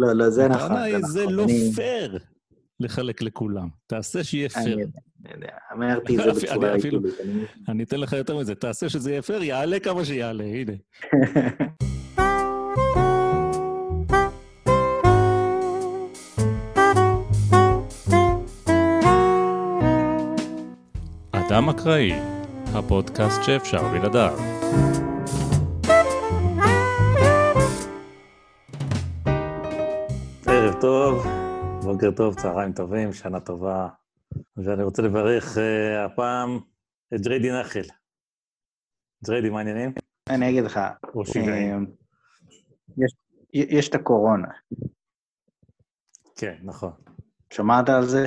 לא, לא, זה נכון. הטענה היא, זה נכון. לא פייר לחלק לכולם. תעשה שיהיה פייר. יודע, אני יודע. אמרתי את זה בצורה. אני- אני אתן לך יותר מזה, תעשה שזה יהיה פייר, יעלה כמה שיעלה, הנה. אדם אקראי, הפודקאסט שאפשר בלעדיו. טוב, בוקר טוב, צהריים טובים, שנה טובה. ואני רוצה לברך אה, הפעם את ג'ריידי נחל. ג'ריידי, מה העניינים? אני אגיד לך, שבעים. אה, יש- יש את הקורונה. כן, נכון. שמעת על זה?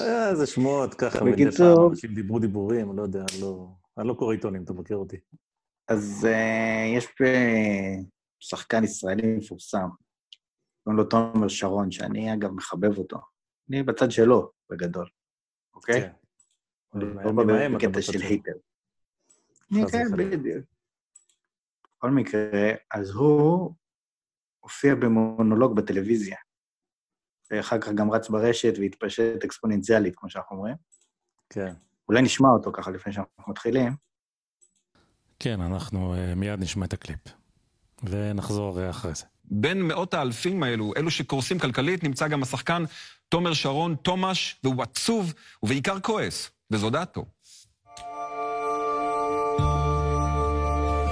אה, איזה שמועות, ככה בקיצור- אנשים דיברו דיבורים, לא יודע, לא, אני לא קורא עיתונים, אתה מכיר אותי. אז אה, יש שחקן ישראלי מפורסם, קוראים לו תומר שרון, שאני אגב מחבב אותו. אני בצד שלו, בגדול, אוקיי? כן. לא בקטע של. חס כן. בדיוק. בכל מקרה, אז הוא הופיע במונולוג בטלוויזיה, ואחר כך גם רץ ברשת והתפשט אקספוננציאלית, כמו שאנחנו אומרים. כן. אולי נשמע אותו ככה לפני שאנחנו מתחילים. כן, אנחנו אה, מיד נשמע את הקליפ. ונחזור אה, אחרי זה. בין מאות האלפים האלו, אלו שקורסים כלכלית, נמצא גם השחקן תומר שרון תומש, והוא עצוב ובעיקר כועס, וזו דעתו.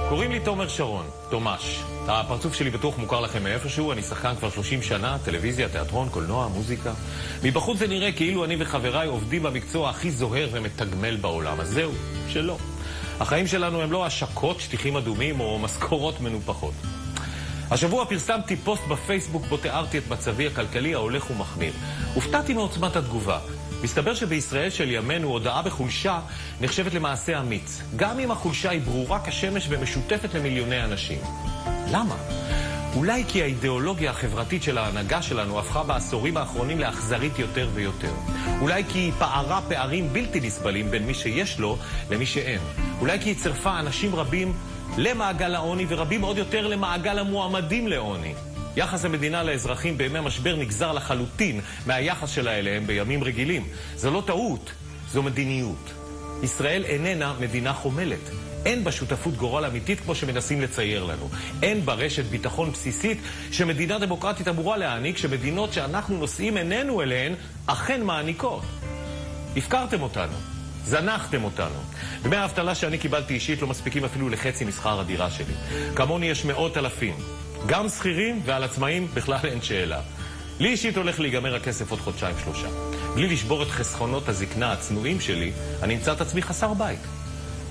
קוראים לי תומר שרון, תומש. הפרצוף שלי בטוח מוכר לכם מאיפשהו, אני שחקן כבר 30 שנה, טלוויזיה, תיאטרון, קולנוע, מוזיקה. מבחוץ זה נראה כאילו אני וחבריי עובדים במקצוע הכי זוהר ומתגמל בעולם, אז זהו, שלא. החיים שלנו הם לא השקות, שטיחים אדומים או משכורות מנופחות. השבוע פרסמתי פוסט בפייסבוק בו תיארתי את מצבי הכלכלי ההולך ומחמיר. הופתעתי מעוצמת התגובה. מסתבר שבישראל של ימינו הודאה בחולשה נחשבת למעשה אמיץ, גם אם החולשה היא ברורה כשמש ומשותפת למיליוני אנשים. למה? אולי כי האידיאולוגיה החברתית של ההנהגה שלנו הפכה בעשורים האחרונים לאכזרית יותר ויותר. אולי כי היא פערה פערים בלתי נסבלים בין מי שיש לו למי שאין. אולי כי היא צירפה אנשים רבים למעגל העוני ורבים עוד יותר למעגל המועמדים לעוני. יחס המדינה לאזרחים בימי משבר נגזר לחלוטין מהיחס שלה אליהם בימים רגילים. זו לא טעות, זו מדיניות. ישראל איננה מדינה חומלת. אין בה שותפות גורל אמיתית כמו שמנסים לצייר לנו. אין בה רשת ביטחון בסיסית שמדינה דמוקרטית אמורה להעניק, שמדינות שאנחנו נושאים עינינו אליהן אכן מעניקות. הפקרתם אותנו, זנחתם אותנו. דמי האבטלה שאני קיבלתי אישית לא מספיקים אפילו לחצי משכר הדירה שלי. כמוני יש מאות אלפים. גם שכירים ועל עצמאים בכלל אין שאלה. לי אישית הולך להיגמר הכסף עוד חודשיים-שלושה. בלי לשבור את חסכונות הזקנה הצנועים שלי, אני אמצא את עצמי חסר בית.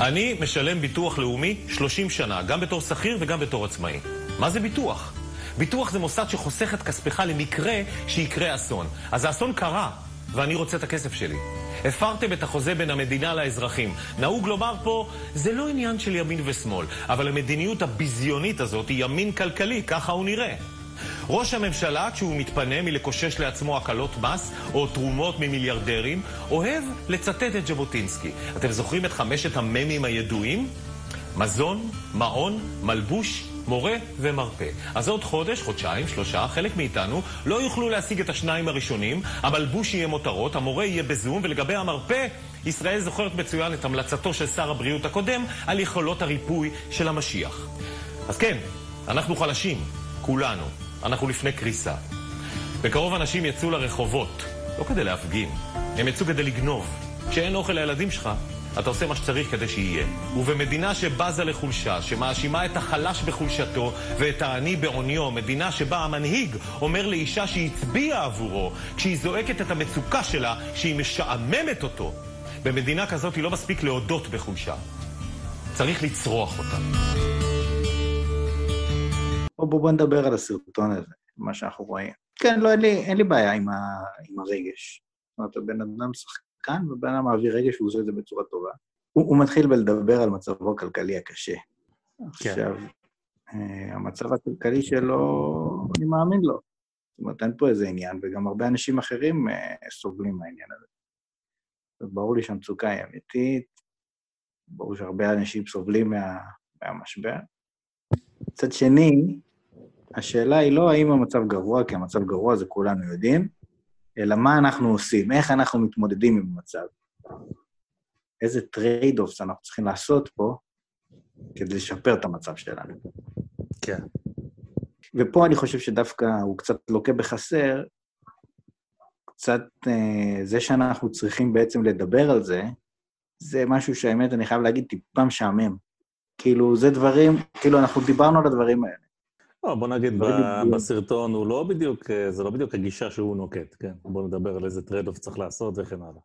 אני משלם ביטוח לאומי 30 שנה, גם בתור שכיר וגם בתור עצמאי. מה זה ביטוח? ביטוח זה מוסד שחוסך את כספך למקרה שיקרה אסון. אז האסון קרה, ואני רוצה את הכסף שלי. הפרתם את החוזה בין המדינה לאזרחים. נהוג לומר פה, זה לא עניין של ימין ושמאל, אבל המדיניות הביזיונית הזאת היא ימין כלכלי, ככה הוא נראה. ראש הממשלה, כשהוא מתפנה מלקושש לעצמו הקלות מס או תרומות ממיליארדרים, אוהב לצטט את ז'בוטינסקי. אתם זוכרים את חמשת המ"מים הידועים? מזון, מעון, מלבוש, מורה ומרפא. אז עוד חודש, חודשיים, שלושה, חלק מאיתנו לא יוכלו להשיג את השניים הראשונים, המלבוש יהיה מותרות, המורה יהיה בזום, ולגבי המרפא, ישראל זוכרת מצוין את המלצתו של שר הבריאות הקודם על יכולות הריפוי של המשיח. אז כן, אנחנו חלשים, כולנו. אנחנו לפני קריסה. בקרוב אנשים יצאו לרחובות, לא כדי להפגין, הם יצאו כדי לגנוב. כשאין אוכל לילדים שלך, אתה עושה מה שצריך כדי שיהיה. ובמדינה שבזה לחולשה, שמאשימה את החלש בחולשתו ואת העני בעוניו, מדינה שבה המנהיג אומר לאישה שהיא הצביעה עבורו, כשהיא זועקת את המצוקה שלה, שהיא משעממת אותו, במדינה כזאת היא לא מספיק להודות בחולשה. צריך לצרוח אותה. בואו בוא, נדבר על הסרטון הזה, מה שאנחנו רואים. כן, לא, אין לי, אין לי בעיה עם, ה, עם הרגש. זאת אומרת, הבן אדם שחקן, ובן אדם מעביר רגש, והוא עושה את זה בצורה טובה. הוא, הוא מתחיל בלדבר על מצבו הכלכלי הקשה. כן. עכשיו, אה, המצב הכלכלי שלו, אני מאמין לו. זאת אומרת, אין פה איזה עניין, וגם הרבה אנשים אחרים אה, סובלים מהעניין הזה. וברור לי שהמצוקה היא אמיתית, ברור שהרבה אנשים סובלים מה, מהמשבר. מצד שני, השאלה היא לא האם המצב גרוע, כי המצב גרוע זה כולנו יודעים, אלא מה אנחנו עושים, איך אנחנו מתמודדים עם המצב. איזה trade-offs אנחנו צריכים לעשות פה כדי לשפר את המצב שלנו. כן. ופה אני חושב שדווקא הוא קצת לוקה בחסר, קצת אה, זה שאנחנו צריכים בעצם לדבר על זה, זה משהו שהאמת, אני חייב להגיד, טיפה משעמם. כאילו, זה דברים, כאילו, אנחנו דיברנו על הדברים האלה. לא, בוא נגיד, לא ב-. בסרטון הוא לא בדיוק, אה, זה לא בדיוק הגישה שהוא נוקט, כן? בוא נדבר על איזה trade-off צריך לעשות וכן הלאה.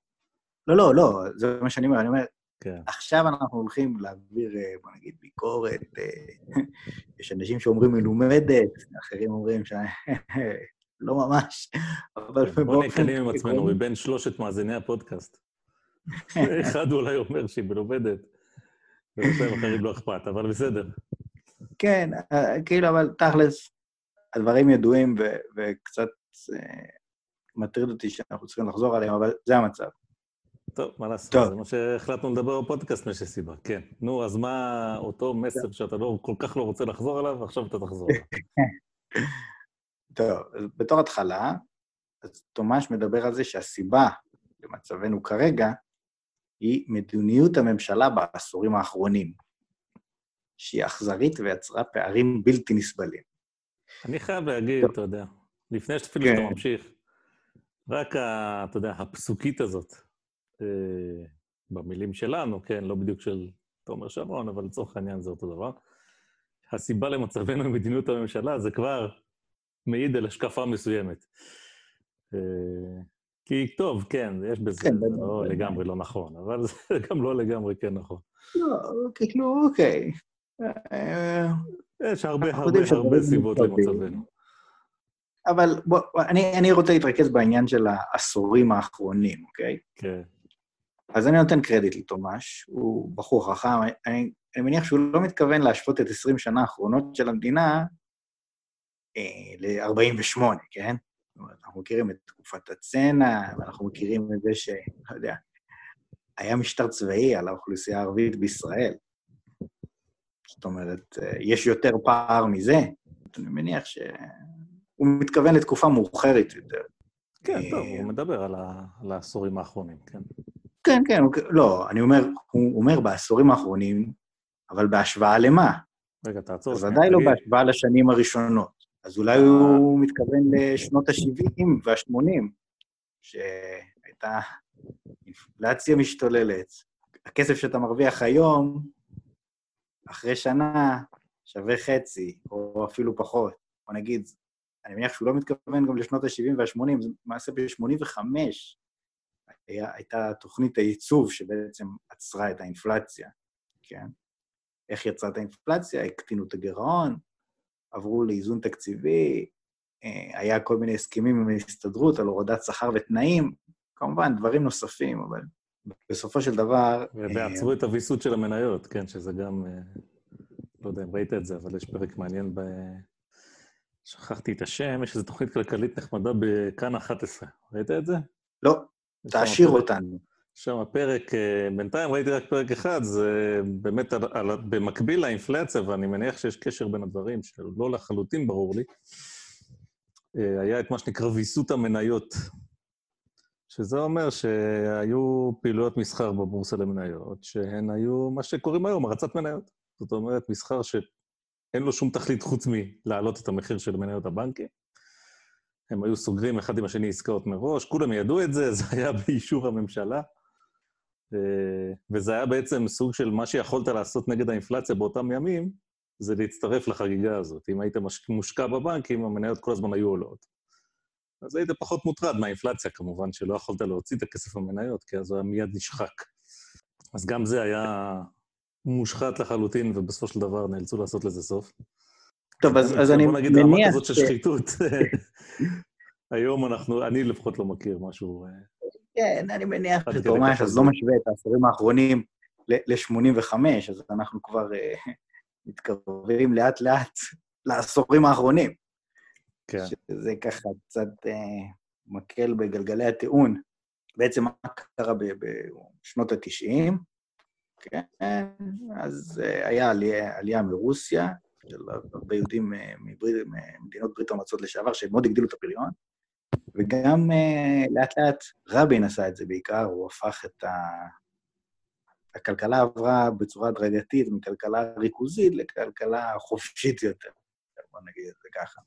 לא, לא, לא, זה מה שאני אומר, אני אומר, כן. עכשיו אנחנו הולכים להעביר, אה, בוא נגיד, ביקורת, אה, יש אנשים שאומרים מלומדת, אחרים אומרים ש... לא ממש, אבל כן, בוא נהיה כנים עם עצמנו, מבין שלושת מאזיני הפודקאסט. אחד אולי אומר שהיא מלומדת, ולפעמים אחרים לא אכפת, אבל בסדר. כן, אה, כאילו, אבל תכלס, הדברים ידועים ו- וקצת אה, מטריד אותי שאנחנו צריכים לחזור עליהם, אבל זה המצב. טוב, מה לעשות, טוב. זה מה שהחלטנו לדבר בפודקאסט מאיזושהי סיבה, כן. נו, אז מה אותו מסר שאתה לא, כל כך לא רוצה לחזור עליו, עכשיו אתה תחזור עליו. טוב, בתור התחלה, אז תומש מדבר על זה שהסיבה למצבנו כרגע היא מדיניות הממשלה בעשורים האחרונים, שהיא אכזרית ויצרה פערים בלתי נסבלים. אני חייב להגיד. אתה יודע, לפני שאפילו כן. שאתה ממשיך, רק, ה, אתה יודע, הפסוקית הזאת, אה, במילים שלנו, כן, לא בדיוק של תומר שרון, אבל לצורך העניין זה אותו דבר. הסיבה למצבנו עם מדיניות הממשלה זה כבר מעיד על השקפה מסוימת. אה, כי טוב, כן, יש בזה, כן, זה לא בטח. לגמרי לא נכון, אבל זה גם לא לגמרי כן נכון. לא, כאילו, אוקיי. אה, יש הרבה הרבה הרבה סיבות מורכבים. למצבנו. אבל בוא, אני, אני רוצה להתרכז בעניין של העשורים האחרונים, אוקיי? כן, אז אני נותן קרדיט לתומש, הוא בחור חכם, אני, אני מניח שהוא לא מתכוון להשוות את 20 שנה האחרונות של המדינה אה, ל-48, כן? אנחנו מכירים את תקופת הצנע, ואנחנו מכירים את זה ש... לא יודע, היה משטר צבאי על האוכלוסייה הערבית בישראל. זאת אומרת, אה, יש יותר פער מזה. אני מניח שהוא מתכוון לתקופה מאוחרת יותר. כן, אה, טוב, הוא מדבר על ה- על העשורים האחרונים, כן. כן, כן, לא, אני אומר, הוא אומר בעשורים האחרונים, אבל בהשוואה למה? רגע, תעצור. אז ודאי לא. בהשוואה לשנים הראשונות. אז אולי הוא מתכוון לשנות ה-70 וה-80, שהייתה אינפלציה משתוללת. הכסף שאתה מרוויח היום, אחרי שנה, שווה חצי, או אפילו פחות. בוא נגיד, אני מניח שהוא לא מתכוון גם לשנות ה-70 וה-80, זה למעשה ב-85 היה, הייתה תוכנית הייצוב שבעצם עצרה את האינפלציה, כן? איך יצרה את האינפלציה? הקטינו את הגירעון, עברו לאיזון תקציבי, אה, היה כל מיני הסכמים עם ההסתדרות על הורדת שכר ותנאים, כמובן, דברים נוספים, אבל בסופו של דבר... ועצרו את הוויסות של המניות, כן, שזה גם, אה, לא יודע אם ראית את זה, אבל יש פרק מעניין ב... שכחתי את השם, יש איזו תוכנית כלכלית נחמדה בכאן 11. ראית את זה? לא, תעשיר פרק- אותנו. שם הפרק, אה, בינתיים ראיתי רק פרק אחד, זה באמת על, על, במקביל לאינפלציה, ואני מניח שיש קשר בין הדברים, שלא לחלוטין ברור לי, אה, היה את מה שנקרא ויסות המניות, שזה אומר שהיו פעילויות מסחר בבורסה למניות, שהן היו מה שקוראים היום הרצת מניות. זאת אומרת, מסחר שאין לו שום תכלית חוץ מלהעלות את המחיר של מניות הבנקים. הם היו סוגרים אחד עם השני עסקאות מראש, כולם ידעו את זה, זה היה באישור הממשלה. אה, וזה היה בעצם סוג של מה שיכולת לעשות נגד האינפלציה באותם ימים, זה להצטרף לחגיגה הזאת. אם היית מושקע בבנקים, המניות כל הזמן היו עולות. אז היית פחות מוטרד מהאינפלציה, כמובן, שלא יכולת להוציא את הכסף במניות, כי אז הוא היה מיד נשחק. אז גם זה היה מושחת לחלוטין, ובסופו של דבר נאלצו לעשות לזה סוף. טוב, אז, אז אני בוא נגיד רמה מניח כזאת של שחיתות. היום אנחנו, אני לפחות לא מכיר משהו... אה, כן, אני מניח ככה אז. לא משווה את העשורים האחרונים ל-85, אז אנחנו כבר אה, מתקרבים לאט-לאט לעשורים האחרונים. כן. שזה ככה קצת אה, מקל בגלגלי הטיעון. בעצם מה קרה בשנות ה-90, כן, אז אה, היה עלייה, עלייה מרוסיה, של הרבה יהודים אה, ממדינות ברית המועצות לשעבר, שמאוד הגדילו את הפריון, וגם אה, לאט לאט רבין עשה את זה בעיקר, הוא הפך את ה... הכלכלה עברה בצורה הדרגתית מכלכלה ריכוזית לכלכלה חופשית יותר, בוא נגיד את זה ככה.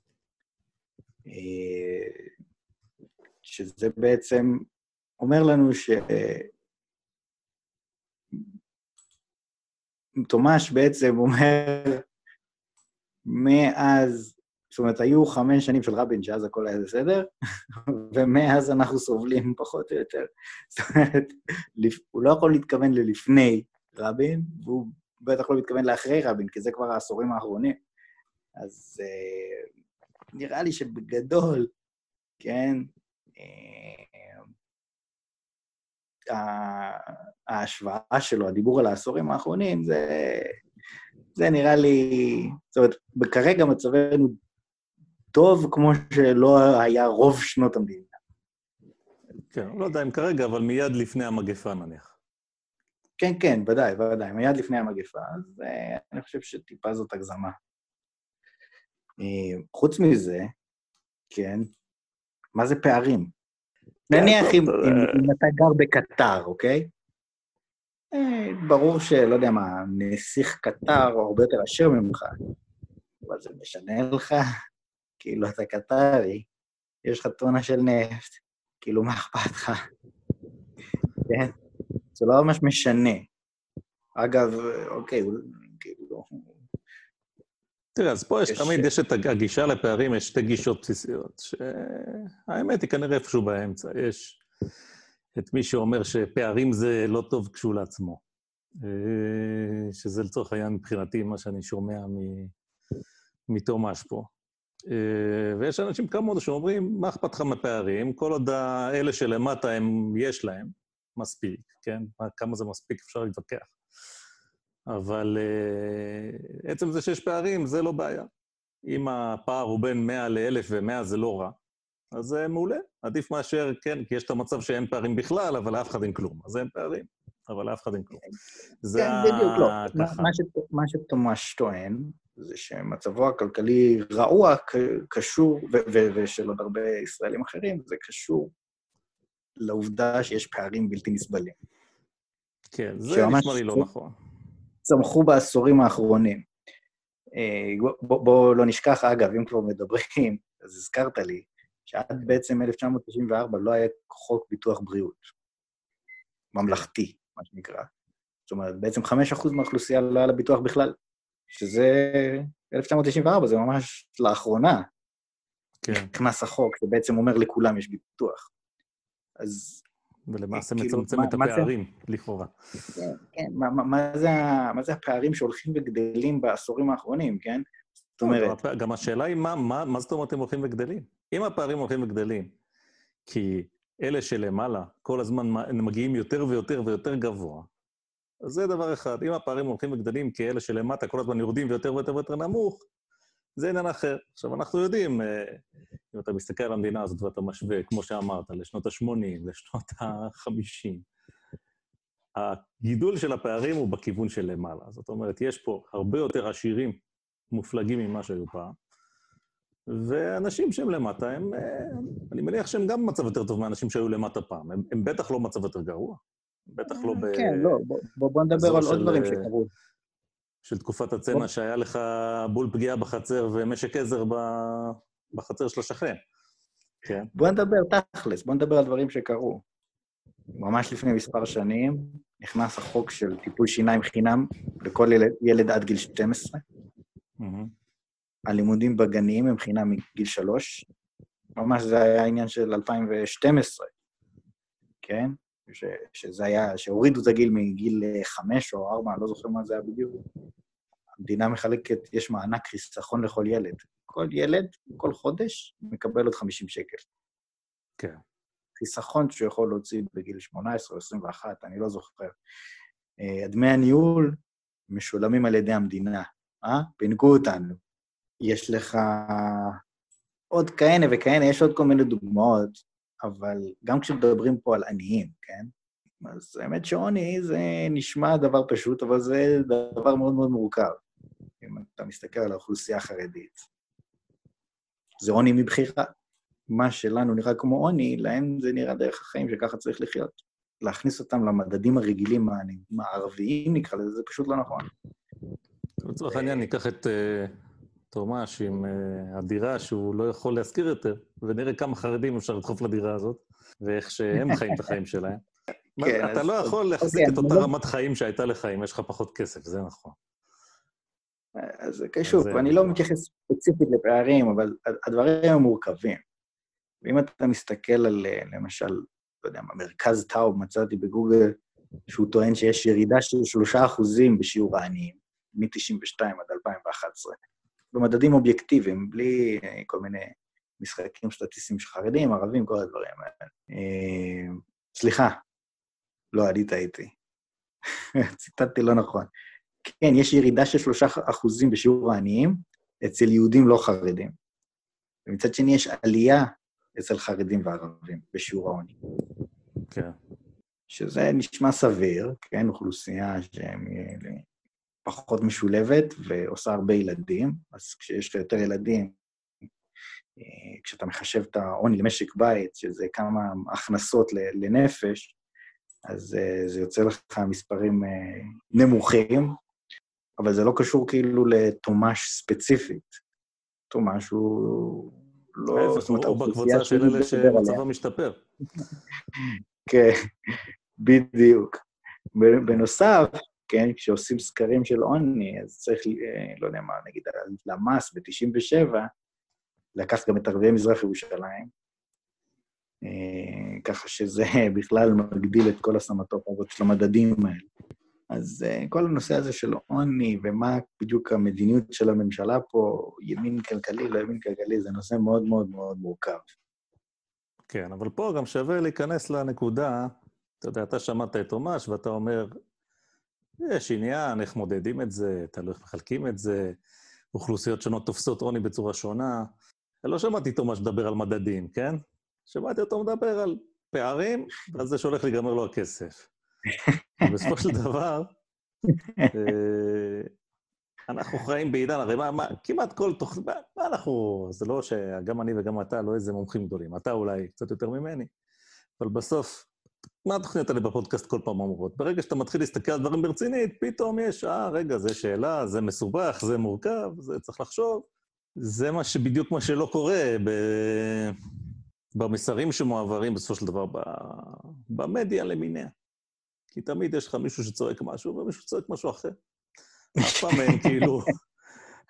שזה בעצם אומר לנו ש... תומש בעצם אומר, מאז, זאת אומרת, היו חמש שנים של רבין, שאז הכל היה בסדר, ומאז אנחנו סובלים פחות או יותר. זאת אומרת, הוא לא יכול להתכוון ללפני רבין, והוא בטח לא מתכוון לאחרי רבין, כי זה כבר העשורים האחרונים. אז אה, נראה לי שבגדול, כן, אה, ההשוואה שלו, הדיבור על העשורים האחרונים, זה, זה נראה לי... זאת אומרת, כרגע מצבנו טוב כמו שלא היה רוב שנות המדינה. כן, לא יודע אם כרגע, אבל מיד לפני המגפה נניח. כן, כן, ודאי, ודאי, מיד לפני המגפה, אז אה, אני חושב שטיפה זאת הגזמה. אה, חוץ מזה, כן, מה זה פערים? נניח אם, אם, אה. אם אתה גר בקטר, אוקיי? אה, ברור שלא יודע מה, נסיך קטר הוא הרבה יותר עשיר ממך, אבל זה משנה לך? כאילו, אתה קטרי, יש לך טונה של נפט, כאילו, מה אכפת לך? כן? זה לא ממש משנה. אגב, אוקיי, כאילו... תראה, אז פה יש תמיד, יש את הגישה לפערים, יש שתי גישות בסיסיות, שהאמת היא כנראה איפשהו באמצע. יש את מי שאומר שפערים זה לא טוב כשהוא לעצמו. אה, שזה לצורך העניין מבחינתי מה שאני שומע מ- מתומש פה. אה, ויש אנשים כמונו שאומרים, מה אכפת לך מפערים? כל עוד האלה שלמטה הם, יש להם מספיק, כן? מה- כמה זה מספיק אפשר להתווכח. אבל uh, עצם זה שיש פערים, זה לא בעיה. אם הפער הוא בין 100 ל-1,000 ו-100 זה לא רע, אז זה מעולה. עדיף מאשר, כן, כי יש את המצב שאין פערים בכלל, אבל לאף אחד אין כלום. אז אין פערים, אבל לאף אחד אין כלום. זה כן, בדיוק, לא. מה- שתומש טוען, זה שמצבו הכלכלי רעוע קשור, ושל עוד הרבה ישראלים אחרים, זה קשור לעובדה שיש פערים בלתי נסבלים. כן, זה נשמע לי לא נכון. צמחו בעשורים האחרונים. אה, בוא- בוא בוא לא נשכח, אגב, אם כבר מדברים, אז הזכרת לי, שעד בעצם 1994 לא היה חוק ביטוח בריאות ממלכתי, מה שנקרא. זאת אומרת, בעצם 5% מהאוכלוסייה לא היה לה ביטוח בכלל, שזה 1994, זה ממש לאחרונה כן, נכנס החוק, שבעצם אומר לכולם יש ביטוח. אז ולמעשה כאילו, מצמצם מה- את זה? הפערים, לכאורה. כן, מה, מה, מה, זה, ה- מה זה הפערים שהולכים וגדלים בעשורים האחרונים, כן? זאת אומרת, גם השאלה היא מה, מה, מה זאת אומרת הם הולכים וגדלים? אם הפערים הולכים וגדלים, כי אלה שלמעלה כל הזמן מגיעים יותר ויותר ויותר גבוה, אז זה דבר אחד. אם הפערים הולכים וגדלים כי אלה שלמטה כל הזמן יורדים ויותר ויותר ויותר נמוך, זה עניין אחר. עכשיו, אנחנו יודעים, אה, אם אתה מסתכל על המדינה הזאת ואתה משווה, כמו שאמרת, לשנות ה-80, לשנות ה-50, הגידול של הפערים הוא בכיוון של למעלה. זאת אומרת, יש פה הרבה יותר עשירים מופלגים ממה שהיו פעם, ואנשים שהם למטה, הם, אה, אני מניח שהם גם במצב יותר טוב מאנשים שהיו למטה פעם. הם, הם בטח לא במצב יותר גרוע. בטח לא ב... כן, לא, בוא, בוא, נדבר על עוד דברים אה, שקרו. של תקופת הצנע, שהיה לך בול פגיעה בחצר ומשק עזר. בחצר של השכן. כן. בוא נדבר תכלס, בוא נדבר על דברים שקרו. ממש לפני מספר שנים נכנס החוק של טיפול שיניים חינם לכל ילד, ילד עד גיל 12. מהמם. הלימודים בגנים הם חינם מגיל שלוש. ממש זה היה עניין של 2012, כן? ש, שזה היה, שהורידו את הגיל מגיל אה, חמש או ארבע, אני לא זוכר מה זה היה בדיוק. המדינה מחלקת, יש מענק חיסכון לכל ילד. כל ילד, כל חודש, מקבל עוד 50 שקל. כן. חיסכון שהוא יכול להוציא בגיל 18 או 21, אני לא זוכר. אה, דמי הניהול משולמים על ידי המדינה, אה? פינקו אותנו. יש לך עוד כהנה וכהנה, יש עוד כל מיני דוגמאות, אבל גם כשמדברים פה על עניים, כן? אז האמת שעוני זה נשמע דבר פשוט, אבל זה דבר מאוד מאוד מורכב. אם אתה מסתכל על האוכלוסייה החרדית, זה עוני מבחירה. מה שלנו נראה כמו עוני, להם זה נראה דרך החיים שככה צריך לחיות. להכניס אותם למדדים הרגילים הערביים, נקרא לזה, זה פשוט לא נכון. לצורך העניין, ניקח את אה, תומש עם אה, הדירה שהוא לא יכול להשכיר יותר, ונראה כמה חרדים אפשר לדחוף לדירה הזאת, ואיך שהם חיים את החיים שלהם. כן, אתה לא יכול להחזיק את אותה רמת חיים שהייתה לך אם יש לך פחות כסף, זה נכון. אז שוב, אני לא מתייחס ספציפית לפערים, אבל הדברים הם מורכבים. ואם אתה מסתכל על, למשל, לא יודע מרכז טאוב, מצאתי בגוגל, שהוא טוען שיש ירידה של שלושה אחוזים בשיעור העניים, מ-92 עד 2011, במדדים אובייקטיביים, בלי כל מיני משחקים סטטיסטיים של חרדים, ערבים, כל הדברים האלה. אה, סליחה, לא, אני טעיתי. ציטטתי לא נכון. כן, יש ירידה של שלושה אחוזים בשיעור העניים אצל יהודים לא חרדים. ומצד שני יש עלייה אצל חרדים וערבים בשיעור העוני. כן. שזה נשמע סביר, כן, אוכלוסייה שהיא פחות משולבת ועושה הרבה ילדים, אז כשיש לך יותר ילדים, אה, כשאתה מחשב את העוני למשק בית, שזה כמה הכנסות לנפש, אז uh, זה יוצא לך מספרים uh, נמוכים, אבל זה לא קשור כאילו לתומש ספציפית. תומש הוא לא... זאת אומרת, הוא בקבוצה של אלה שמצבם משתפר. כן, בדיוק. בנוסף, כן, כשעושים סקרים של עוני, אז צריך, אה, לא יודע מה, נגיד, למ"ס ב-97, לקח גם את ערביי מזרח ירושלים, אה, ככה שזה בכלל מגדיל את כל הסמטופה הזאת של המדדים האלה. אז uh, כל הנושא הזה של עוני ומה בדיוק המדיניות של הממשלה פה, ימין כלכלי, לא ימין כלכלי, זה נושא מאוד מאוד מאוד מורכב. כן, אבל פה גם שווה להיכנס לנקודה, אתה יודע, אתה שמעת את תומש ואתה אומר, יש עניין, איך מודדים את זה, תלוי איך מחלקים את זה, אוכלוסיות שונות תופסות עוני בצורה שונה. לא שמעתי תומש מדבר על מדדים, כן? שמעתי אותו מדבר על פערים, ואז זה שהולך להיגמר לו הכסף. בסופו של דבר, אה, אנחנו חיים בעידן, הרי מה, מה, כמעט כל תוכ... מה, מה אנחנו... זה לא שגם אני וגם אתה לא איזה מומחים גדולים. אתה אולי קצת יותר ממני, אבל בסוף, מה התוכניות האלה בפודקאסט כל פעם אומרות? ברגע שאתה מתחיל להסתכל על דברים ברצינית, פתאום יש, אה, רגע, זה שאלה, זה מסובך, זה מורכב, זה צריך לחשוב. זה מה שבדיוק מה שלא קורה ב... במסרים שמועברים בסופו של דבר במדיה למיניה. כי תמיד יש לך מישהו שצועק משהו ומישהו שצועק משהו אחר. אף פעם אין כאילו,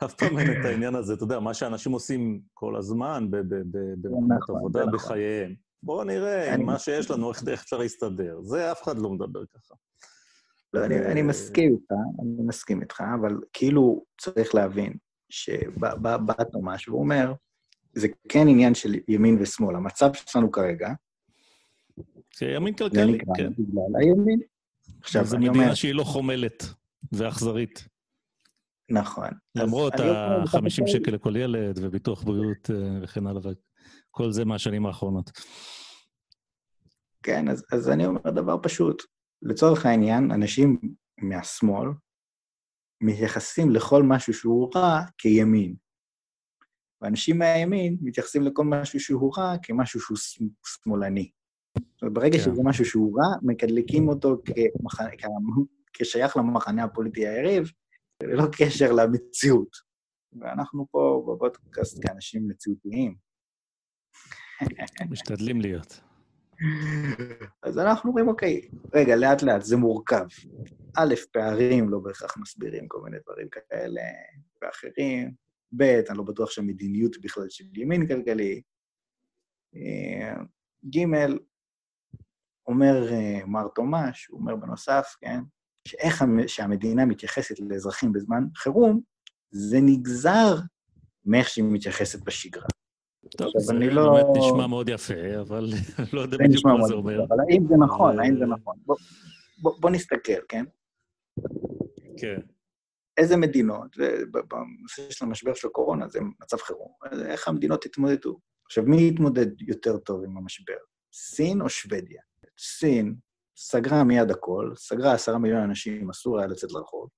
אף פעם אין את העניין הזה, אתה יודע, מה שאנשים עושים כל הזמן במקומות נכון, עבודה נכון. בחייהם. בואו נראה עם מה שיש לנו, איך אפשר להסתדר. זה אף אחד לא מדבר ככה. לא, אני מסכים איתך, אני מסכים איתך, אבל כאילו צריך להבין שבא תומש והוא אומר, זה כן עניין של ימין ושמאל. המצב שלנו כרגע... זה ימין כלכלי, כן. בגלל הימין. עכשיו, אני אומר... זו מדינה שהיא לא חומלת ואכזרית. נכון. למרות ה-50 שקל לכל ילד וביטוח בריאות אה, וכן הלאה, וכל זה מהשנים האחרונות. כן, אז, אז אני אומר דבר פשוט. לצורך העניין, אנשים מהשמאל מתייחסים לכל משהו שהוא רע כימין. ואנשים מהימין מתייחסים לכל משהו שהוא רע כמשהו שהוא שמאלני. ברגע כן. שזה משהו שהוא רע, מקדלקים אותו כמח... כשייך למחנה הפוליטי היריב, ללא קשר למציאות. ואנחנו פה בפודקאסט כאנשים מציאותיים. משתדלים להיות. אז אנחנו אומרים, אוקיי, רגע, לאט-לאט, זה מורכב. א', פערים לא בהכרח מסבירים כל מיני דברים כאלה ואחרים. ב', אני לא בטוח שהמדיניות בכלל של ימין כלכלי. אה, ג', אומר אה, מר תומש, הוא אומר בנוסף, כן, שאיך שהמדינה מתייחסת לאזרחים בזמן חירום, זה נגזר מאיך שהיא מתייחסת בשגרה. טוב, זה באמת לא... נשמע מאוד יפה, אבל לא יודע בדיוק מה זה אומר. אבל האם זה נכון, האם זה נכון? בוא, נסתכל, כן? כן. איזה מדינות, ובנושא של המשבר של הקורונה זה מצב חירום, איך המדינות התמודדו? עכשיו, מי יתמודד יותר טוב עם המשבר? סין או שוודיה? סין סגרה מיד הכל, סגרה עשרה מיליון אנשים, אסור היה לצאת לרחוב,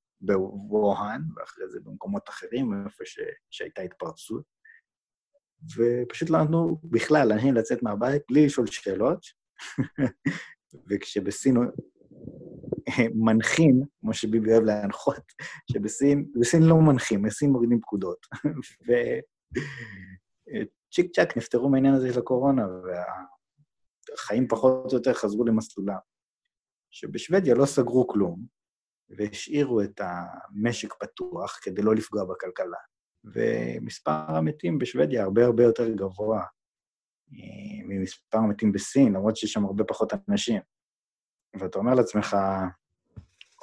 בווהאן, ואחרי זה במקומות אחרים, איפה ש... שהייתה התפרצות. ופשוט לא נתנו בכלל לאנשים לצאת מהבית בלי לשאול שאלות. וכשבסין מנחים, כמו שביבי אוהב להנחות, שבסין בסין לא מנחים, בסין מורידים פקודות. וצ'יק צ'אק נפטרו מהעניין הזה של הקורונה, והחיים פחות או יותר חזרו למסלולם. שבשוודיה לא סגרו כלום, והשאירו את המשק פתוח כדי לא לפגוע בכלכלה. ומספר המתים בשוודיה הרבה הרבה יותר גבוה אה, ממספר המתים בסין, למרות שיש שם הרבה פחות אנשים. ואתה אומר לעצמך,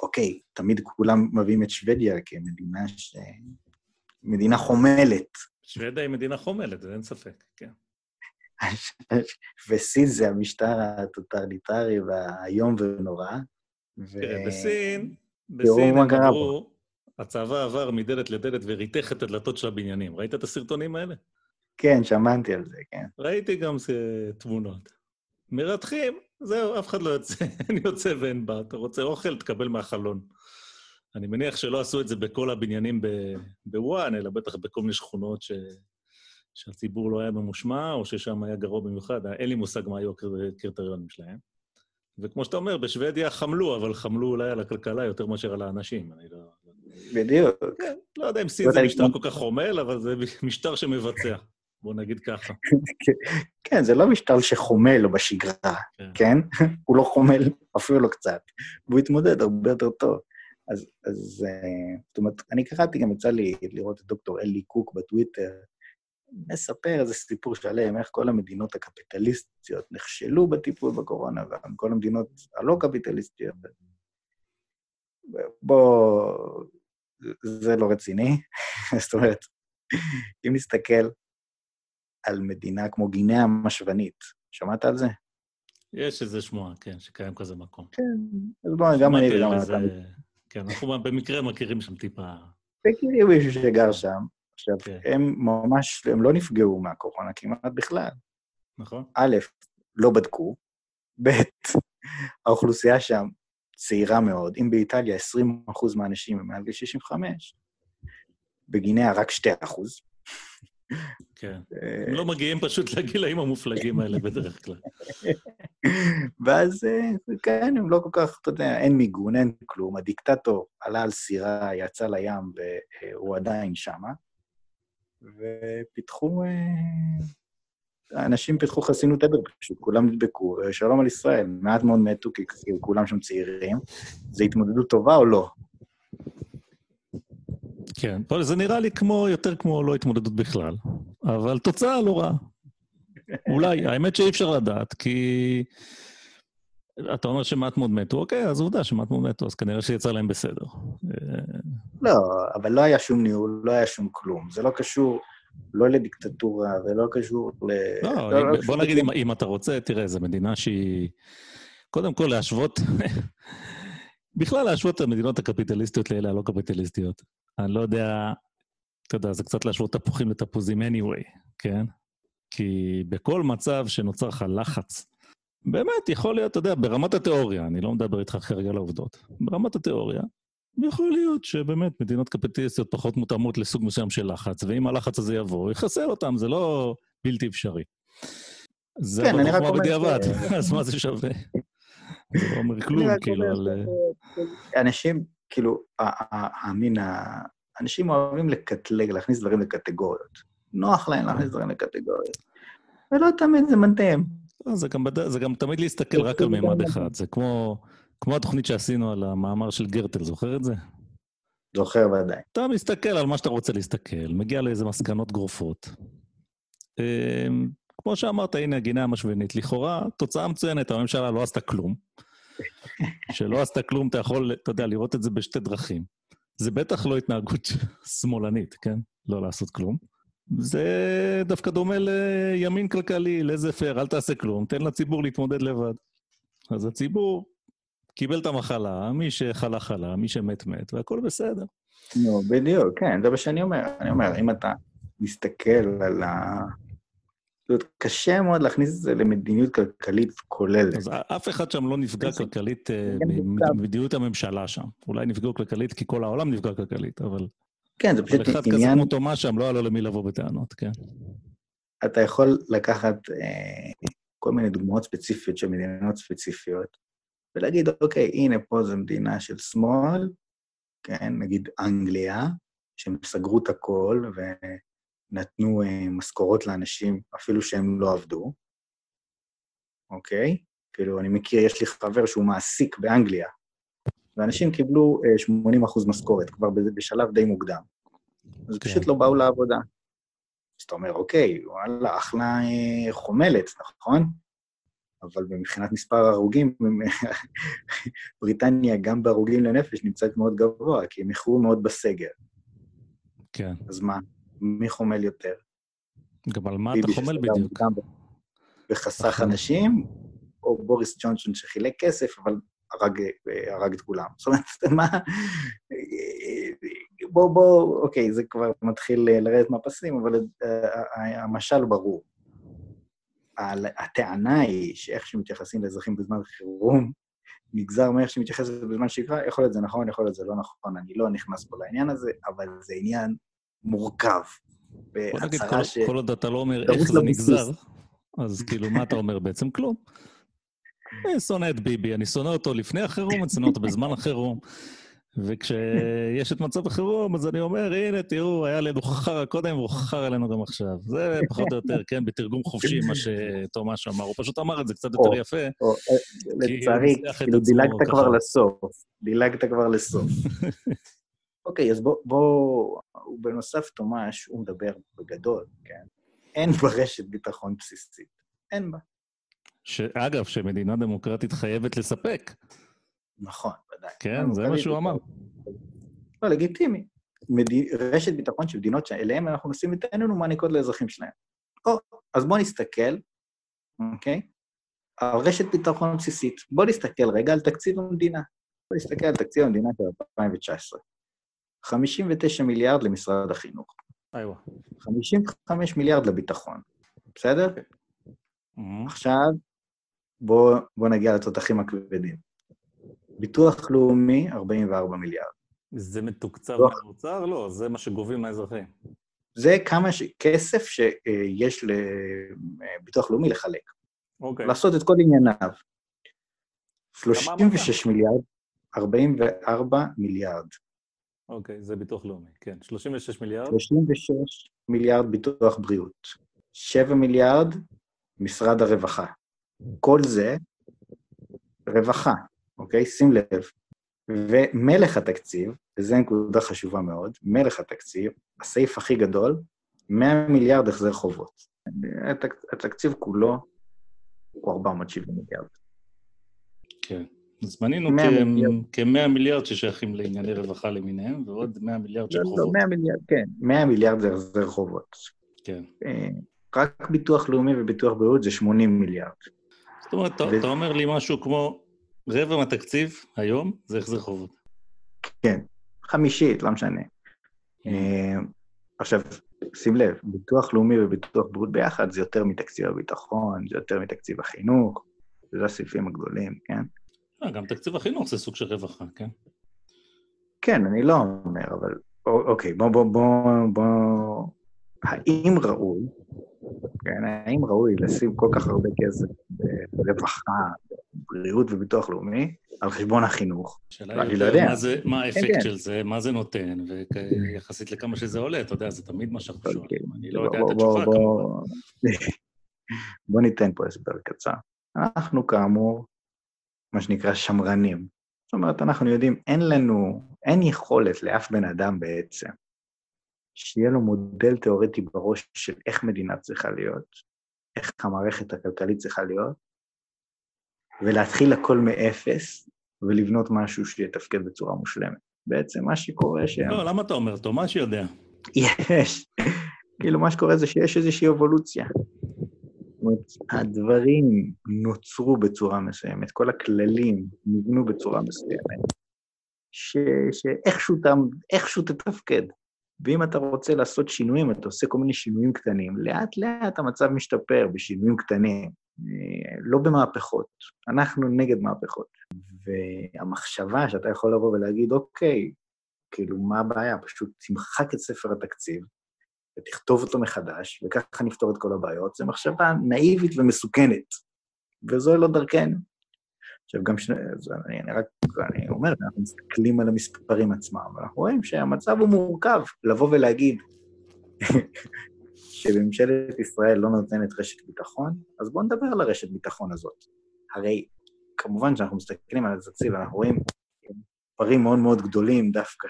אוקיי, תמיד כולם מביאים את שוודיה כמדינה ש... מדינה חומלת. שוודיה היא מדינה חומלת, אין ספק, כן. וסין זה המשטר הטוטליטרי והאיום ונורא. תראה, בסין, בסין הם אמרו, הצבא עבר מדלת לדלת וריתך את הדלתות של הבניינים. ראית את הסרטונים האלה? כן, שמעתי על זה, כן. ראיתי גם תמונות. מרתחים, זהו, אף אחד לא יוצא, אין יוצא ואין בא. אתה רוצה אוכל, תקבל מהחלון. אני מניח שלא עשו את זה בכל הבניינים בוואן, אלא בטח בכל מיני שכונות ש... שהציבור לא היה ממושמע, או ששם היה גרוע במיוחד. אין לי מושג מה היו הקריטריונים שלהם. וכמו שאתה אומר, בשוודיה חמלו, אבל חמלו אולי על הכלכלה יותר מאשר על האנשים. אני לא... בדיוק. כן, לא יודע אם סין זה משטר כל כך חומל, אבל זה משטר שמבצע. בוא נגיד ככה. כן, זה לא משטר שחומל בשגרה, כן? כן? הוא לא חומל אפילו לא קצת, והוא התמודד הרבה יותר טוב. אז, אז אה, זאת אומרת, אני קראתי, גם יצא לי לראות את דוקטור אלי קוק בטוויטר, מספר איזה סיפור שלם, איך כל המדינות הקפיטליסטיות נכשלו בטיפול בקורונה, וגם כל המדינות הלא קפיטליסטיות. בוא, זה לא רציני. זאת אומרת, אם נסתכל על מדינה כמו גינאה המשוונית, שמעת על זה? יש איזה שמועה, כן, שקיים כזה מקום. כן, אז בוא, גם אני וגם אתה. כן, אנחנו במקרה מכירים שם טיפה... מכירים מישהו שגר שם. עכשיו, כן. הם ממש, הם לא נפגעו מהקורונה כמעט בכלל. נכון. א', לא בדקו, ב', האוכלוסייה שם צעירה מאוד. אם באיטליה 20% מהאנשים הם מעל גיל 65, בגינאה רק 2%. כן. אה, הם לא מגיעים פשוט לגילאים המופלגים האלה בדרך כלל. ואז אה, כן, הם לא כל כך, אתה יודע, אין מיגון, אין כלום. הדיקטטור עלה על סירה, יצא לים, והוא עדיין שמה. ופיתחו... אה, אנשים פיתחו חסינות עדר פשוט, כולם נדבקו, שלום על ישראל, מעט מאוד מתו כי כולם שם צעירים. זו התמודדות טובה או לא? כן, זה נראה לי כמו, יותר כמו לא התמודדות בכלל, אבל תוצאה לא רעה. אולי, האמת שאי אפשר לדעת, כי אתה אומר שמעט מאוד מתו, אוקיי, אז עובדה שמעט מאוד מתו, אז כנראה שיצא להם בסדר. לא, אבל לא היה שום ניהול, לא היה שום כלום. זה לא קשור לא לדיקטטורה ולא קשור ל... לא, לא, לא בוא נגיד, אם, אם אתה רוצה, תראה, זו מדינה שהיא... קודם כל, להשוות... בכלל להשוות את המדינות הקפיטליסטיות לאלה הלא קפיטליסטיות. אני לא יודע, אתה יודע, זה קצת להשוות תפוחים לתפוזים anyway, כן? כי בכל מצב שנוצר לך לחץ, באמת, יכול להיות, אתה יודע, ברמת התיאוריה, אני לא מדבר איתך כרגע על העובדות, ברמת התיאוריה, יכול להיות שבאמת מדינות קפיטליסטיות פחות מותאמות לסוג מסוים של לחץ, ואם הלחץ הזה יבוא, יחסל אותם, זה לא בלתי אפשרי. זה כן, אני רק אומר... בדיעבד, אז מה זה שווה? זה לא אומר כלום, כאילו, על... אנשים, כאילו, המין, אנשים אוהבים לקטלג, להכניס דברים לקטגוריות. נוח להם להכניס דברים לקטגוריות. ולא תמיד זה מתאים. לא, זה גם, בד... זה גם תמיד להסתכל רק על מימד אחד. זה כמו, כמו התוכנית שעשינו על המאמר של גרטל, זוכר את זה? זוכר ודאי. אתה מסתכל על מה שאתה רוצה להסתכל, מגיע לאיזה מסקנות גרופות. אמ, כמו שאמרת, הנה הגינה המשוונית. לכאורה, תוצאה מצוינת, הממשלה לא עשתה כלום. שלא עשתה כלום, אתה יכול, אתה יודע, לראות את זה בשתי דרכים. זה בטח לא התנהגות שמאלנית, כן? לא לעשות כלום. זה דווקא דומה לימין כלכלי, לאיזה פייר, אל תעשה כלום, תן לציבור להתמודד לבד. אז הציבור קיבל את המחלה, מי שחלה חלה, מי שמת מת, והכול בסדר. נו, בדיוק, כן, זה מה שאני אומר. אני אומר, אם אתה מסתכל על ה... זאת אומרת, קשה מאוד להכניס את זה למדיניות כלכלית כוללת. אז אף אחד שם לא נפגע כלכלית אה. ממדיניות הממשלה שם. אולי נפגעו כלכלית כי כל העולם נפגע כלכלית, אבל כן, זה אבל פשוט אחד כזה עניין, כמו תומש שם, לא היה לו למי לבוא בטענות, כן. אתה יכול לקחת אה, כל מיני דוגמאות ספציפיות של מדינות ספציפיות, ולהגיד, אוקיי, הנה פה זו מדינה של שמאל, כן, נגיד אנגליה, שהם סגרו את הכל ונתנו אה, משכורות לאנשים אפילו שהם לא עבדו, אוקיי? כאילו, אני מכיר, יש לי חבר שהוא מעסיק באנגליה, ואנשים קיבלו אה, 80 אחוז משכורת כבר בשלב די מוקדם. אז כן. פשוט לא באו לעבודה. אז אתה אומר, אוקיי, וואלה, אחלה אה, חומלת, נכון? אבל מבחינת מספר הרוגים, בריטניה גם בהרוגים לנפש נמצאת מאוד גבוה, כי הם איחרו מאוד בסגר. כן. אז מה, מי חומל יותר? גם על מה אתה חומל בדיוק? וחסך נכון. אנשים, או בוריס ג'ונסון שחילק כסף, אבל הרג, הרג את כולם. זאת אומרת, מה... בוא, בוא, אוקיי, זה כבר מתחיל לרדת מהפסים, אבל אה, המשל ברור. הטענה היא שאיך שמתייחסים לאזרחים בזמן חירום, נגזר מאיך שמתייחסת בזמן שגרה, יכול להיות זה נכון, יכול להיות זה לא נכון, אני לא נכנס פה לעניין הזה, אבל זה עניין מורכב. בוא נגיד, כל- ש... כל עוד אתה לא אומר איך זה. נגזר, אז כאילו, מה אתה אומר בעצם? כלום. אני שונא את ביבי, אני שונא אותו לפני החירום, אני שונא אותו בזמן החירום. וכשיש את מצב החירום, אז אני אומר, הנה, תראו, היה לנו חרא קודם והוא חרא עלינו גם עכשיו. זה פחות או יותר, כן, בתרגום חופשי, מה שתומש אמר. הוא פשוט אמר את זה קצת יותר. יפה. אה, כי לצערי, כאילו דילגת. כבר לסוף. דילגת כבר לסוף. אוקיי, אז בוא, בוא... הוא בנוסף, תומש, הוא מדבר בגדול, כן? אין ברשת ביטחון בסיסית. אין בה. שאגב, שמדינה דמוקרטית חייבת לספק. נכון, ודאי. כן, זה מה שהוא אמר. לא, לגיטימי. מדי... רשת ביטחון של מדינות שאליהן אנחנו נושאים את עינינו מעניקות לאזרחים שלהם. או, אז בואו נסתכל, אוקיי? על רשת ביטחון בסיסית. בואו נסתכל רגע על תקציב המדינה. בואו נסתכל על תקציב המדינה של 2019. 59 מיליארד למשרד החינוך, איווה. 55 מיליארד לביטחון, בסדר? Mhm. עכשיו, בואו בוא נגיע לתותחים הכבדים. ביטוח לאומי, 44 מיליארד. זה מתוקצב לא. מהאוצר? לא, זה מה שגובים מהאזרחים. זה כמה ש... כסף שיש לביטוח לאומי לחלק. אוקיי. לעשות את כל ענייניו. אמרת? 36 מיליארד, 44 מיליארד. אוקיי, זה ביטוח לאומי, כן. 36 מיליארד? 36 מיליארד ביטוח בריאות. 7 מיליארד משרד הרווחה. כל זה רווחה, אוקיי? שים לב. ומלך התקציב, וזו נקודה חשובה מאוד, מלך התקציב, הסעיף הכי גדול, 100 מיליארד החזר חובות. התק... התקציב כולו הוא 470 מיליארד. כן. אז מנינו 100 מיליארד. כ-100 מיליארד ששייכים לענייני רווחה למיניהם, ועוד 100 מיליארד של לא, לא, חובות. 100 מיליארד, כן. 100 מיליארד זה החזר חובות. כן. אה, רק ביטוח לאומי וביטוח בריאות זה 80 מיליארד. זאת אומרת, אתה- ו- אתה אומר לי משהו כמו רבע מהתקציב היום זה החזר חובות. כן, חמישית, לא משנה. אה, עכשיו, שים לב, ביטוח לאומי וביטוח בריאות ביחד זה יותר מתקציב הביטחון, זה יותר מתקציב החינוך, זה הסעיפים הגדולים, כן? אה, גם תקציב החינוך זה סוג של רווחה, כן? כן, אני לא אומר, אבל אוקיי, בוא, בוא, בוא, בוא... האם ראוי, כן, האם ראוי לשים כל כך הרבה כסף ברווחה, בריאות וביטוח לאומי, על חשבון החינוך? השאלה אני לא יודע. מה זה- מה האפקט כן. של זה, מה זה נותן, ויחסית לכמה שזה עולה, אתה יודע, זה תמיד מה שאנחנו אוקיי. שואלים. אני לא יודע את התשובה בוא- כמובן. בוא- בוא ניתן פה הסבר קצר. אנחנו כאמור, מה שנקרא שמרנים. זאת אומרת, אנחנו יודעים, אין לנו, אין יכולת לאף בן אדם בעצם, שיהיה לו מודל תיאורטי בראש של איך מדינה צריכה להיות, איך המערכת הכלכלית צריכה להיות, ולהתחיל הכל מאפס, ולבנות משהו שיתפקד בצורה מושלמת. בעצם מה שקורה ש... לא, למה אתה אומר? תומש יודע. יש. כאילו, מה שקורה זה שיש איזושהי אבולוציה. זאת אומרת, הדברים נוצרו בצורה מסוימת, כל הכללים נבנו בצורה מסוימת, שאיכשהו תתפקד. ואם אתה רוצה לעשות שינויים, אתה עושה כל מיני שינויים קטנים, לאט-לאט המצב משתפר בשינויים קטנים, אה, לא במהפכות. אנחנו נגד מהפכות. והמחשבה שאתה יכול לבוא ולהגיד, אוקיי, כאילו, מה הבעיה? פשוט תמחק את ספר התקציב ותכתוב אותו מחדש, וככה נפתור את כל הבעיות, זו מחשבה נאיבית ומסוכנת, וזו לא דרכנו. עכשיו, גם ש... אני, אני רק אני אומר, אנחנו מסתכלים על המספרים עצמם, ואנחנו רואים שהמצב הוא מורכב. לבוא ולהגיד שממשלת ישראל לא נותנת רשת ביטחון, אז בואו נדבר על הרשת ביטחון הזאת. הרי כמובן שאנחנו מסתכלים על התקציב, אנחנו רואים מספרים מאוד מאוד גדולים דווקא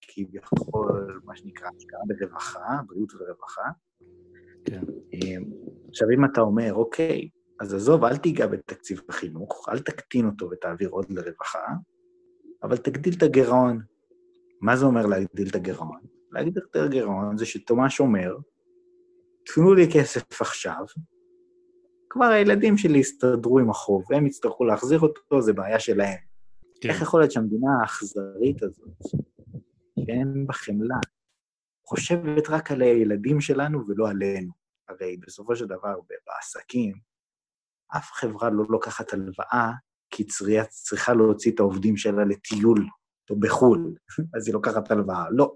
שכביכול, מה שנקרא, השקעה ברווחה, בריאות ורווחה. כן. עכשיו, אם אתה אומר, אוקיי, אז עזוב, אל תיגע בתקציב החינוך, אל תקטין אותו ותעביר עוד לרווחה, אבל תגדיל את הגירעון. מה זה אומר להגדיל את הגירעון? להגדיל את הגירעון זה שתומש אומר, תנו לי כסף עכשיו, כבר הילדים שלי יסתדרו עם החוב, והם יצטרכו להחזיר אותו, זה בעיה שלהם. כן. איך יכול להיות שהמדינה האכזרית הזאת, שאין בה חמלה, חושבת רק על הילדים שלנו ולא עלינו? הרי בסופו של דבר, בעסקים, אף חברה לא לוקחת הלוואה כי צריכה, צריכה להוציא את העובדים שלה לטיול או בחו"ל, אז היא לוקחת הלוואה. לא.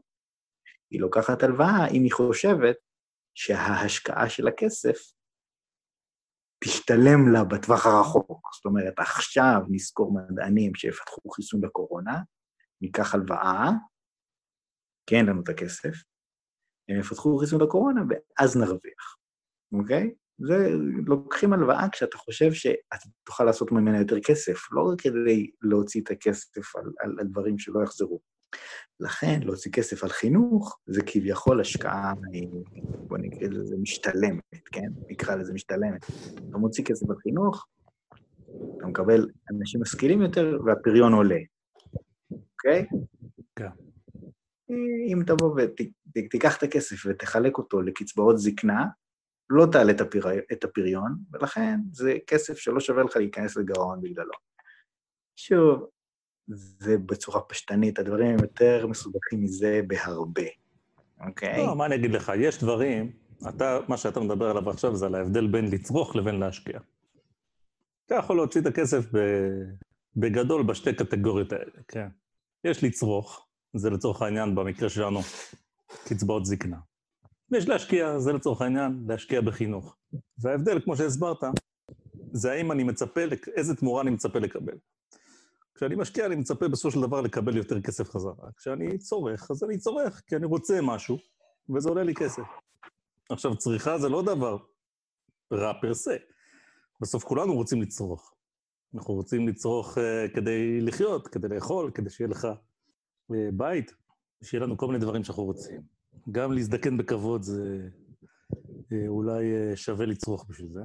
היא לוקחת הלוואה אם היא חושבת שההשקעה של הכסף תשתלם לה בטווח הרחוק. זאת אומרת, עכשיו נזכור מדענים שיפתחו חיסון לקורונה, ניקח הלוואה, כי אין לנו את הכסף, הם יפתחו חיסון לקורונה ואז נרוויח, אוקיי? זה, לוקחים הלוואה כשאתה חושב שאתה תוכל לעשות ממנה יותר כסף, לא רק כדי להוציא את הכסף על, על, על דברים שלא יחזרו. לכן, להוציא כסף על חינוך זה כביכול השקעה, בוא נקרא לזה משתלמת, כן? נקרא לזה משתלמת. אתה מוציא כסף על חינוך, אתה מקבל אנשים משכילים יותר והפריון עולה, אוקיי? כן. אם תבוא ותיקח את הכסף ותחלק אותו לקצבאות זקנה, לא תעלה את, הפיר... את הפריון, ולכן זה כסף שלא שווה לך להיכנס לגרעון בגללו. שוב, זה בצורה פשטנית, הדברים הם יותר מסובכים מזה בהרבה, אוקיי? לא, מה אני אגיד לך? יש דברים, אתה, מה שאתה מדבר עליו עכשיו זה על ההבדל בין לצרוך לבין להשקיע. אתה יכול להוציא את הכסף ב... בגדול בשתי קטגוריות האלה, כן. יש לצרוך, זה לצורך העניין במקרה שלנו קצבאות זקנה. ויש להשקיע, זה לצורך העניין, להשקיע בחינוך. וההבדל, כמו שהסברת, זה האם אני מצפה, איזה תמורה אני מצפה לקבל. כשאני משקיע, אני מצפה בסופו של דבר לקבל יותר כסף חזרה. כשאני צורך, אז אני צורך, כי אני רוצה משהו, וזה עולה לי כסף. עכשיו, צריכה זה לא דבר רע פר סה. בסוף כולנו רוצים לצרוך. אנחנו רוצים לצרוך uh, כדי לחיות, כדי לאכול, כדי שיהיה לך uh, בית, שיהיה לנו כל מיני דברים שאנחנו רוצים. גם להזדקן בכבוד זה אה, אולי אה, שווה לצרוך בשביל זה.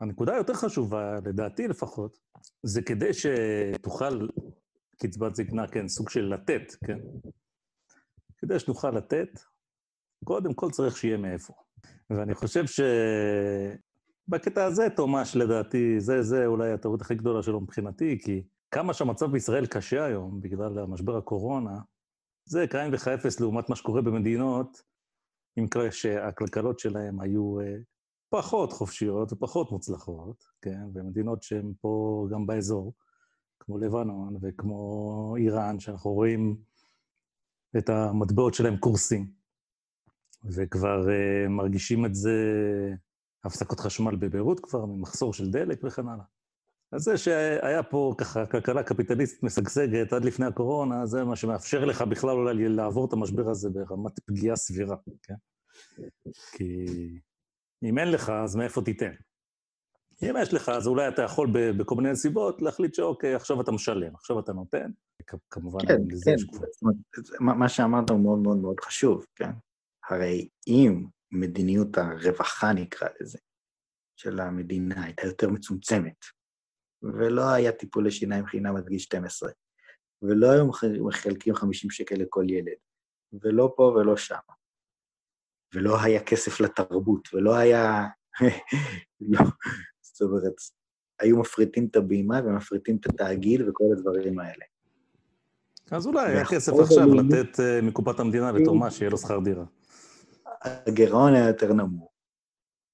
הנקודה היותר חשובה, לדעתי לפחות, זה כדי שתוכל קצבת זקנה, כן, סוג של לתת, כן? כדי שנוכל לתת, קודם כל צריך שיהיה מאיפה. ואני חושב שבקטע הזה, תומש, לדעתי, זה, זה אולי הטעות הכי גדולה שלו מבחינתי, כי כמה שהמצב בישראל קשה היום בגלל המשבר הקורונה, זה קיים וכאפס לעומת מה שקורה במדינות, עם כאלה שהכלכלות שלהם היו אה, פחות חופשיות ופחות מוצלחות, כן? ומדינות שהן פה גם באזור, כמו לבנון וכמו איראן, שאנחנו רואים את המטבעות שלהם קורסים, וכבר uh, מרגישים את זה, הפסקות חשמל בביירות כבר, ממחסור של דלק וכן הלאה. אז זה שהיה פה ככה כלכלה קפיטליסטית משגשגת עד לפני הקורונה, זה מה שמאפשר לך בכלל אולי לעבור את המשבר הזה ברמת פגיעה סבירה, כן? כי אם אין לך, אז מאיפה תיתן? אם יש לך, אז אולי אתה יכול בכל מיני נסיבות להחליט שאוקיי, עכשיו אתה משלם, עכשיו אתה נותן. כמובן, כן, כן. גבול. מה שאמרת הוא מאוד מאוד מאוד חשוב, כן? הרי אם מדיניות הרווחה, נקרא לזה, של המדינה הייתה יותר מצומצמת, ולא היה טיפולי שיניים חינם עד גיל 12, ולא היו מחלקים 50 שקל לכל ילד, ולא פה ולא שם, ולא היה כסף לתרבות, ולא היה... לא, זאת אומרת, היו מפריטים את הבימה ומפריטים את התאגיד וכל הדברים האלה. אז אולי היה כסף עכשיו לתת אה, מקופת המדינה לתומש, שיהיה לו שכר דירה. הגירעון היה יותר נמוך,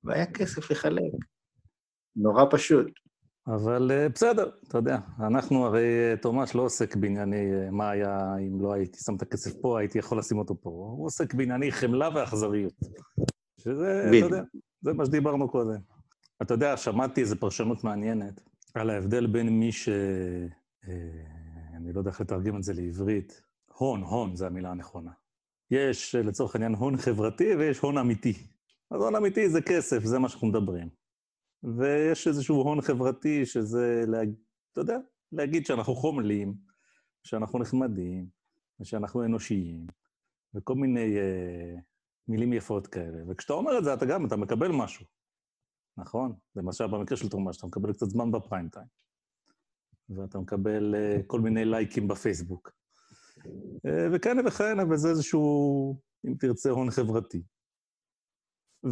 והיה כסף לחלק. נורא פשוט. אבל אה, בסדר, אתה יודע, אנחנו הרי, אה, תומש לא עוסק בענייני אה, מה היה אם לא הייתי שם את הכסף פה, הייתי יכול לשים אותו פה. הוא עוסק בענייני חמלה ואכזריות. שזה, אתה בדיוק. יודע, זה מה שדיברנו קודם. אתה יודע, שמעתי איזו פרשנות מעניינת על ההבדל בין מי ש... אני לא יודע איך לתרגם את זה לעברית. הון, הון זה המילה הנכונה. יש לצורך העניין הון חברתי ויש הון אמיתי. אז הון אמיתי זה כסף, זה מה שאנחנו מדברים. ויש איזשהו הון חברתי שזה, להג... אתה יודע, להגיד שאנחנו חומלים, שאנחנו נחמדים, ושאנחנו אנושיים, וכל מיני אה, מילים יפות כאלה. וכשאתה אומר את זה, אתה גם, אתה מקבל משהו, נכון? למשל, במקרה של תרומה, שאתה מקבל קצת זמן בפריים טיים, ואתה מקבל אה, כל מיני לייקים בפייסבוק. אה, וכהנה וכהנה, וזה איזשהו, אם תרצה, הון חברתי.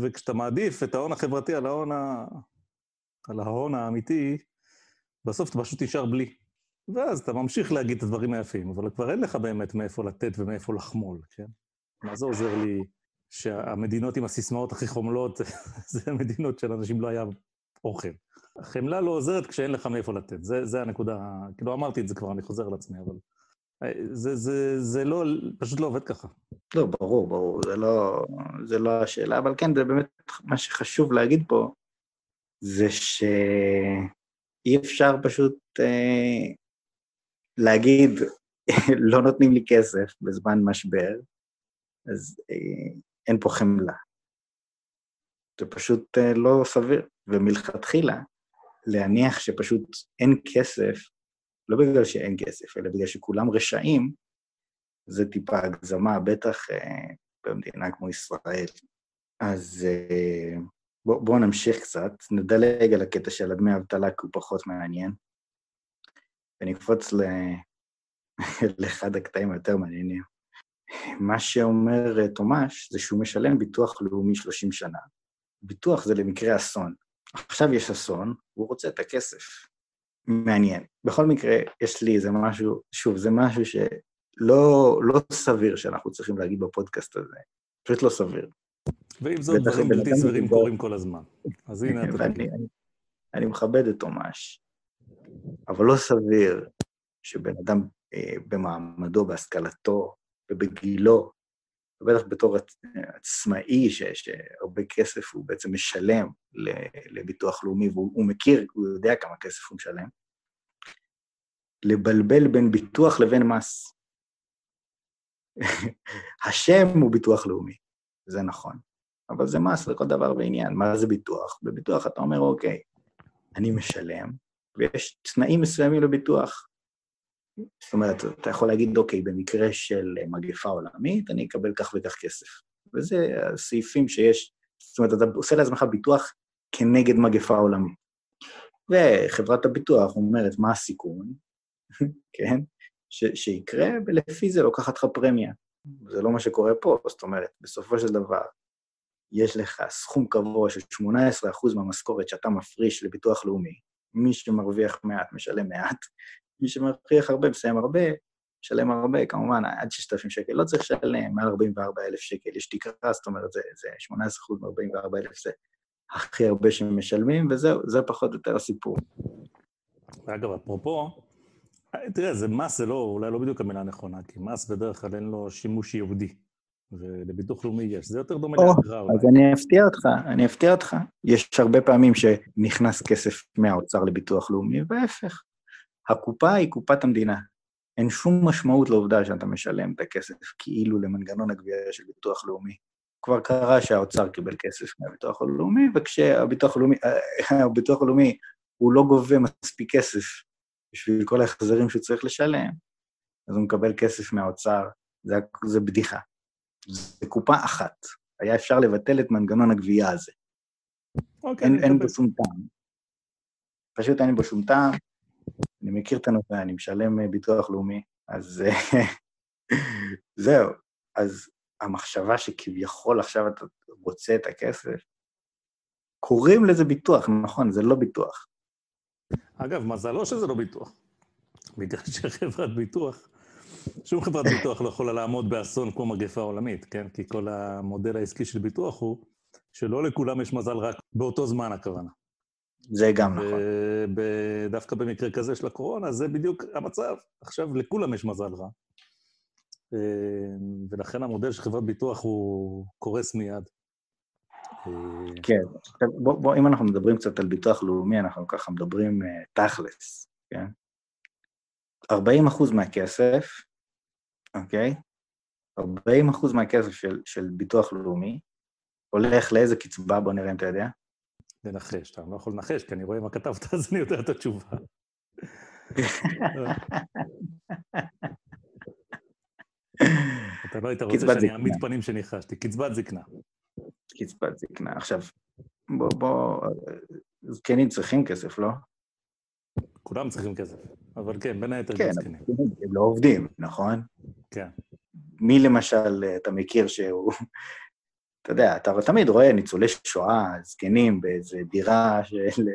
וכשאתה מעדיף את ההון החברתי על ההון, ה... על ההון האמיתי, בסוף אתה פשוט נשאר בלי. ואז אתה ממשיך להגיד את הדברים היפים, אבל כבר אין לך באמת מאיפה לתת ומאיפה לחמול, כן? מה זה עוזר לי שהמדינות עם הסיסמאות הכי חומלות, זה המדינות של אנשים לא היה אוכל. החמלה לא עוזרת כשאין לך מאיפה לתת, זה, זה הנקודה, כאילו אמרתי את זה כבר, אני חוזר על עצמי, אבל... אה, זה, זה, זה לא, פשוט לא עובד ככה. לא, ברור, ברור, זה לא, זה לא השאלה, אבל כן, זה באמת מה שחשוב להגיד פה, זה שאי אפשר פשוט אה, להגיד, לא נותנים לי כסף בזמן משבר, אז אה, אין פה חמלה. זה פשוט אה, לא סביר. ומלכתחילה, להניח שפשוט אין כסף, לא בגלל שאין כסף, אלא בגלל שכולם רשעים, זה טיפה הגזמה, בטח אה, במדינה כמו ישראל. אז אה, בואו בוא נמשיך קצת, נדלג על הקטע של הדמי אבטלה, כי הוא פחות מעניין, ונקפוץ ל... לאחד הקטעים היותר מעניינים. מה שאומר אה, תומש זה שהוא משלם ביטוח לאומי 30 שנה. ביטוח זה למקרה אסון. עכשיו יש אסון, והוא רוצה את הכסף. מעניין. בכל מקרה, יש לי איזה משהו, שוב, זה משהו שלא לא סביר שאנחנו צריכים להגיד בפודקאסט הזה. פשוט לא סביר. ועם זאת, דברים בלתי סבירים. קורים כל הזמן. אז הנה ואני אני, אני מכבד את תומש, אבל לא סביר שבן אדם אה, במעמדו, בהשכלתו ובגילו, ובטח בתור עצ- עצמאי, ש- שהרבה כסף הוא בעצם משלם לביטוח לאומי, והוא הוא מכיר, הוא יודע כמה כסף הוא משלם, לבלבל בין ביטוח לבין מס. השם הוא ביטוח לאומי, זה נכון. אבל זה מס לכל דבר ועניין. מה זה ביטוח? בביטוח אתה אומר, אוקיי, אני משלם, ויש תנאים מסוימים לביטוח. זאת אומרת, אתה יכול להגיד, אוקיי, במקרה של מגפה עולמית, אני אקבל כך וכך כסף. וזה הסעיפים שיש, זאת אומרת, אתה עושה לעצמך ביטוח כנגד מגפה עולמית. וחברת הביטוח אומרת, מה הסיכון, כן, ש- שיקרה, ולפי זה לוקחת לך פרמיה. זה לא מה שקורה פה, זאת אומרת, בסופו של דבר, יש לך סכום קבוע של 18% מהמשכורת שאתה מפריש לביטוח לאומי. מי שמרוויח מעט משלם מעט, מי שמרוויח הרבה מסיים הרבה, משלם הרבה, כמובן, עד 6,000 שקל לא צריך לשלם, מעל 44,000 שקל יש תקרה, זאת אומרת, זה, זה 18% מ-44,000 זה הכי הרבה שמשלמים, וזהו, זה פחות או יותר הסיפור. אגב, אפרופו, תראה, זה מס, זה לא, אולי לא בדיוק המילה הנכונה, כי מס בדרך כלל אין לו שימוש ייעודי, ולביטוח לאומי יש. זה יותר דומה או, לאגרה אולי. אז אני אפתיע אותך, אני אפתיע אותך. יש הרבה פעמים שנכנס כסף מהאוצר לביטוח לאומי, וההפך. הקופה היא קופת המדינה. אין שום משמעות לעובדה שאתה משלם את הכסף כאילו למנגנון הגבייה של ביטוח לאומי. כבר קרה שהאוצר קיבל כסף מהביטוח הלאומי, וכשהביטוח הלאומי, אה, הביטוח הלאומי הוא לא גובה מספיק כסף בשביל כל ההחזרים שהוא צריך לשלם, אז הוא מקבל כסף מהאוצר, זה, זה בדיחה. זה קופה אחת. היה אפשר לבטל את מנגנון הגבייה הזה. אוקיי, אין, אין. בו שום טעם. פשוט אין בו שום טעם. אני מכיר את הנושא, אני משלם אה, ביטוח לאומי, אז אה, זהו. אז המחשבה שכביכול עכשיו אתה רוצה את הכסף, קוראים לזה ביטוח, נכון, זה לא ביטוח. אגב, מזלו שזה לא ביטוח. בגלל שחברת ביטוח שום חברת ביטוח לא יכולה לעמוד באסון כמו מגפה עולמית, כן? כי כל המודל העסקי של ביטוח הוא שלא לכולם יש מזל רק באותו זמן הכוונה. זה גם נכון. דווקא במקרה כזה של הקורונה, זה בדיוק המצב. עכשיו לכולם יש מזל רע. אה, ולכן המודל של חברת ביטוח הוא קורס מיד. כן, בוא, בוא, אם אנחנו מדברים קצת על ביטוח לאומי, אנחנו ככה מדברים uh, תכלס, כן? 40 אחוז מהכסף, אוקיי? 40 אחוז מהכסף של, של ביטוח לאומי הולך לאיזה קצבה? בוא נראה אם אתה יודע. לנחש, אתה לא יכול לנחש, כי אני רואה מה כתבת, אז אני יודע את התשובה. אתה לא היית רוצה שאני אעמיד פנים שניחשתי, קצבת זקנה. קצבת זקנה. עכשיו, בוא, בוא, זקנים צריכים כסף, לא? כולם צריכים כסף, אבל כן, בין היתר כן, זקנים. הם לא עובדים, נכון? כן. מי למשל אתה מכיר שהוא... אתה יודע, אתה תמיד רואה ניצולי שואה, זקנים, באיזה דירה של...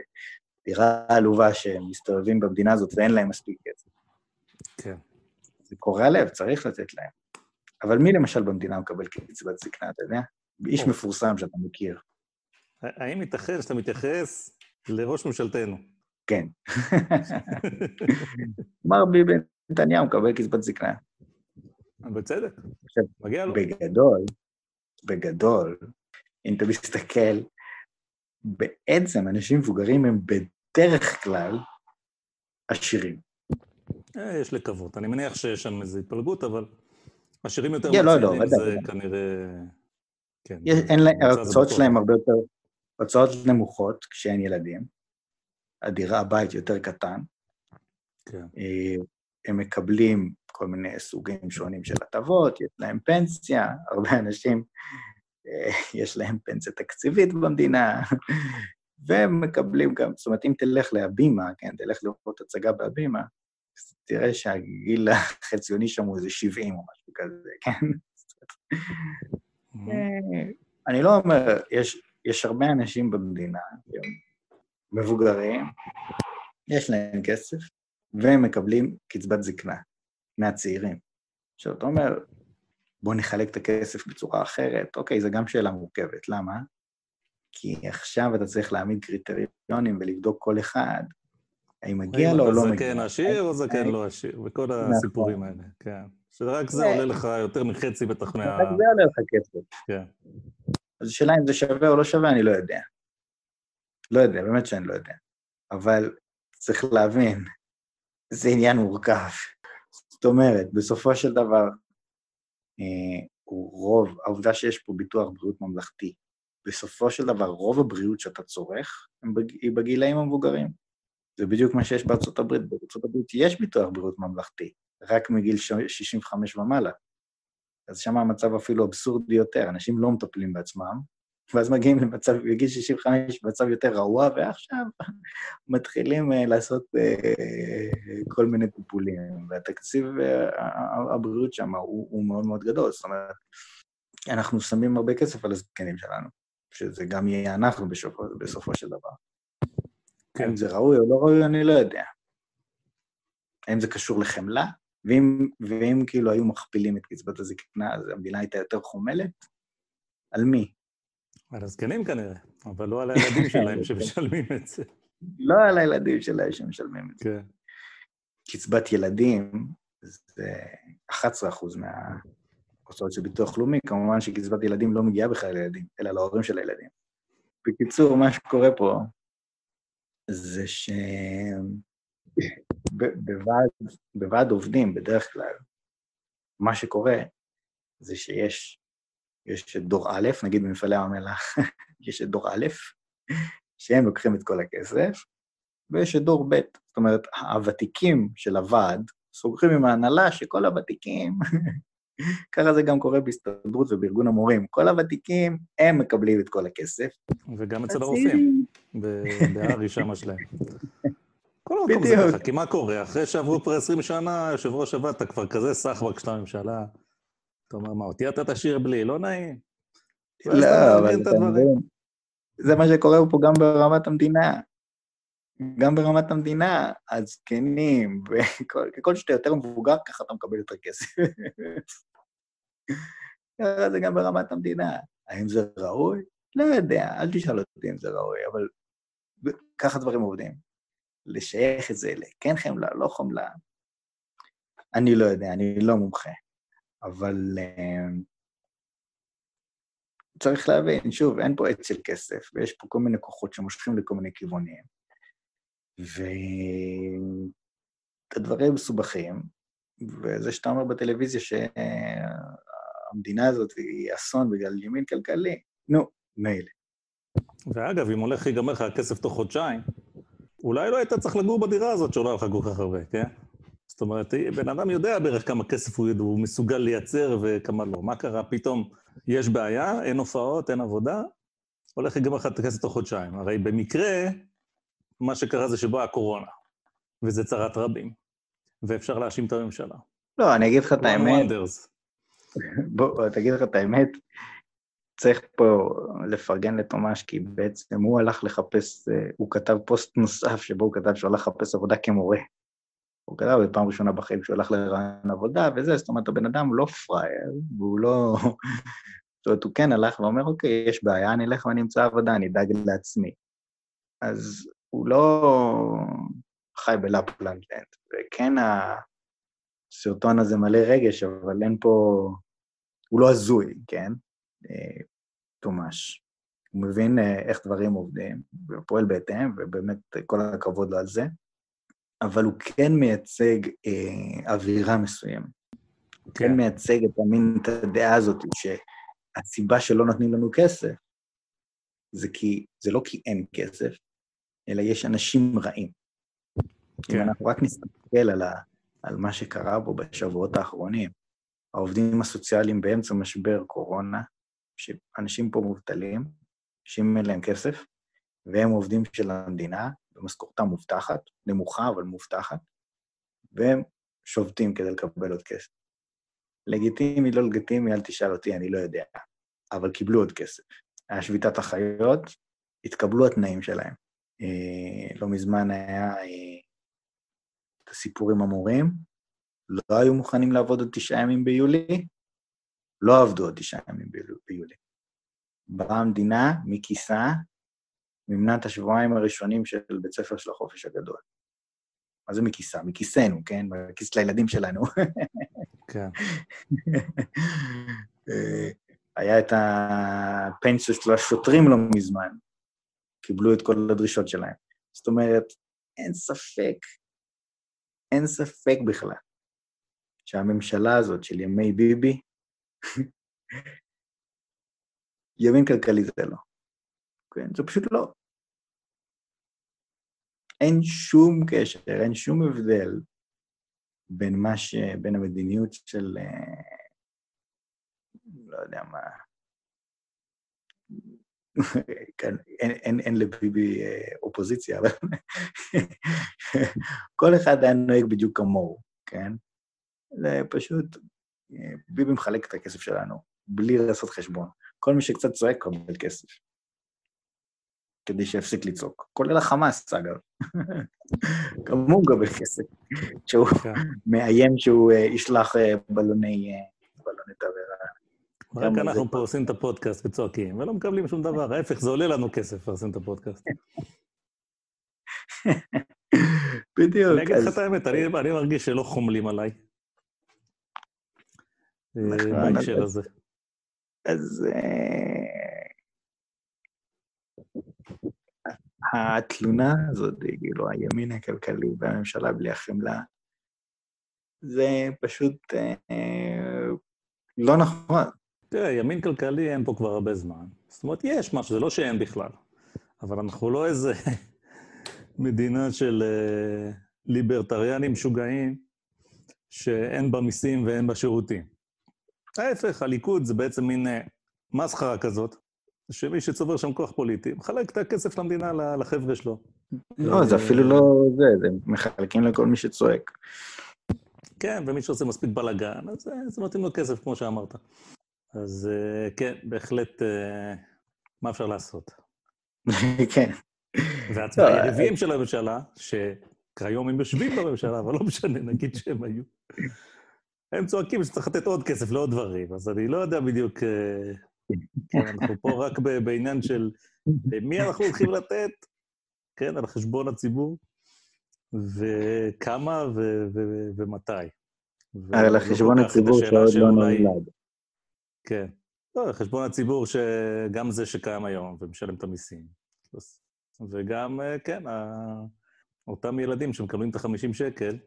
דירה עלובה שהם מסתובבים במדינה הזאת ואין להם מספיק כסף. כן. זה קורע לב, צריך לתת להם. אבל מי למשל במדינה מקבל קצבת זקנה, אתה יודע? איש מפורסם שאתה מכיר. האם ייתכן שאתה מתייחס לראש ממשלתנו? כן. מר ביבי נתניהו מקבל קצבת זקנה. בצדק, מגיע לו. בגדול, בגדול, אם אתה מסתכל, בעצם אנשים מבוגרים הם בדרך כלל עשירים. אה, יש לקוות. אני מניח שיש שם איזו התפלגות, אבל עשירים יותר yeah, לא, לא, זה לא, כנראה... כן. יש, אין ההוצאות שלהם הרבה יותר, הוצאות נמוכות כשאין ילדים. הדירה, הבית יותר קטן. כן. אה, הם מקבלים כל מיני סוגים שונים של הטבות, יש להם פנסיה, הרבה אנשים, אה, יש להם פנסיה תקציבית במדינה, והם מקבלים גם, זאת אומרת, אם תלך להבימה, כן, תלך לראות הצגה בהבימה, תראה שהגיל החציוני שם הוא איזה 70 או משהו כזה, כן? אה, אני לא אומר, יש, יש הרבה אנשים במדינה, מבוגרים, יש להם כסף, והם מקבלים קצבת זקנה מהצעירים. עכשיו, אתה אומר, בוא נחלק את הכסף בצורה אחרת. אוקיי, זו גם שאלה מורכבת. למה? כי עכשיו אתה צריך להעמיד קריטריונים ולבדוק כל אחד, האם מגיע לו או לא מגיע. זקן עשיר או זקן לא עשיר, וכל נכון. הסיפורים האלה, כן. שרק זה עולה לך יותר מחצי בטח מה... רק זה עולה לך כסף. כן. אז השאלה אם זה שווה או לא שווה, אני לא יודע. לא יודע, באמת שאני לא יודע. אבל צריך להבין, זה עניין מורכב. זאת אומרת, בסופו של דבר, אה, רוב, העובדה שיש פה ביטוח בריאות ממלכתי, בסופו של דבר, רוב הבריאות שאתה צורך היא בגילאים המבוגרים. זה בדיוק מה שיש בארצות הברית. בארצות הברית יש ביטוח בריאות ממלכתי, רק מגיל 65 ומעלה. אז שם המצב אפילו אבסורדי יותר, אנשים לא מטפלים בעצמם, ואז מגיעים למצב, בגיל 65, במצב יותר רעוע, ועכשיו מתחילים uh, לעשות uh, כל מיני טיפולים, והתקציב uh, הבריאות שם הוא, הוא מאוד מאוד גדול, זאת אומרת, אנחנו שמים הרבה כסף על הזקנים שלנו, שזה גם יהיה אנחנו בסופו, בסופו של דבר. כן. אם זה ראוי או לא ראוי, אני לא יודע. האם זה קשור לחמלה? ואם, ואם כאילו היו מכפילים את קצבת הזקנה, אז המדינה הייתה יותר חומלת? על מי? על הזקנים כנראה, אבל לא על הילדים שלהם שמשלמים את זה. לא על הילדים שלהם שמשלמים את זה. כן. קצבת ילדים זה 11 אחוז מההוצאות של ביטוח לאומי, כמובן שקצבת ילדים לא מגיעה בכלל לילדים, אלא להורים של הילדים. בקיצור, מה שקורה פה זה שבוועד עובדים, בדרך כלל, מה שקורה זה שיש יש את דור א', נגיד במפעלי ים המלח, יש את דור א', שהם לוקחים את כל הכסף, ויש את דור ב', זאת אומרת, הוותיקים של הוועד סוגרים עם ההנהלה שכל הוותיקים, ככה זה גם קורה בהסתדרות ובארגון המורים, כל הוותיקים, הם מקבלים את כל הכסף. וגם אצל הרופאים, בהארי שמה שלהם. כל המקום זה ככה, כי מה קורה? אחרי שעברו פה 20 שנה, יושב ראש הוועד, אתה כבר כזה סחבק של הממשלה. אתה אומר, מה, אותי אתה תשאיר בלי, לא נעים. לא, אבל אתה מבין, זה מה שקורה פה גם ברמת המדינה. גם ברמת המדינה, הזקנים, וככל שאתה יותר מבוגר, ככה אתה מקבל יותר כסף. ככה זה גם ברמת המדינה. האם זה ראוי? לא יודע, אל תשאל אותי אם זה ראוי, אבל ככה דברים עובדים. לשייך את זה לכן חמלה, לא חמלה, אני לא יודע, אני לא מומחה. אבל uh, צריך להבין, שוב, אין פה עץ של כסף, ויש פה כל מיני כוחות שמושכים לכל מיני כיוונים. והדברים מסובכים, וזה שאתה אומר בטלוויזיה שהמדינה הזאת היא אסון בגלל ימין כלכלי, נו, מילא. ואגב, אם הולך להיגמר לך הכסף תוך חודשיים, אולי לא היית צריך לגור בדירה הזאת שעולה לך כל כך הרבה, כן? זאת אומרת, בן אדם יודע בערך כמה כסף הוא, הוא מסוגל לייצר וכמה לא. מה קרה? פתאום יש בעיה, אין הופעות, אין עבודה, הולך להיגמר לך את הכסף תוך חודשיים. הרי במקרה, מה שקרה זה שבאה הקורונה, וזה צרת רבים, ואפשר להאשים את הממשלה. לא, אני אגיד לך את האמת. בוא, תגיד לך את האמת. צריך פה לפרגן לתומש, כי בעצם הוא הלך לחפש, אה, הוא כתב פוסט נוסף שבו הוא כתב שהוא הלך לחפש עבודה כמורה. הוא כתב בפעם ראשונה בחיים שהוא הלך לרעיון עבודה וזה, זאת אומרת, הבן אדם לא פראייר, והוא לא... זאת אומרת, הוא כן הלך ואומר, אוקיי, יש בעיה, אני אלך ואני אמצא עבודה, אני אדאג לעצמי. אז הוא לא חי בלפלנד, וכן הסרטון הזה מלא רגש, אבל אין פה... הוא לא הזוי, כן? תומש. הוא מבין אה, איך דברים עובדים, ופועל בהתאם, ובאמת כל הכבוד לו על זה, אבל הוא כן מייצג אה, אווירה מסוימת. הוא כן. כן מייצג את המין, את הדעה הזאת, שהסיבה שלא נותנים לנו כסף, זה כי, זה לא כי אין כסף, אלא יש אנשים רעים. כן. אם אנחנו רק נסתכל על, ה, על מה שקרה פה בשבועות האחרונים, העובדים הסוציאליים באמצע משבר קורונה, שאנשים פה מובטלים, אנשים אין להם כסף, והם עובדים של המדינה, ומשכורתם מובטחת, נמוכה אבל מובטחת, והם שובתים כדי לקבל עוד כסף. לגיטימי, לא לגיטימי, אל תשאל אותי, אני לא יודע, אבל קיבלו עוד כסף. היה שביתת אחיות, התקבלו התנאים שלהם. אה, לא מזמן היה אה, את הסיפור עם המורים, לא היו מוכנים לעבוד עוד תשעה ימים ביולי, לא עבדו עוד תשעה ימים ביולי. באה המדינה מכיסה, מימנה את השבועיים הראשונים של בית ספר של החופש הגדול. מה זה מכיסה? מכיסנו, כן? מכיס לילדים שלנו. כן. אה, היה את הפנסיות של השוטרים לא מזמן, קיבלו את כל הדרישות שלהם. זאת אומרת, אין ספק, אין ספק בכלל, שהממשלה הזאת של ימי ביבי, ימין כלכלי זה לא. כן, זה פשוט לא. אין שום קשר, אין שום הבדל בין מה ש... בין המדיניות של... אה, לא יודע מה... כן, אין, אין, אין לביבי אה, אופוזיציה, אבל כל אחד היה נוהג בדיוק כמוהו, כן? זה פשוט, ביבי מחלק את הכסף שלנו, בלי לעשות חשבון. כל מי שקצת צועק קבל כסף. כדי שיפסיק לצעוק. כולל החמאס, אגב. גם הוא מקבל כסף. שהוא כן. מאיים שהוא אה, ישלח אה, בלוני תבערה. רק אנחנו פה עושים את הפודקאסט וצועקים, ולא מקבלים שום דבר. ההפך, זה עולה לנו כסף לעשות את הפודקאסט. בדיוק. אני אגיד לך את האמת, אני מרגיש שלא חומלים עליי. נכון, בהקשר הזה. אז התלונה הזאת, כאילו, הימין הכלכלי והממשלה בלי החמלה, זה פשוט אה, לא נכון. תראה, ימין כלכלי אין פה כבר הרבה זמן. זאת אומרת, יש משהו, זה לא שאין בכלל. אבל אנחנו לא איזה מדינה של אה, ליברטריאנים משוגעים, שאין בה מיסים ואין בה שירותים. ההפך, הליכוד זה בעצם מין אה, מסחרה כזאת, שמי שצובר שם כוח פוליטי, מחלק את הכסף למדינה לחבר'ה שלו. לא, זה אפילו לא זה, זה מחלקים לכל מי שצועק. כן, ומי שעושה מספיק בלאגן, אז אה, זה מתאים לו כסף, כמו שאמרת. אז אה, כן, בהחלט, מה אפשר לעשות? כן. והיריבים של הממשלה, שכיום הם יושבים בממשלה, אבל לא משנה, נגיד שהם היו. הם צועקים שצריך לתת עוד כסף לעוד דברים, אז אני לא יודע בדיוק... אה, כן, אנחנו פה רק בעניין של מי אנחנו הולכים לתת, כן, על חשבון הציבור, וכמה ומתי. על חשבון הציבור שעוד לא נולד. כן. לא, על חשבון הציבור שגם זה שקיים היום ומשלם את המיסים. וגם, אה, כן, אותם ילדים שמקבלים את ה-50 שקל,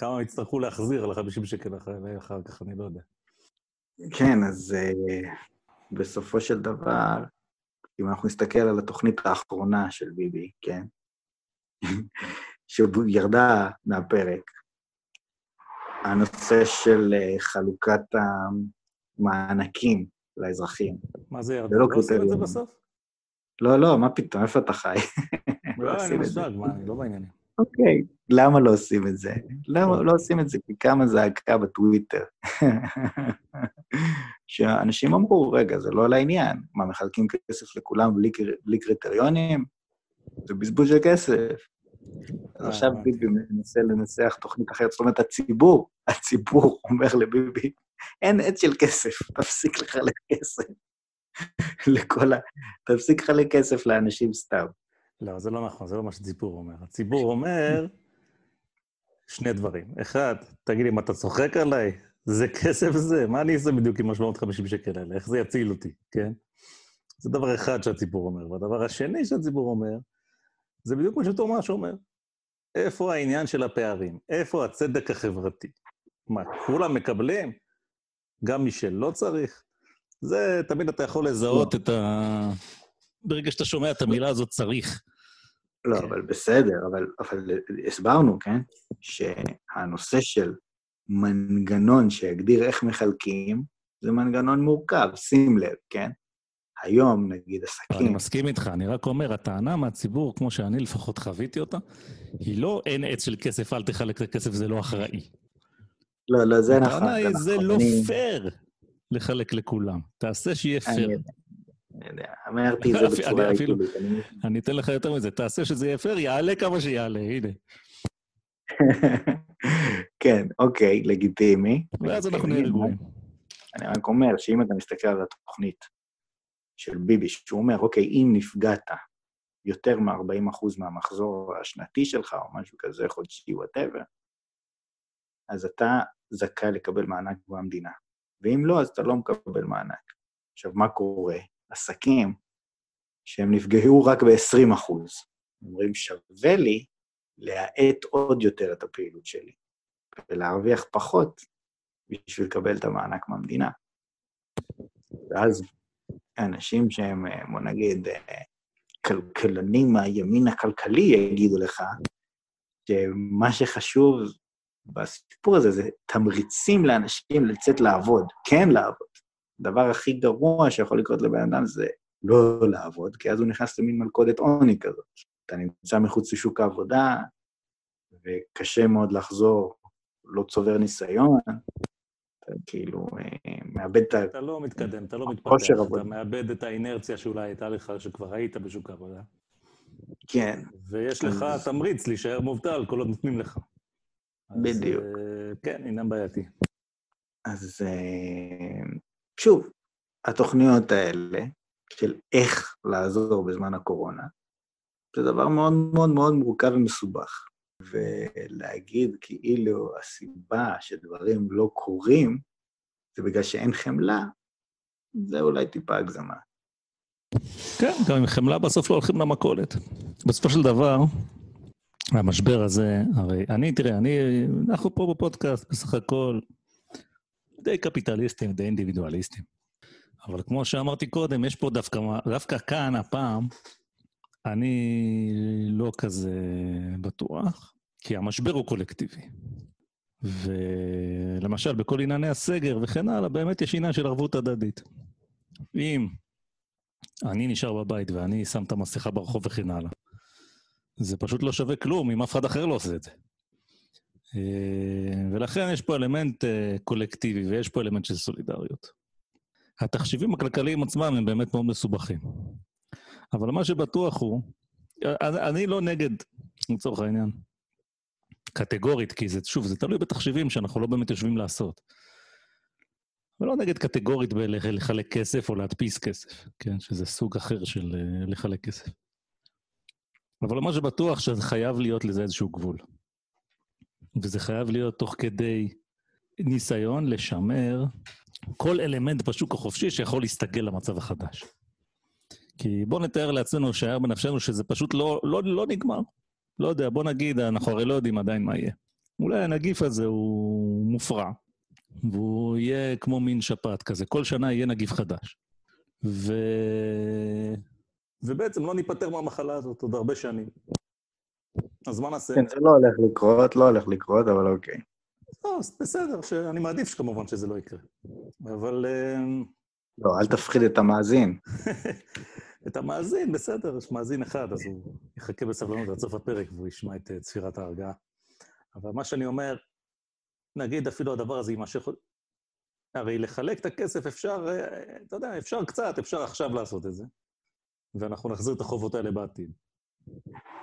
כמה יצטרכו להחזיר על ה-50 שקל אחר כך, אני לא יודע. כן, אז uh, בסופו של דבר, אם אנחנו נסתכל על התוכנית האחרונה של ביבי, כן? שירדה מהפרק, הנושא של uh, חלוקת המענקים לאזרחים. מה זה ירדה? לא עושים את זה בסוף? לא, לא, מה פתאום, איפה אתה חי? לא, אין לי מושג, מה, אני לא בעניינים. אוקיי, למה לא עושים את זה? למה לא עושים את זה? כי קמה זעקה בטוויטר. שאנשים אמרו, רגע, זה לא לעניין. מה, מחלקים כסף לכולם בלי, בלי קריטריונים? זה בזבוז של כסף. אז עכשיו ביבי מנסה לנסח תוכנית אחרת. זאת אומרת, הציבור, הציבור אומר לביבי, אין עץ של כסף, תפסיק לחלק כסף. לכל ה... תפסיק לחלק כסף לאנשים סתם. לא, זה לא נכון, זה לא מה שהציבור אומר. הציבור אומר שני דברים. אחד, תגיד לי, מה, אתה צוחק עליי? זה כסף זה, מה אני אעשה בדיוק עם ה-750 שקל האלה? איך זה יציל אותי, כן? זה דבר אחד שהציבור אומר. והדבר השני שהציבור אומר, זה בדיוק מה שתומש אומר. איפה העניין של הפערים? איפה הצדק החברתי? מה, כולם מקבלים? גם מי שלא צריך? זה, תמיד אתה יכול לזהות את ה... ברגע שאתה שומע את המילה הזאת, צריך. לא, כן. אבל בסדר, אבל, אבל הסברנו, כן? שהנושא של מנגנון שיגדיר איך מחלקים, זה מנגנון מורכב, שים לב, כן? היום, נגיד, עסקים... אני מסכים איתך, אני רק אומר, הטענה מהציבור, כמו שאני לפחות חוויתי אותה, היא לא אין עץ של כסף, אל תחלק את הכסף, זה לא אחראי. לא, לא, זה נכון. הטענה היא, זה נכון. לא פייר לחלק לכולם. תעשה שיהיה פייר. אמרתי את זה בצורה עיתונית. אני אתן לך יותר מזה, תעשה שזה יהיה פייר, יעלה כמה שיעלה, הנה. כן, אוקיי, לגיטימי. ואז אנחנו נהיה רגועים. אני רק אומר שאם אתה מסתכל על התוכנית של ביבי, שהוא אומר, אוקיי, אם נפגעת יותר מ-40% מהמחזור השנתי שלך, או משהו כזה, חודשי, וואטאבר, אז אתה זכאי לקבל מענק מהמדינה. ואם לא, אז אתה לא מקבל מענק. עכשיו, מה קורה? עסקים שהם נפגעו רק ב-20 אחוז. אומרים, שווה לי להאט עוד יותר את הפעילות שלי, ולהרוויח פחות בשביל לקבל את המענק מהמדינה. ואז אנשים שהם, בוא נגיד, כלכלנים מהימין הכלכלי יגידו לך, שמה שחשוב בסיפור הזה זה תמריצים לאנשים לצאת לעבוד, כן לעבוד. הדבר הכי גרוע שיכול לקרות לבן אדם זה לא לעבוד, כי אז הוא נכנס למין מלכודת עוני כזאת. אתה נמצא מחוץ לשוק העבודה, וקשה מאוד לחזור, לא צובר ניסיון, אתה כאילו אה, מאבד את ה... אתה לא מתקדם, אתה לא מתפתח, אתה מאבד את האינרציה שאולי הייתה לך, שכבר היית בשוק העבודה. כן. ויש לך תמריץ להישאר מובטל כל עוד נותנים לך. בדיוק. אז אה, כן, עניין בעייתי. אז אה, שוב, התוכניות האלה של איך לעזור בזמן הקורונה, זה דבר מאוד מאוד מאוד מורכב ומסובך. ולהגיד כאילו הסיבה שדברים לא קורים זה בגלל שאין חמלה, זה אולי טיפה הגזמה. כן, גם עם חמלה בסוף לא הולכים למכולת. בסופו של דבר, המשבר הזה, הרי אני, תראה, אני, אנחנו פה בפודקאסט בסך הכל די קפיטליסטים, די אינדיבידואליסטים. אבל כמו שאמרתי קודם, יש פה דווקא, דווקא כאן, הפעם, אני לא כזה בטוח, כי המשבר הוא קולקטיבי. ולמשל, בכל ענייני הסגר וכן הלאה, באמת יש עניין של ערבות הדדית. אם אני נשאר בבית ואני שם את המסכה ברחוב וכן הלאה, זה פשוט לא שווה כלום אם אף אחד אחר לא עושה את זה. אה, ולכן יש פה אלמנט אה, קולקטיבי ויש פה אלמנט של סולידריות. התחשיבים הכלכליים עצמם הם באמת מאוד מסובכים. אבל מה שבטוח הוא אני, אני לא נגד, לצורך העניין, קטגורית, כי זה, שוב, זה תלוי בתחשיבים שאנחנו לא באמת יושבים לעשות. ולא נגד קטגורית בלחלק כסף או להדפיס כסף, כן? שזה סוג אחר של אה, לחלק כסף. אבל מה שבטוח שזה חייב להיות לזה איזשהו גבול. וזה חייב להיות תוך כדי ניסיון לשמר כל אלמנט בשוק החופשי שיכול להסתגל למצב החדש. כי בואו נתאר לעצמנו שהיה בנפשנו שזה פשוט לא, לא, לא נגמר. לא יודע, בוא נגיד, אנחנו הרי לא יודעים עדיין מה יהיה. אולי הנגיף הזה הוא מופרע, והוא יהיה כמו מין שפעת כזה, כל שנה יהיה נגיף חדש. ו... ובעצם לא ניפטר מהמחלה הזאת עוד הרבה שנים. אז מה נעשה? כן, זה לא הולך לקרות, לא הולך לקרות, אבל אוקיי. לא, בסדר, שאני מעדיף כמובן שזה לא יקרה. אבל... אמ, לא, אל תפחיד את המאזין. את המאזין, בסדר, יש מאזין אחד, אז הוא יחכה בסבלנות עד סוף הפרק והוא ישמע את אה, צפירת ההרגעה. אבל מה שאני אומר, נגיד אפילו הדבר הזה יימשך... הרי לחלק את הכסף אפשר, אה, אתה יודע, אפשר קצת, אפשר עכשיו לעשות את זה, ואנחנו נחזיר את החובות האלה בעתיד.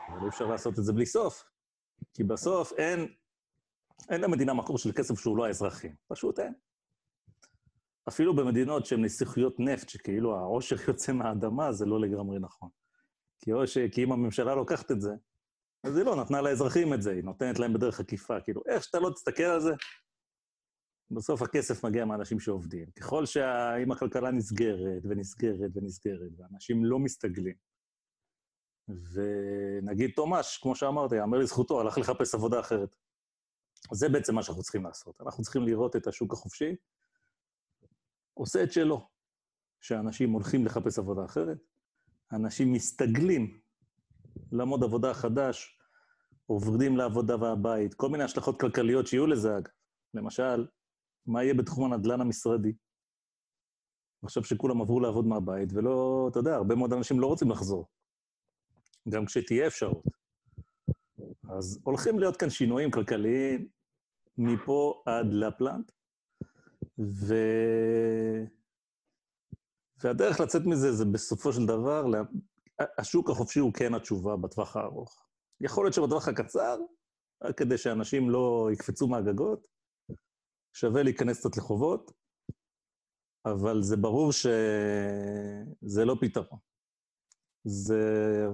אבל אי אפשר לעשות את זה בלי סוף, כי בסוף אין, אין למדינה מקור של כסף שהוא לא האזרחים, פשוט אין. אפילו במדינות שהן נסיכויות נפט, שכאילו העושר יוצא מהאדמה, זה לא לגמרי נכון. כי, ש... כי אם הממשלה לוקחת את זה, אז היא לא נתנה לאזרחים את זה, היא נותנת להם בדרך עקיפה. כאילו, איך שאתה לא תסתכל על זה, בסוף הכסף מגיע מאנשים שעובדים. ככל שאם הכלכלה נסגרת ונסגרת ונסגרת, ואנשים לא מסתגלים, ונגיד תומש, כמו שאמרתי, יאמר לזכותו, הלך לחפש עבודה אחרת. זה בעצם מה שאנחנו צריכים לעשות. אנחנו צריכים לראות את השוק החופשי, עושה את שלו, שאנשים הולכים לחפש עבודה אחרת, אנשים מסתגלים לעמוד עבודה חדש, עובדים לעבודה והבית, כל מיני השלכות כלכליות שיהיו לזה, אגב. למשל, מה יהיה בתחום הנדל"ן המשרדי? עכשיו שכולם עברו לעבוד מהבית, ולא, אתה יודע, הרבה מאוד אנשים לא רוצים לחזור, גם כשתהיה אפשרות. אז הולכים להיות כאן שינויים כלכליים מפה עד לפלנט, ו... והדרך לצאת מזה זה בסופו של דבר, השוק החופשי הוא כן התשובה בטווח הארוך. יכול להיות שבטווח הקצר, רק כדי שאנשים לא יקפצו מהגגות, שווה להיכנס קצת לחובות, אבל זה ברור שזה לא פתרון. זה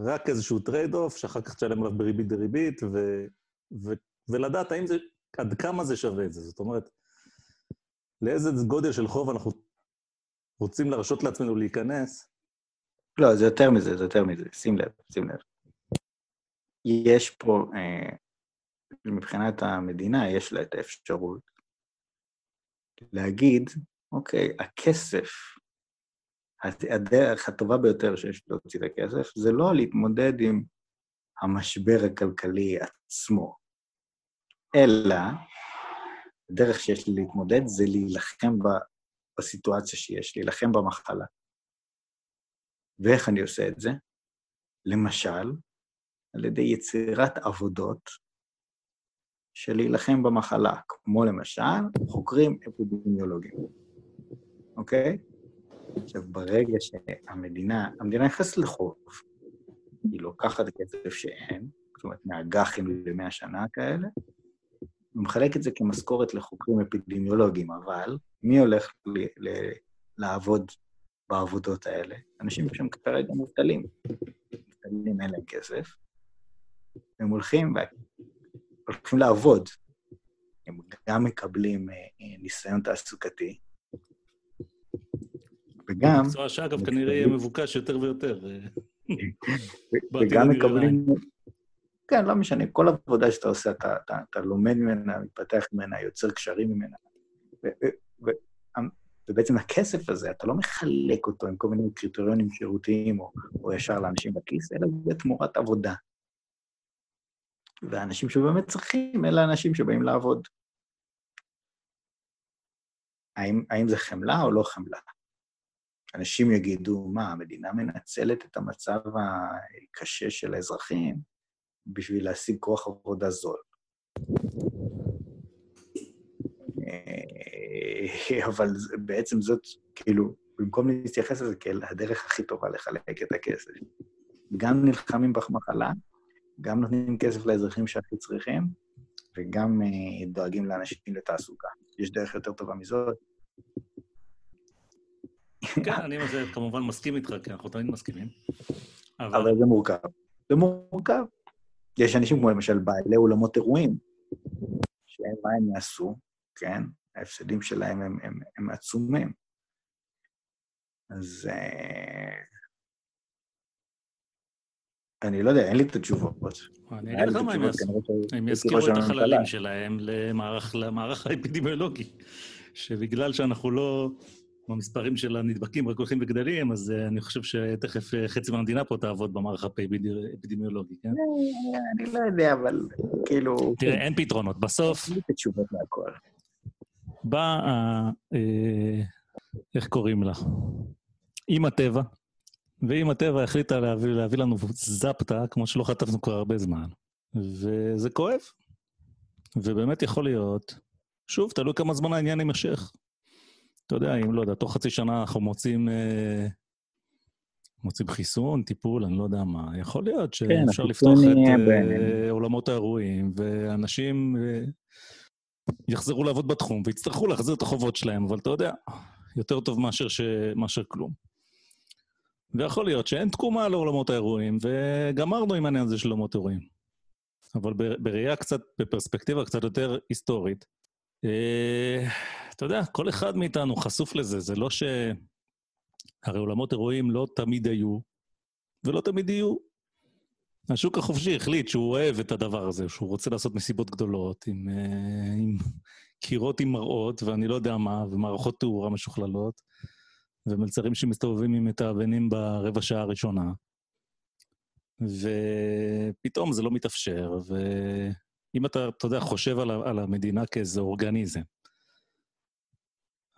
רק איזשהו trade-off, שאחר כך תשלם עליו בריבית דריבית, ו... ו... ולדעת האם זה, עד כמה זה שווה את זה. זאת אומרת, לאיזה גודל של חוב אנחנו רוצים להרשות לעצמנו להיכנס? לא, זה יותר מזה, זה יותר מזה. שים לב, שים לב. יש פה, אה, מבחינת המדינה, יש לה את האפשרות להגיד, אוקיי, הכסף, הדרך הטובה ביותר שיש להוציא את הכסף, זה לא להתמודד עם המשבר הכלכלי עצמו, אלא הדרך שיש לי להתמודד זה להילחם בסיטואציה שיש, להילחם במחלה. ואיך אני עושה את זה? למשל, על ידי יצירת עבודות של להילחם במחלה, כמו למשל חוקרים אפידמיולוגיים, אוקיי? עכשיו, ברגע שהמדינה, המדינה נכנסת לחוב, היא לוקחת כסף שאין, זאת אומרת, מהאג"חים למאה שנה כאלה, הוא מחלק את זה כמשכורת לחוקרים אפידמיולוגיים, אבל מי הולך ל- ל- לעבוד בעבודות האלה? אנשים שהם כרגע מובטלים. מובטלים אין להם כסף, הם הולכים, הולכים לעבוד. הם גם מקבלים אה, ניסיון תעסוקתי, וגם... מקצוע שאגב כנראה יהיה מבוקש יותר ויותר. אה, וגם מקבלים... כן, לא משנה, כל עבודה שאתה עושה, אתה, אתה, אתה לומד ממנה, מתפתח ממנה, יוצר קשרים ממנה. ו, ו, ו, ובעצם הכסף הזה, אתה לא מחלק אותו עם כל מיני קריטריונים שירותיים או, או ישר לאנשים בכיס, אלא זה תמורת עבודה. והאנשים שבאמת צריכים, אלה האנשים שבאים לעבוד. האם, האם זה חמלה או לא חמלה? אנשים יגידו, מה, המדינה מנצלת את המצב הקשה של האזרחים? בשביל להשיג כוח עבודה זול. אה, אבל בעצם זאת, כאילו, במקום להתייחס לזה כאל הדרך הכי טובה לחלק את הכסף. גם נלחמים במחלה, גם נותנים כסף לאזרחים שהכי צריכים, וגם אה, דואגים לאנשים לתעסוקה. יש דרך יותר טובה מזאת? כן, אני כמובן מסכים איתך, כי אנחנו תמיד מסכימים. אבל אבל זה מורכב. זה מורכב. יש אנשים כמו למשל בעלי אולמות אירועים, שהם, מה הם יעשו, כן? ההפסדים שלהם הם, הם, הם עצומים. אז אה, אני לא יודע, אין לי את התשובות. אני אגיד לך מה הם יעשו. שהייתי הם יזכירו את. החללים שלהם למערך האפידמיולוגי, שבגלל שאנחנו לא במספרים של הנדבקים רק הולכים וגדלים, אז אה, אני חושב שתכף אה, חצי מהמדינה פה תעבוד במערך האפידמיולוגי, כן? אני לא יודע, אבל כאילו... תראה, אין פתרונות. בסוף אין לי את התשובות להכל. בא, ה- אה, איך קוראים לה? אימא טבע, ואימא טבע החליטה להביא, להביא לנו זפטה, כמו שלא חטפנו כבר הרבה זמן. וזה כואב. ובאמת יכול להיות, שוב, תלוי כמה זמן העניין יימשך. אתה יודע, אם לא יודע, תוך חצי שנה אנחנו מוצאים, אה, מוצאים חיסון, טיפול, אני לא יודע מה. יכול להיות שאפשר החיסון לפתוח את אה, עולמות האירועים, ואנשים אה, יחזרו לעבוד בתחום ויצטרכו להחזיר את החובות שלהם, אבל אתה יודע, יותר טוב מאשר, ש... מאשר כלום. ויכול להיות שאין תקומה לעולמות האירועים, וגמרנו עם העניין הזה של עולמות אירועים. אבל בראייה קצת, בפרספקטיבה קצת יותר היסטורית, אה, אתה יודע, כל אחד מאיתנו חשוף לזה, זה לא ש... הרי עולמות אירועים לא תמיד היו, ולא תמיד יהיו. השוק החופשי החליט שהוא אוהב את הדבר הזה, שהוא רוצה לעשות מסיבות גדולות עם, אה, עם קירות עם מראות, ואני לא יודע מה, ומערכות תאורה משוכללות, ומלצרים שמסתובבים עם מתאבנים ברבע שעה הראשונה. ופתאום זה לא מתאפשר, ואם אתה, אתה יודע, חושב על, על המדינה כאיזה אורגניזם,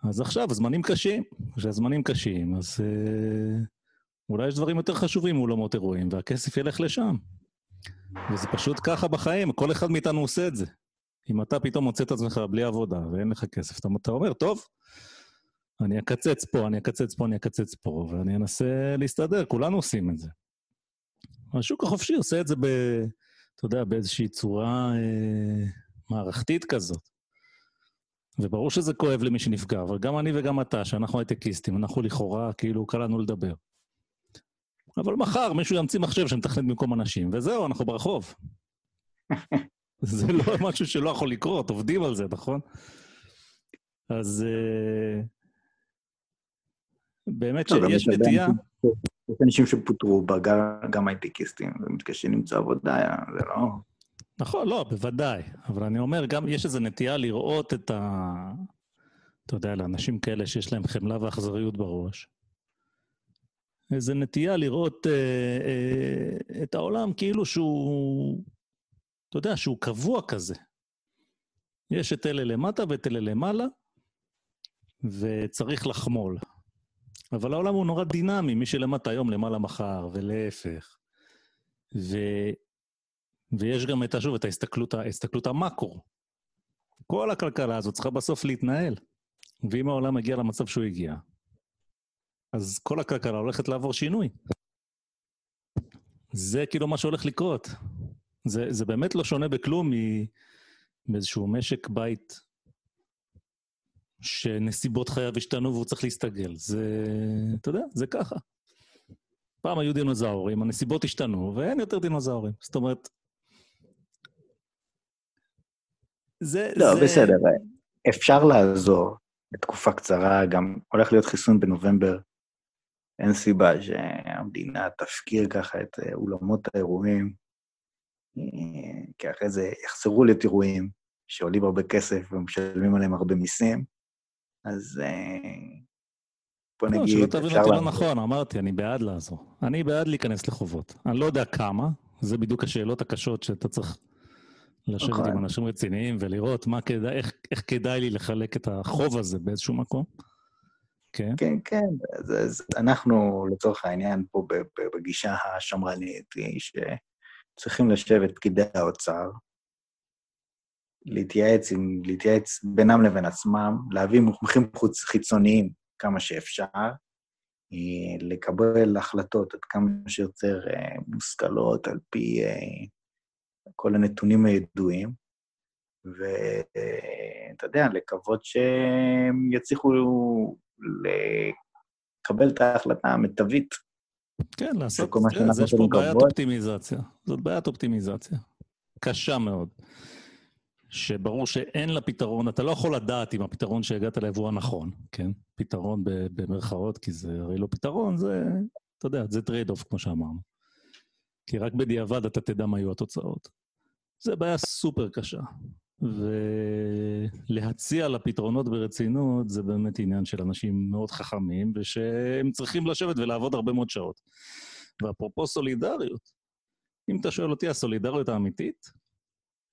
אז עכשיו הזמנים קשים. כשהזמנים קשים, אז אה, אולי יש דברים יותר חשובים מאולמות אירועים, והכסף ילך לשם. וזה פשוט ככה בחיים, כל אחד מאיתנו עושה את זה. אם אתה פתאום מוצא את עצמך בלי עבודה ואין לך כסף, אתה, אתה אומר, טוב, אני אקצץ פה, אני אקצץ פה, אני אקצץ פה, ואני אנסה להסתדר, כולנו עושים את זה. השוק החופשי עושה את זה ב... אתה יודע, באיזושהי צורה אה, מערכתית כזאת. וברור שזה כואב למי שנפגע, אבל גם אני וגם אתה, שאנחנו הייטקיסטים, אנחנו לכאורה, כאילו, קל לנו לדבר. אבל מחר מישהו ימציא מחשב שמתכנת במקום אנשים, וזהו, אנחנו ברחוב. זה לא משהו שלא יכול לקרות, עובדים על זה, נכון? אז אה, באמת לא, שיש נטייה... יש אנשים שפוטרו, גם הייטקיסטים, ומתקשים למצוא עבודה, זה לא... נכון, לא, בוודאי. אבל אני אומר, גם יש איזו נטייה לראות את ה... אתה יודע, לאנשים כאלה שיש להם חמלה ואכזריות בראש. איזו נטייה לראות אה, אה, את העולם כאילו שהוא, אתה יודע, שהוא קבוע כזה. יש את אלה למטה ואת אלה למעלה, וצריך לחמול. אבל העולם הוא נורא דינמי, מי שלמטה היום למעלה מחר, ולהפך. ו... ויש גם את, שוב, את ההסתכלות, ההסתכלות המקרו. כל הכלכלה הזאת צריכה בסוף להתנהל. ואם העולם מגיע למצב שהוא הגיע, אז כל הכלכלה הולכת לעבור שינוי. זה כאילו מה שהולך לקרות. זה, זה באמת לא שונה בכלום מאיזשהו משק בית שנסיבות חייו השתנו והוא צריך להסתגל. זה, אתה יודע, זה ככה. פעם היו דינוזאורים, הנסיבות השתנו, ואין יותר דינוזאורים. זאת אומרת, זה... לא, זה... בסדר, אפשר לעזור לתקופה קצרה, גם הולך להיות חיסון בנובמבר. אין סיבה שהמדינה תפקיר ככה את אה, אולמות האירועים, אה, כי אחרי זה יחזרו להיות אירועים שעולים הרבה כסף ומשלמים עליהם הרבה מיסים, אז אה, בוא לא, נגיד, שלא תבין אותי לא. נכון, אמרתי, אני בעד לעזור. אני בעד להיכנס לחובות. אני לא יודע כמה, זה בדיוק השאלות הקשות שאתה צריך לשבת נכון. עם אנשים רציניים ולראות מה כדאי, איך, איך כדאי לי לחלק את החוב הזה באיזשהו מקום. כן? כן, כן, אז, אז אנחנו לצורך העניין פה בגישה השמרנית, היא שצריכים לשבת פקידי האוצר, להתייעץ, עם, להתייעץ בינם לבין עצמם, להביא מומחים חיצוניים כמה שאפשר, אה, לקבל החלטות עד כמה שיותר אה, מושכלות על פי אה, כל הנתונים הידועים, ואתה יודע, לקוות שהם יצליחו לקבל את ההחלטה המיטבית. כן, לעשות, אז שאנחנו יש פה בעיית לקוות. אופטימיזציה. זאת בעיית אופטימיזציה. קשה מאוד. שברור שאין לה פתרון, אתה לא יכול לדעת אם הפתרון שהגעת אליו הוא הנכון, כן? פתרון במרכאות, כי זה הרי לא פתרון, זה, אתה יודע, זה trade-off, כמו שאמרנו. כי רק בדיעבד אתה תדע מה יהיו התוצאות. זה בעיה סופר קשה. ולהציע לה פתרונות ברצינות זה באמת עניין של אנשים מאוד חכמים, ושהם צריכים לשבת ולעבוד הרבה מאוד שעות. ואפרופו סולידריות, אם אתה שואל אותי, הסולידריות האמיתית,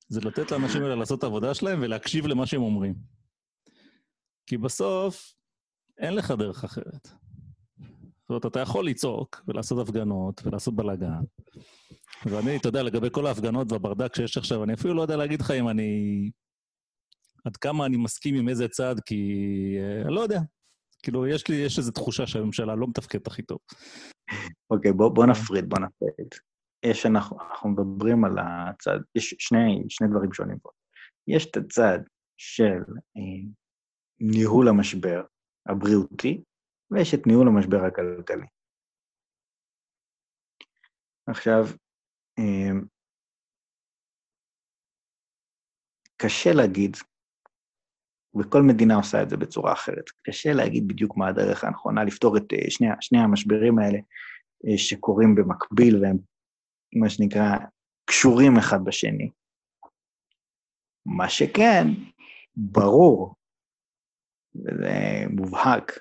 זה לתת לאנשים האלה לעשות את העבודה שלהם ולהקשיב למה שהם אומרים. כי בסוף, אין לך דרך אחרת. זאת אומרת, אתה יכול לצעוק ולעשות הפגנות ולעשות בלאגן. ואני, אתה יודע, לגבי כל ההפגנות והברדק שיש עכשיו, אני אפילו לא יודע להגיד לך אם אני... עד כמה אני מסכים עם איזה צד, כי... אה, אני לא יודע. כאילו, יש לי, יש איזו תחושה שהממשלה לא מתפקדת הכי טוב. אוקיי, בוא, בוא נפריד, בוא נפריד. יש, אנחנו, אנחנו מדברים על הצד, יש שני, שני דברים שונים פה. יש את הצד של אה, ניהול המשבר הבריאותי, ויש את ניהול המשבר הכלכלי. עכשיו, אה, קשה להגיד, וכל מדינה עושה את זה בצורה אחרת, קשה להגיד בדיוק מה הדרך הנכונה לפתור את אה, שני, שני המשברים האלה אה, שקורים במקביל והם, מה שנקרא, קשורים אחד בשני. מה שכן, ברור, וזה מובהק,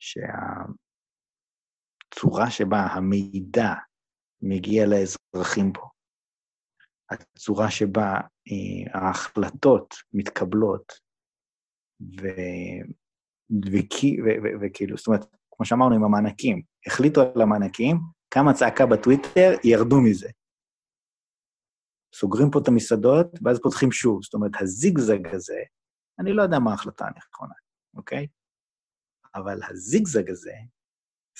שהצורה שבה המידע מגיע לאזרחים פה, הצורה שבה אה, ההחלטות מתקבלות, ו... וכאילו, זאת אומרת, כמו שאמרנו עם המענקים, החליטו על המענקים, כמה צעקה בטוויטר, ירדו מזה. סוגרים פה את המסעדות, ואז פותחים שוב. זאת אומרת, הזיגזג הזה, אני לא יודע מה ההחלטה הנכונה, אוקיי? אבל הזיגזג הזה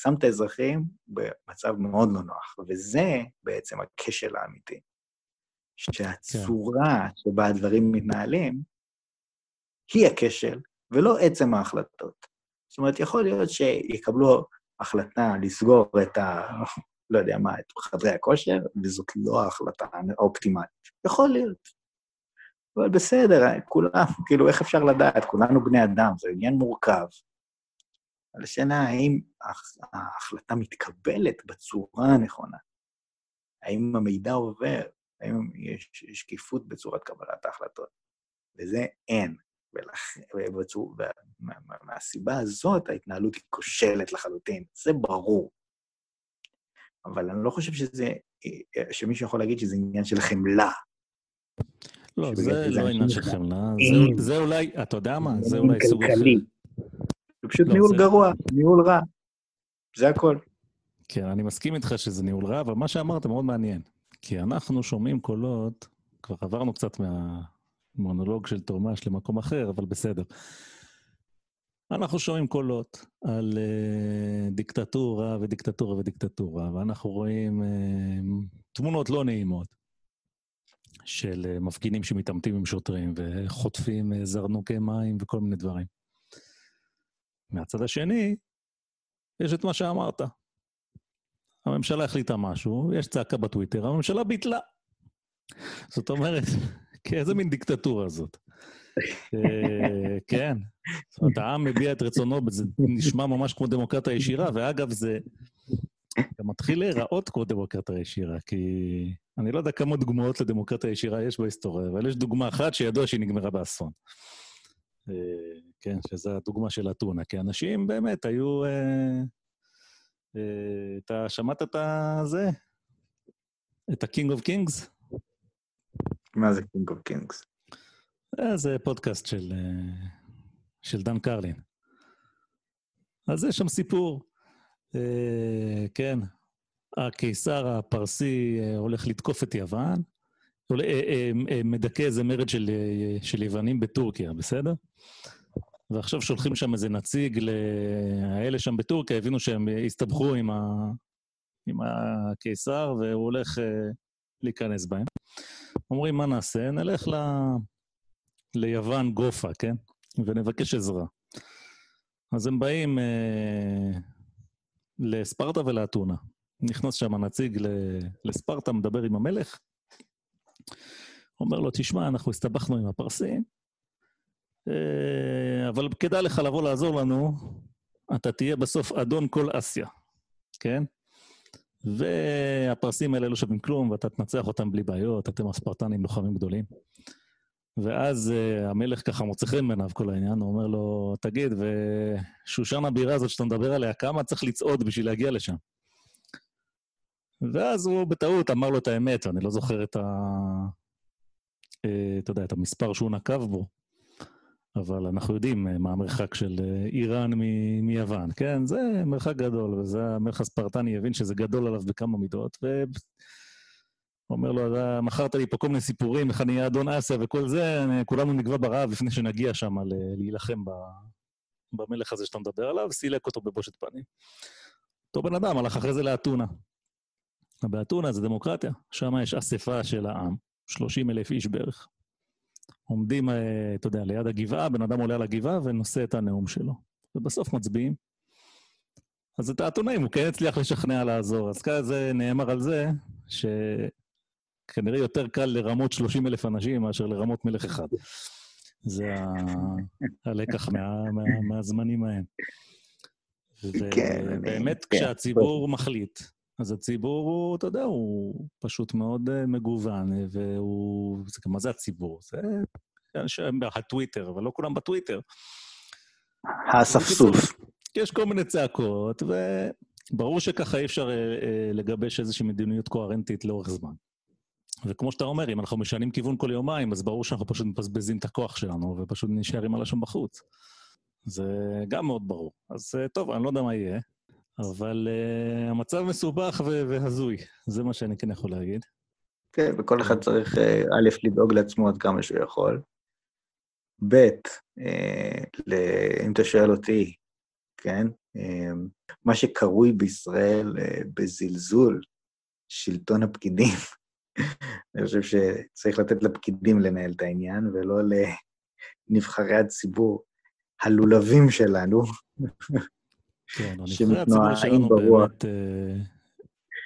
שם את האזרחים במצב מאוד לא נוח, וזה בעצם הכשל האמיתי. שהצורה שבה הדברים מתנהלים היא הכשל, ולא עצם ההחלטות. זאת אומרת, יכול להיות שיקבלו החלטה לסגור את ה... לא יודע מה, את חדרי הכושר, וזאת לא ההחלטה האופטימלית. יכול להיות. אבל בסדר, כולם, כאילו, איך אפשר לדעת? כולנו בני אדם, זה עניין מורכב. אבל השאלה האם ההח- ההחלטה מתקבלת בצורה הנכונה? האם המידע עובר? האם יש שקיפות בצורת קבלת ההחלטות? וזה אין. ולכ- ובצור- ומה- מה- מהסיבה הזאת ההתנהלות היא כושלת לחלוטין, זה ברור. אבל אני לא חושב שזה, שמישהו יכול להגיד שזה עניין של חמלה. לא, זה לא עניין של חמלה. זה- אולי, אתה יודע מה, זה אולי סוג אחר. פשוט לא, ניהול זה- גרוע, ניהול רע. זה הכל. כן, אני מסכים איתך שזה ניהול רע, אבל מה שאמרת מאוד מעניין. כי אנחנו שומעים קולות, כבר עברנו קצת מהמונולוג של תומש למקום אחר, אבל בסדר. אנחנו שומעים קולות על uh, דיקטטורה ודיקטטורה ודיקטטורה, ואנחנו רואים uh, תמונות לא נעימות של uh, מפגינים שמתעמתים עם שוטרים וחוטפים uh, זרנוקי מים וכל מיני דברים. מהצד השני, יש את מה שאמרת. הממשלה החליטה משהו, יש צעקה בטוויטר, הממשלה ביטלה. זאת אומרת, איזה מין דיקטטורה זאת. אה, כן, זאת אומרת, העם מביע את רצונו, זה נשמע ממש כמו דמוקרטיה ישירה, ואגב, זה גם מתחיל להיראות כמו דמוקרטיה ישירה, כי אני לא יודע כמה דוגמאות לדמוקרטיה ישירה יש בהיסטוריה, אבל יש דוגמה אחת שידוע שהיא נגמרה באסון. כן, שזו הדוגמה של אתונה, כי אנשים באמת היו... אה, אה, אתה שמעת את הזה? את ה-King of Kings? מה זה King of Kings? אה, זה פודקאסט של, אה, של דן קרלין. אז יש שם סיפור. אה, כן, הקיסר הפרסי אה, הולך לתקוף את יוון, אה, אה, מדכא איזה מרד של, של יוונים בטורקיה, בסדר? ועכשיו שולחים שם איזה נציג לאלה שם בטורקיה, הבינו שהם הסתבכו עם, ה... עם הקיסר, והוא הולך uh, להיכנס בהם. אומרים, מה נעשה? נלך ל... ליוון גופה, כן? ונבקש עזרה. אז הם באים uh, לספרטה ולאתונה. נכנס שם הנציג לספרטה, מדבר עם המלך, אומר לו, תשמע, אנחנו הסתבכנו עם הפרסים, אה, אבל כדאי לך לבוא לעזור לנו, אתה תהיה בסוף אדון כל אסיה, כן? והפרסים האלה לא שווים כלום, ואתה תנצח אותם בלי בעיות, אתם הספרטנים לוחמים גדולים. ואז uh, המלך ככה מוצא חן בעיניו כל העניין, הוא אומר לו, תגיד, ושושן הבירה הזאת שאתה מדבר עליה, כמה צריך לצעוד בשביל להגיע לשם? ואז הוא בטעות אמר לו את האמת, ואני לא זוכר את ה... אה, אתה יודע, את המספר שהוא נקב בו, אבל אנחנו יודעים אה, מה המרחק של אה, איראן מיוון, כן? זה מרחק גדול, וזה המלך הספרטני הבין שזה גדול עליו בכמה מידות, ו... אומר לו, אתה מכרת לי פה כל מיני סיפורים, איך אני אהיה אדון אסיה וכל זה, כולנו נגבה ברעב לפני שנגיע שם להילחם במלך הזה שאתה מדבר עליו, סילק אותו בבושת פנים. אותו בן אדם הלך אחרי זה לאתונה. באתונה זה דמוקרטיה, שם יש אספה של העם, 30 אלף איש בערך. עומדים, אה, אתה יודע, ליד הגבעה, בן אדם עולה על הגבעה ונושא את הנאום שלו. ובסוף מצביעים. אז את האתונאים הוא כן הצליח לשכנע לעזור. אז כזה נאמר על זה, שכנראה יותר קל לרמות 30 אלף אנשים מאשר לרמות מלך אחד. זה ה... הלקח מה... מה... מהזמנים ההם. ובאמת, כן, כשהציבור מחליט, אז הציבור הוא, אתה יודע, הוא פשוט מאוד uh, מגוון, והוא... זה, מה זה הציבור? זה הטוויטר, אבל לא כולם בטוויטר. האספסוף. יש כל מיני צעקות, וברור שככה אי אפשר uh, לגבש איזושהי מדיניות קוהרנטית לאורך זמן. וכמו שאתה אומר, אם אנחנו משנים כיוון כל יומיים, אז ברור שאנחנו פשוט מבזבזים את הכוח שלנו, ופשוט נשארים על השם בחוץ. זה גם מאוד ברור. אז טוב, אני לא יודע מה יהיה. אבל uh, המצב מסובך והזוי, זה מה שאני כן יכול להגיד. כן, וכל אחד צריך, uh, א', לדאוג לעצמו עד כמה שהוא יכול. ב', אם אתה שואל אותי, כן, מה שקרוי בישראל בזלזול, שלטון הפקידים, אני חושב שצריך לתת לפקידים לנהל את העניין, ולא לנבחרי הציבור הלולבים שלנו. כן, נבחרי הציבור שלנו באמת, אה,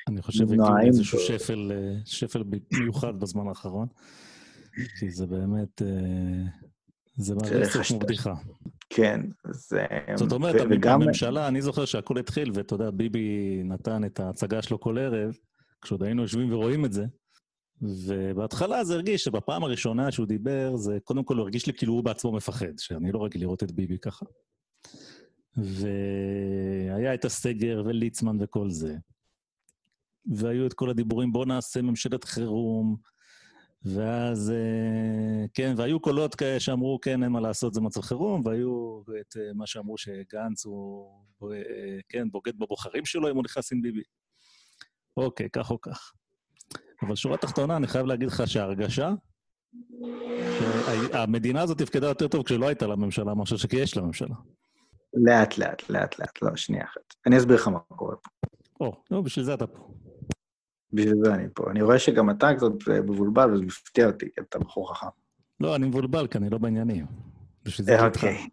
אני חושב, הגיעו לאיזשהו שפל, אה, שפל מיוחד בזמן האחרון, כי זה באמת, אה, זה מערכת כמו בדיחה. כן, זה... זאת אומרת, וגם... הממשלה, אני זוכר שהכול התחיל, ואתה יודע, ביבי נתן את ההצגה שלו כל ערב, כשעוד היינו יושבים ורואים את זה, ובהתחלה זה הרגיש שבפעם הראשונה שהוא דיבר, זה קודם כל הוא הרגיש לי כאילו הוא בעצמו מפחד, שאני לא רגיל לראות את ביבי ככה. והיה את הסגר וליצמן וכל זה. והיו את כל הדיבורים, בואו נעשה ממשלת חירום, ואז, אה, כן, והיו קולות כאלה שאמרו, כן, אין מה לעשות, זה מצב חירום, והיו את אה, מה שאמרו שגנץ הוא, אה, כן, בוגד בבוחרים שלו אם הוא נכנס עם ביבי. אוקיי, כך או כך. אבל שורה תחתונה, אני חייב להגיד לך שההרגשה, המדינה הזאת תפקדה יותר טוב כשלא הייתה לה ממשלה, מאשר שכי לה ממשלה. לאט, לאט, לאט, לאט, לא, שנייה אחת. אני אסביר לך מה קורה פה. או, נו, בשביל זה אתה פה. בשביל זה אני פה. אני רואה שגם אתה קצת מבולבל, וזה מפתיע אותי, כי אתה בחור חכם. לא, אני מבולבל, כי אני לא בעניינים. בשביל זה אוקיי.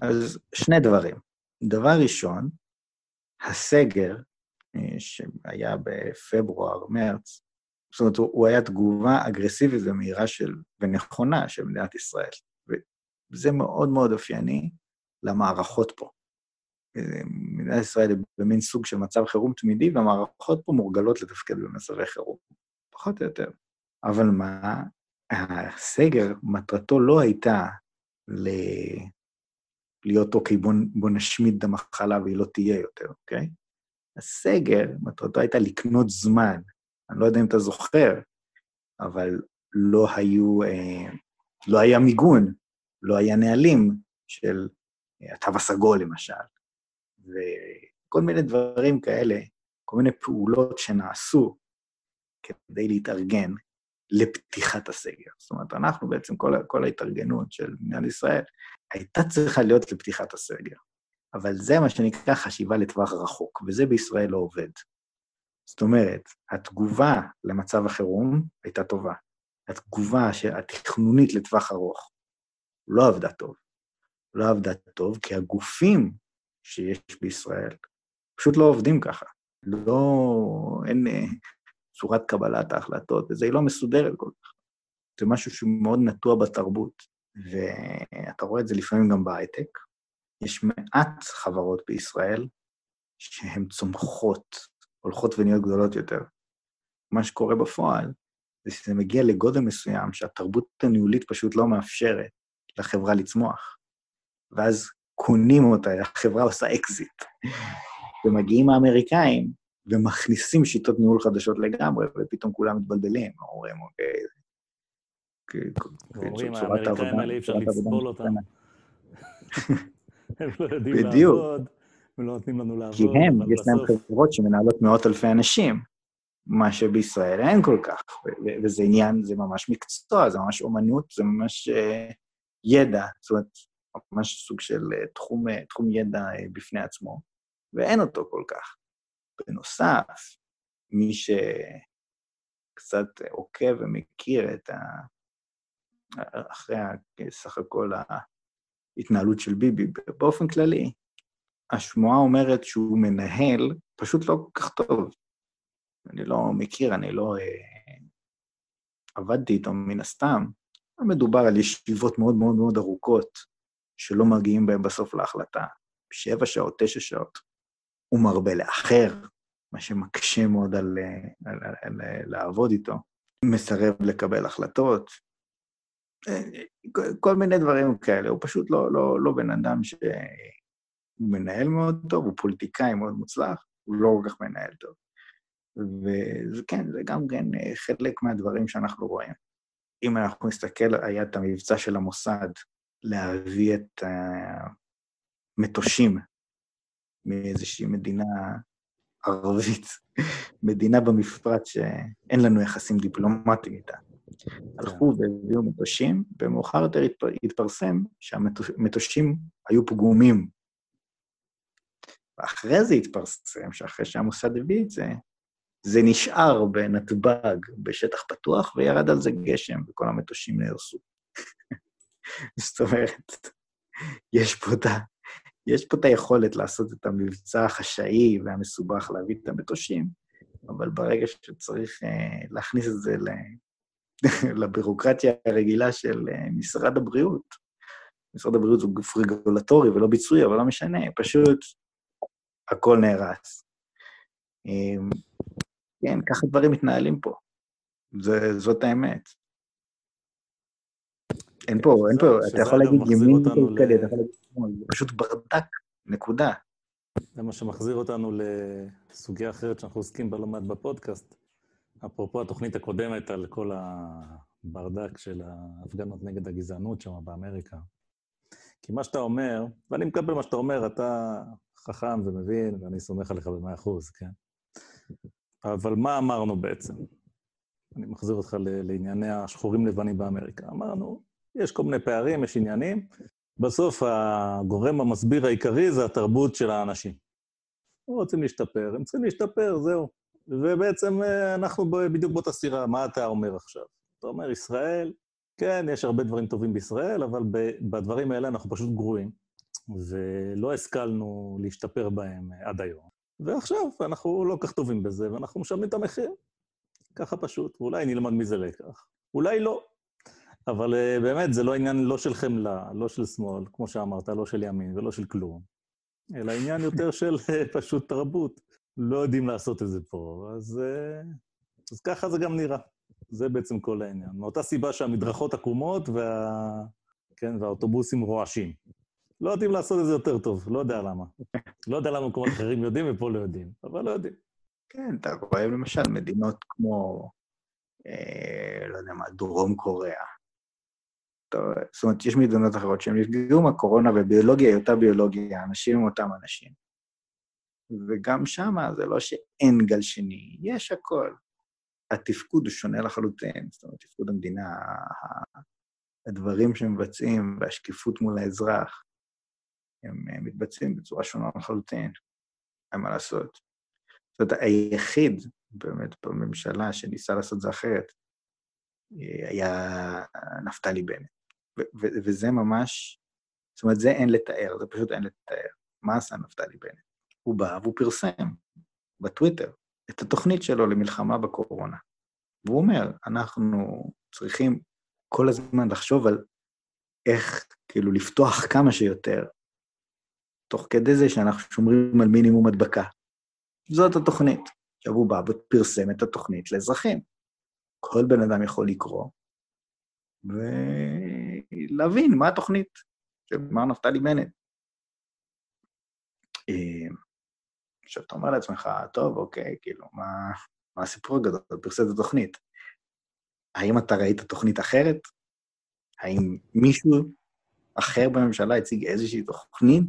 אז שני דברים. דבר ראשון, הסגר, אה, שהיה בפברואר, מרץ, זאת אומרת, הוא היה תגובה אגרסיבית ומהירה של, ונכונה של מדינת ישראל. וזה מאוד מאוד אופייני למערכות פה. מדינת ישראל היא במין סוג של מצב חירום תמידי, והמערכות פה מורגלות לתפקד במצבי חירום, פחות או יותר. אבל מה, הסגר, מטרתו לא הייתה ל... להיות, אוקיי, בוא, בוא נשמיד את המחלה והיא לא תהיה יותר, אוקיי? הסגר, מטרתו הייתה לקנות זמן. אני לא יודע אם אתה זוכר, אבל לא היו, אה, לא היה מיגון, לא היה נהלים של התו הסגול למשל, וכל מיני דברים כאלה, כל מיני פעולות שנעשו כדי להתארגן לפתיחת הסגר. זאת אומרת, אנחנו בעצם, כל, כל ההתארגנות של מדינת ישראל הייתה צריכה להיות לפתיחת הסגר. אבל זה מה שנקרא חשיבה לטווח רחוק, וזה בישראל לא עובד. זאת אומרת, התגובה למצב החירום הייתה טובה. התגובה התכנונית לטווח ארוך לא עבדה טוב. לא עבדה טוב כי הגופים שיש בישראל פשוט לא עובדים ככה. לא, אין אה, צורת קבלת ההחלטות, וזה לא מסודרת כל כך. זה משהו שהוא מאוד נטוע בתרבות, ואתה רואה את זה לפעמים גם בהייטק. יש מעט חברות בישראל שהן צומחות, הולכות ונהיות גדולות יותר. מה שקורה בפועל, זה שזה מגיע לגודל מסוים שהתרבות הניהולית פשוט לא מאפשרת לחברה לצמוח. ואז קונים אותה, החברה עושה אקזיט. ומגיעים האמריקאים ומכניסים שיטות ניהול חדשות לגמרי, ופתאום כולם מתבלבלים, אומרים, אוקיי... אומרים, האמריקאים האלה אי אפשר לסבול אותם. הם לא יודעים לעבוד, הם לא נותנים לנו לעבוד, כי הם, יש להם חברות שמנהלות מאות אלפי אנשים, מה שבישראל אין כל כך, וזה עניין, זה ממש מקצוע, זה ממש אומנות, זה ממש אה, ידע, זאת אומרת, ממש סוג של אה, תחום, אה, תחום ידע בפני עצמו, ואין אותו כל כך. בנוסף, מי שקצת עוקב ומכיר את ה... אחרי סך הכל ההתנהלות של ביבי, באופן כללי, השמועה אומרת שהוא מנהל פשוט לא כל כך טוב. אני לא מכיר, אני לא אה, עבדתי איתו מן הסתם. מדובר על ישיבות מאוד מאוד מאוד ארוכות, שלא מגיעים בהן בסוף להחלטה. שבע שעות, תשע שעות. הוא מרבה לאחר, מה שמקשה מאוד על, על, על, על על לעבוד איתו. מסרב לקבל החלטות. כל מיני דברים כאלה. הוא פשוט לא, לא, לא בן אדם שמנהל מאוד טוב, הוא פוליטיקאי מאוד מוצלח, הוא לא כל כך מנהל טוב. וכן, זה גם כן חלק מהדברים שאנחנו רואים. אם אנחנו נסתכל, היה את המבצע של המוסד להביא את המטושים מאיזושהי מדינה ערבית, מדינה במפרט שאין לנו יחסים דיפלומטיים איתה. הלכו והביאו מטושים, ומאוחר יותר התפרסם שהמטושים היו פגומים. ואחרי זה התפרסם, שאחרי שהמוסד הביא את זה, זה נשאר בנתב"ג, בשטח פתוח, וירד על זה גשם, וכל המטושים נהרסו. זאת אומרת, יש פה את ה... יש פה את היכולת לעשות את המבצע החשאי והמסובך להביא את המטושים, אבל ברגע שצריך uh, להכניס את זה לבירוקרטיה הרגילה של uh, משרד הבריאות, משרד הבריאות הוא גוף רגולטורי ולא ביצועי, אבל לא משנה, פשוט הכל נהרס. Um, כן, ככה דברים מתנהלים פה. זה, זאת האמת. אין פה, אין פה, אתה יכול להגיד ימין כלכלי, אתה יכול להגיד שמאל, זה פשוט ברדק, נקודה. זה מה שמחזיר אותנו לסוגיה אחרת שאנחנו עוסקים בה לא מעט בפודקאסט. אפרופו התוכנית הקודמת על כל הברדק של ההפגנות נגד הגזענות שם באמריקה. כי מה שאתה אומר, ואני מקבל מה שאתה אומר, אתה חכם ומבין, ואני סומך עליך במאה אחוז, כן? אבל מה אמרנו בעצם? אני מחזיר אותך לענייני השחורים לבנים באמריקה. אמרנו, יש כל מיני פערים, יש עניינים. בסוף הגורם המסביר העיקרי זה התרבות של האנשים. הם רוצים להשתפר, הם צריכים להשתפר, זהו. ובעצם אה, אנחנו בדיוק באותה סירה, מה אתה אומר עכשיו? אתה אומר, ישראל, כן, יש הרבה דברים טובים בישראל, אבל בדברים האלה אנחנו פשוט גרועים, ולא השכלנו להשתפר בהם עד היום. ועכשיו אנחנו לא כך טובים בזה, ואנחנו משלמים את המחיר. ככה פשוט, ואולי נלמד מזה לקח. אולי לא. אבל uh, באמת, זה לא עניין לא של חמלה, לא של שמאל, כמו שאמרת, לא של ימין ולא של כלום, אלא עניין יותר של uh, פשוט תרבות. לא יודעים לעשות את זה פה, אז, uh, אז ככה זה גם נראה. זה בעצם כל העניין. מאותה סיבה שהמדרכות עקומות וה... כן, והאוטובוסים רועשים. לא יודעים לעשות את זה יותר טוב, לא יודע למה. לא יודע למה מקומות אחרים יודעים ופה לא יודעים, אבל לא יודעים. כן, אתה רואה למשל מדינות כמו, אה, לא יודע מה, דרום קוריאה. זאת אומרת, יש מדינות אחרות שהן נפגעו מהקורונה, וביולוגיה היא אותה ביולוגיה, אנשים הם אותם אנשים. וגם שם זה לא שאין גל שני, יש הכל. התפקוד הוא שונה לחלוטין. זאת אומרת, תפקוד המדינה, הדברים שמבצעים והשקיפות מול האזרח, הם אה, מתבצעים בצורה שונה לחלוטין, אין מה לעשות. זאת אומרת, היחיד באמת בממשלה שניסה לעשות זה אחרת, אה, היה נפתלי בנט. ו- ו- וזה ממש, זאת אומרת, זה אין לתאר, זה פשוט אין לתאר. מה עשה נפתלי בנט? הוא בא והוא פרסם בטוויטר את התוכנית שלו למלחמה בקורונה. והוא אומר, אנחנו צריכים כל הזמן לחשוב על איך כאילו לפתוח כמה שיותר, תוך כדי זה שאנחנו שומרים על מינימום הדבקה. זאת התוכנית. עכשיו הוא בא ופרסם את התוכנית לאזרחים. כל בן אדם יכול לקרוא ולהבין מה התוכנית של מר נפתלי בנט. אה, עכשיו, אתה אומר לעצמך, טוב, אוקיי, כאילו, מה, מה הסיפור הגדול? פרסם את התוכנית. האם אתה ראית תוכנית אחרת? האם מישהו אחר בממשלה הציג איזושהי תוכנית?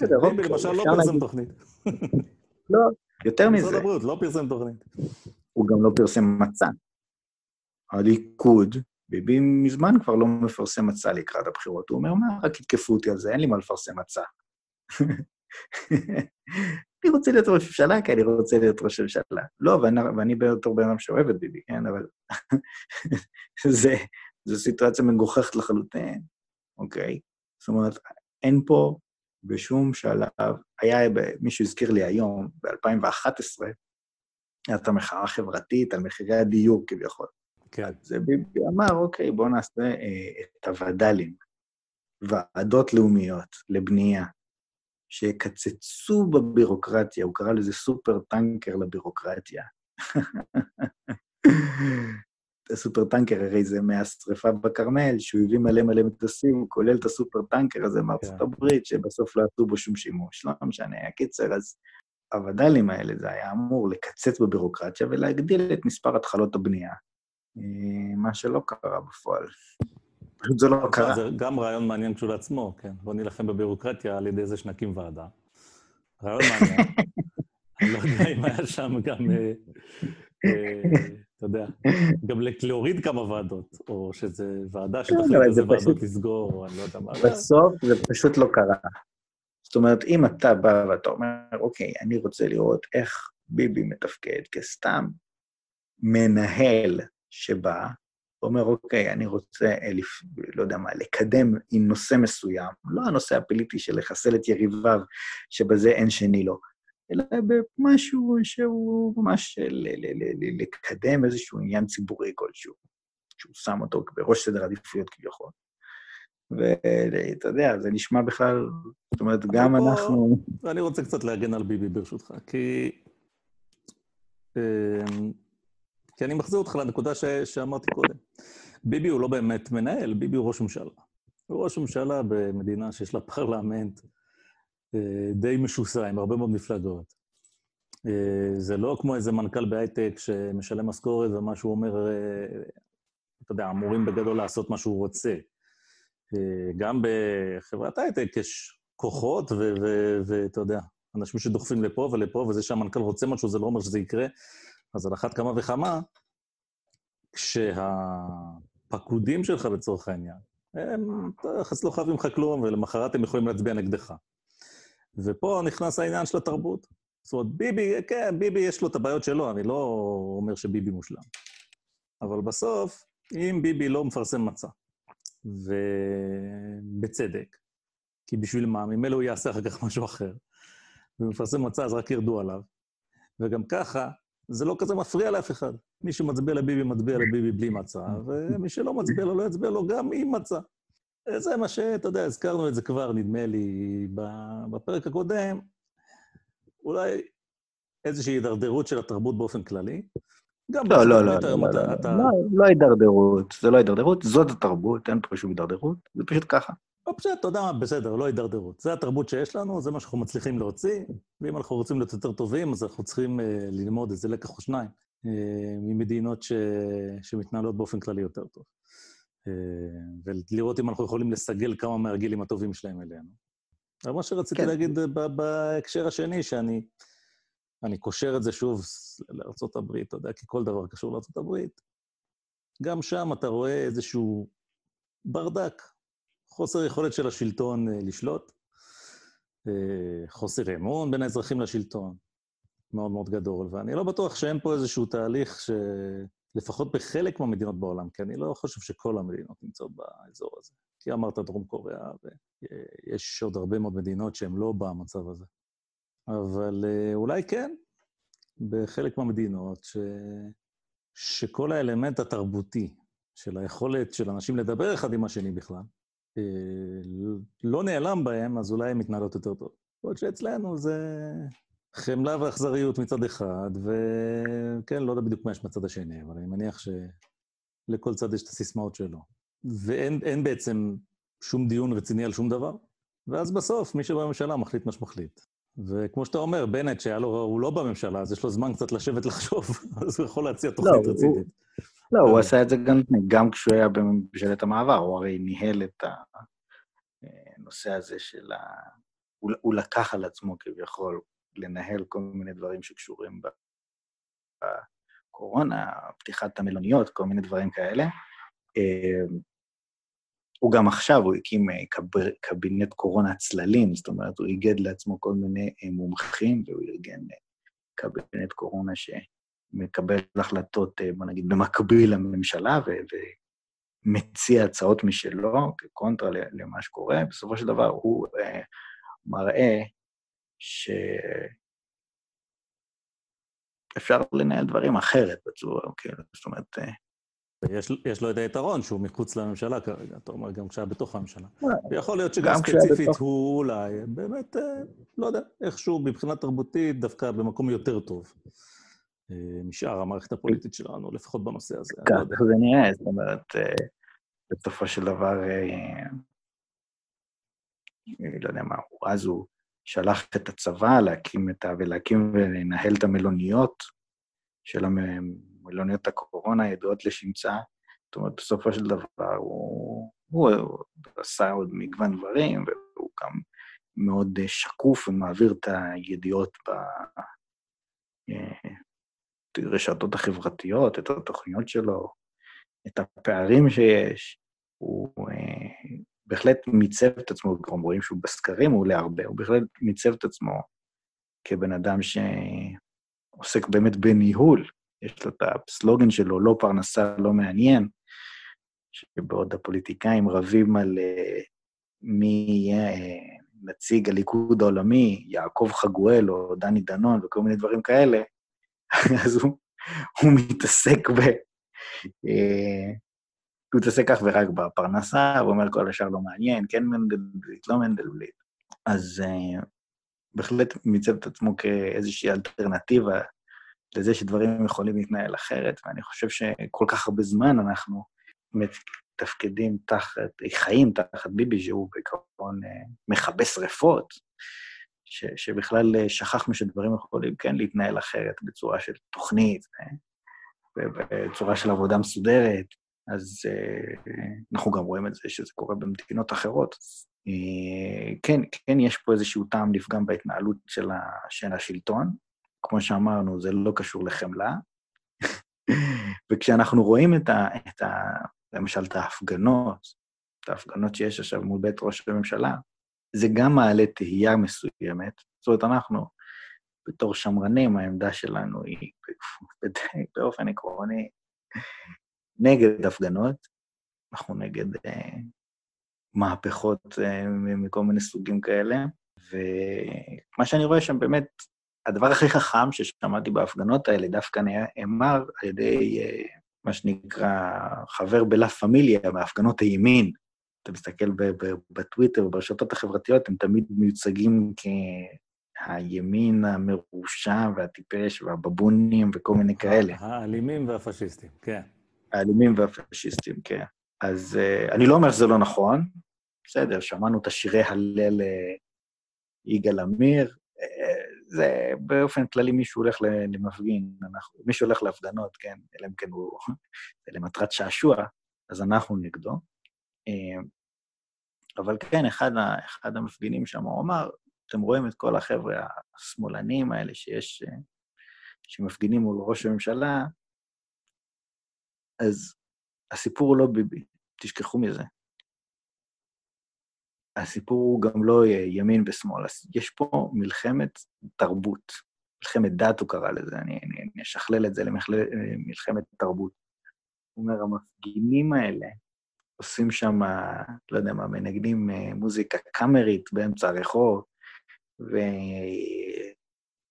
ביבי אוקיי, למשל לא פרסם תוכנית. לא, יותר מזה, משרד הבריאות לא פרסם תוכנית. הוא גם לא פרסם מצע. הליכוד, ביבי מזמן כבר לא מפרסם מצע לקראת הבחירות. הוא אומר, מה, רק יתקפו אותי על זה, אין לי מה לפרסם מצע. אני רוצה להיות ראש ממשלה כי אני רוצה להיות ראש ממשלה. לא, ואני, ואני בתור בן אדם שאוהב את ביבי, כן, אבל זה, זו סיטואציה מגוחכת לחלוטין, אוקיי? זאת אומרת, אין פה בשום שלב, היה, מישהו הזכיר לי היום, ב-2011, הייתה המחאה החברתית על מחירי הדיור כביכול. כן. זה ביבי אמר, אוקיי, בואו נעשה אה, את הווד"לים, ועדות לאומיות לבנייה, שיקצצו בבירוקרטיה, הוא קרא לזה סופר טנקר לבירוקרטיה. הסופר טנקר הרי זה מהשרפה בכרמל, שהוא הביא מלא מלא מטוסים, כולל את הסופר טנקר הזה מארצות כן. הברית, שבסוף לא עשו בו שום שימוש, לא משנה. הקיצר, אז הווד"לים האלה, זה היה אמור לקצץ בבירוקרטיה ולהגדיל את מספר התחלות הבנייה, מה שלא קרה בפועל. פשוט זה לא קרה. זה גם רעיון מעניין כשלעצמו, כן. בוא נילחם בבירוקרטיה על ידי זה שנקים ועדה. רעיון מעניין. אני לא יודע אם היה שם גם, אה, אה, אתה יודע, גם להוריד כמה ועדות, או שזה ועדה אבל שתחליט איזה זה ועדות לסגור, או אני לא יודע מה. בסוף זה פשוט לא קרה. זאת אומרת, אם אתה בא ואתה אומר, אוקיי, אני רוצה לראות איך ביבי מתפקד כסתם מנהל שבא, ואומר, אוקיי, אני רוצה, אה, לפ- לא יודע מה, לקדם עם נושא מסוים, לא הנושא הפוליטי של לחסל את יריביו, שבזה אין שני לו, אלא במשהו שהוא ממש ל- ל- ל- ל- לקדם איזשהו עניין ציבורי כלשהו, שהוא שם אותו בראש סדר העדיפויות כביכול. ואתה יודע, זה נשמע בכלל, זאת אומרת, גם פה- אנחנו... ואני רוצה קצת להגן על ביבי, ברשותך, כי... כי אני מחזיר אותך לנקודה ש... שאמרתי קודם. ביבי הוא לא באמת מנהל, ביבי הוא ראש ממשלה. הוא ראש ממשלה במדינה שיש לה פרלמנט אה, די משוסע, עם הרבה מאוד מפלגות. אה, זה לא כמו איזה מנכ"ל בהייטק שמשלם משכורת ומה שהוא אומר, אה, אתה יודע, אמורים בגדול לעשות מה שהוא רוצה. גם בחברת הייטק יש כוחות, ואתה יודע, אנשים שדוחפים לפה ולפה, וזה שהמנכ"ל רוצה משהו, זה לא אומר שזה יקרה. אז על אחת כמה וכמה, כשהפקודים שלך, לצורך העניין, הם תכלס לא חייבים לך כלום, ולמחרת הם יכולים להצביע נגדך. ופה נכנס העניין של התרבות. זאת אומרת, ביבי, כן, ביבי יש לו את הבעיות שלו, אני לא אומר שביבי מושלם. אבל בסוף, אם ביבי לא מפרסם מצע, ובצדק, כי בשביל מה? ממילא הוא יעשה אחר כך משהו אחר. ומפרסם מצע, אז רק ירדו עליו. וגם ככה, זה לא כזה מפריע לאף אחד. מי שמצביע לביבי, מצביע לביבי בלי מצע, ומי שלא מצביע לו, לא יצביע לו גם עם מצע. זה מה שאתה יודע, הזכרנו את זה כבר, נדמה לי, בפרק הקודם. אולי איזושהי הידרדרות של התרבות באופן כללי. גם לא, לא, לא, לא, לא, לא, לא, לא הידרדרות, זה לא הידרדרות, זאת התרבות, אין פה שום הידרדרות, זה פשוט ככה. לא, בסדר, אתה יודע מה, בסדר, לא הידרדרות. זה התרבות שיש לנו, זה מה שאנחנו מצליחים להוציא, ואם אנחנו רוצים להיות יותר טובים, אז אנחנו צריכים אה, ללמוד איזה לקח או שניים אה, ממדינות ש... שמתנהלות באופן כללי יותר טוב. אה, ולראות אם אנחנו יכולים לסגל כמה מהרגילים הטובים שלהם אלינו. אבל מה שרציתי כן. להגיד בהקשר השני, שאני אני קושר את זה שוב לארצות הברית, אתה יודע, כי כל דבר קשור לארצות הברית. גם שם אתה רואה איזשהו ברדק, חוסר יכולת של השלטון אה, לשלוט, אה, חוסר אמון בין האזרחים לשלטון, מאוד מאוד גדול, ואני לא בטוח שאין פה איזשהו תהליך ש... לפחות בחלק מהמדינות בעולם, כי אני לא חושב שכל המדינות נמצאות באזור הזה. כי אמרת דרום קוריאה, ויש עוד הרבה מאוד מדינות שהן לא במצב הזה. אבל אה, אולי כן, בחלק מהמדינות, ש... שכל האלמנט התרבותי של היכולת של אנשים לדבר אחד עם השני בכלל, לא נעלם בהם, אז אולי הן מתנהלות יותר טוב. בעוד שאצלנו זה חמלה ואכזריות מצד אחד, וכן, לא יודע בדיוק מה יש מצד השני, אבל אני מניח שלכל צד יש את הסיסמאות שלו. ואין בעצם שום דיון רציני על שום דבר, ואז בסוף מי שבממשלה מחליט מה שמחליט. וכמו שאתה אומר, בנט, שהיה לו, הוא לא בממשלה, אז יש לו זמן קצת לשבת לחשוב, אז הוא יכול להציע תוכנית לא, רצינית. לא, הוא עשה את זה גם, גם כשהוא היה בממשלת המעבר, הוא הרי ניהל את הנושא הזה של ה... הוא, הוא לקח על עצמו כביכול לנהל כל מיני דברים שקשורים בקורונה, פתיחת המלוניות, כל מיני דברים כאלה. אמ, הוא גם עכשיו, הוא הקים אה, קב... קבינט קורונה צללים, זאת אומרת, הוא איגד לעצמו כל מיני אה, מומחים, והוא ארגן אה, קבינט קורונה שמקבל החלטות, בוא נגיד, במקביל לממשלה. ומציע הצעות משלו כקונטרה למה שקורה. בסופו של דבר הוא מראה שאפשר לנהל דברים אחרת בצורה, כאילו, זאת אומרת... אה, יש, יש לו את היתרון שהוא מחוץ לממשלה כרגע, אתה אומר, גם כשהיה בתוך הממשלה. אה, ויכול להיות שגם ספציפית בתוך... הוא אולי באמת, אה, לא יודע, איכשהו מבחינה תרבותית דווקא במקום יותר טוב משאר המערכת הפוליטית שלנו, לפחות בנושא הזה. ככה לא זה נראה, זאת אומרת, בסופו של דבר, לא יודע מה, אז הוא שלח את הצבא להקים את ה... ולהקים ולנהל את המלוניות של המלוניות הקורונה הידועות לשמצה. זאת אומרת, בסופו של דבר הוא, הוא, הוא עשה עוד מגוון דברים, והוא גם מאוד שקוף ומעביר את הידיעות ברשתות אה, החברתיות, את התוכניות שלו, את הפערים שיש. הוא אה, בהחלט מיצב את עצמו, גם רואים שהוא בסקרים, עולה הרבה, הוא בהחלט מיצב את עצמו כבן אדם שעוסק באמת בניהול. יש לו את הסלוגן שלו, לא פרנסה, לא מעניין, שבעוד הפוליטיקאים רבים על uh, מי יהיה uh, נציג הליכוד העולמי, יעקב חגואל או דני דנון וכל מיני דברים כאלה, אז הוא, הוא מתעסק ב... Uh, הוא מתעסק כך ורק בפרנסה, הוא אומר כל השאר לא מעניין, כן מנדלבליט, לא מנדלבליט. אז uh, בהחלט מיצב את עצמו כאיזושהי אלטרנטיבה לזה שדברים יכולים להתנהל אחרת, ואני חושב שכל כך הרבה זמן אנחנו מתפקדים תחת, חיים תחת ביבי, שהוא בעיקרון uh, מכבה שרפות, ש, שבכלל uh, שכחנו שדברים יכולים כן להתנהל אחרת בצורה של תוכנית, בצורה של עבודה מסודרת, אז uh, אנחנו גם רואים את זה שזה קורה במדינות אחרות. כן, כן יש פה איזשהו טעם לפגם בהתנהלות של השלטון. כמו שאמרנו, זה לא קשור לחמלה. וכשאנחנו רואים את ה, את ה... למשל, את ההפגנות, את ההפגנות שיש עכשיו מול בית ראש הממשלה, זה גם מעלה תהייה מסוימת. זאת אומרת, אנחנו, בתור שמרנים, העמדה שלנו היא באופן עקרוני נגד הפגנות, אנחנו נגד אה, מהפכות אה, מכל מיני סוגים כאלה, ומה שאני רואה שם באמת, הדבר הכי חכם ששמעתי בהפגנות האלה דווקא נאמר על ידי אה, מה שנקרא חבר בלה פמיליה, בהפגנות הימין. אתה מסתכל בטוויטר וברשתות החברתיות, הם תמיד מיוצגים כהימין המרושע והטיפש והבבונים וכל מיני כאלה. האלימים והפשיסטים, כן. האלימים והפשיסטים, כן. אז uh, אני לא אומר שזה לא נכון, בסדר, שמענו את השירי הלל אה, יגאל עמיר, uh, זה באופן כללי מישהו הולך למפגין, אנחנו, מישהו הולך להפגנות, כן, אלא אם כן הוא למטרת שעשוע, אז אנחנו נגדו. Uh, אבל כן, אחד, ה, אחד המפגינים שם, הוא אמר, אתם רואים את כל החבר'ה השמאלנים האלה שיש, אה, שמפגינים מול ראש הממשלה, אז הסיפור הוא לא ביבי, תשכחו מזה. הסיפור הוא גם לא ימין ושמאל, יש פה מלחמת תרבות, מלחמת דת הוא קרא לזה, אני, אני, אני אשכלל את זה למלחמת תרבות. הוא אומר, המפגינים האלה עושים שם, לא יודע מה, מנגנים אה, מוזיקה קאמרית באמצע הרחוב,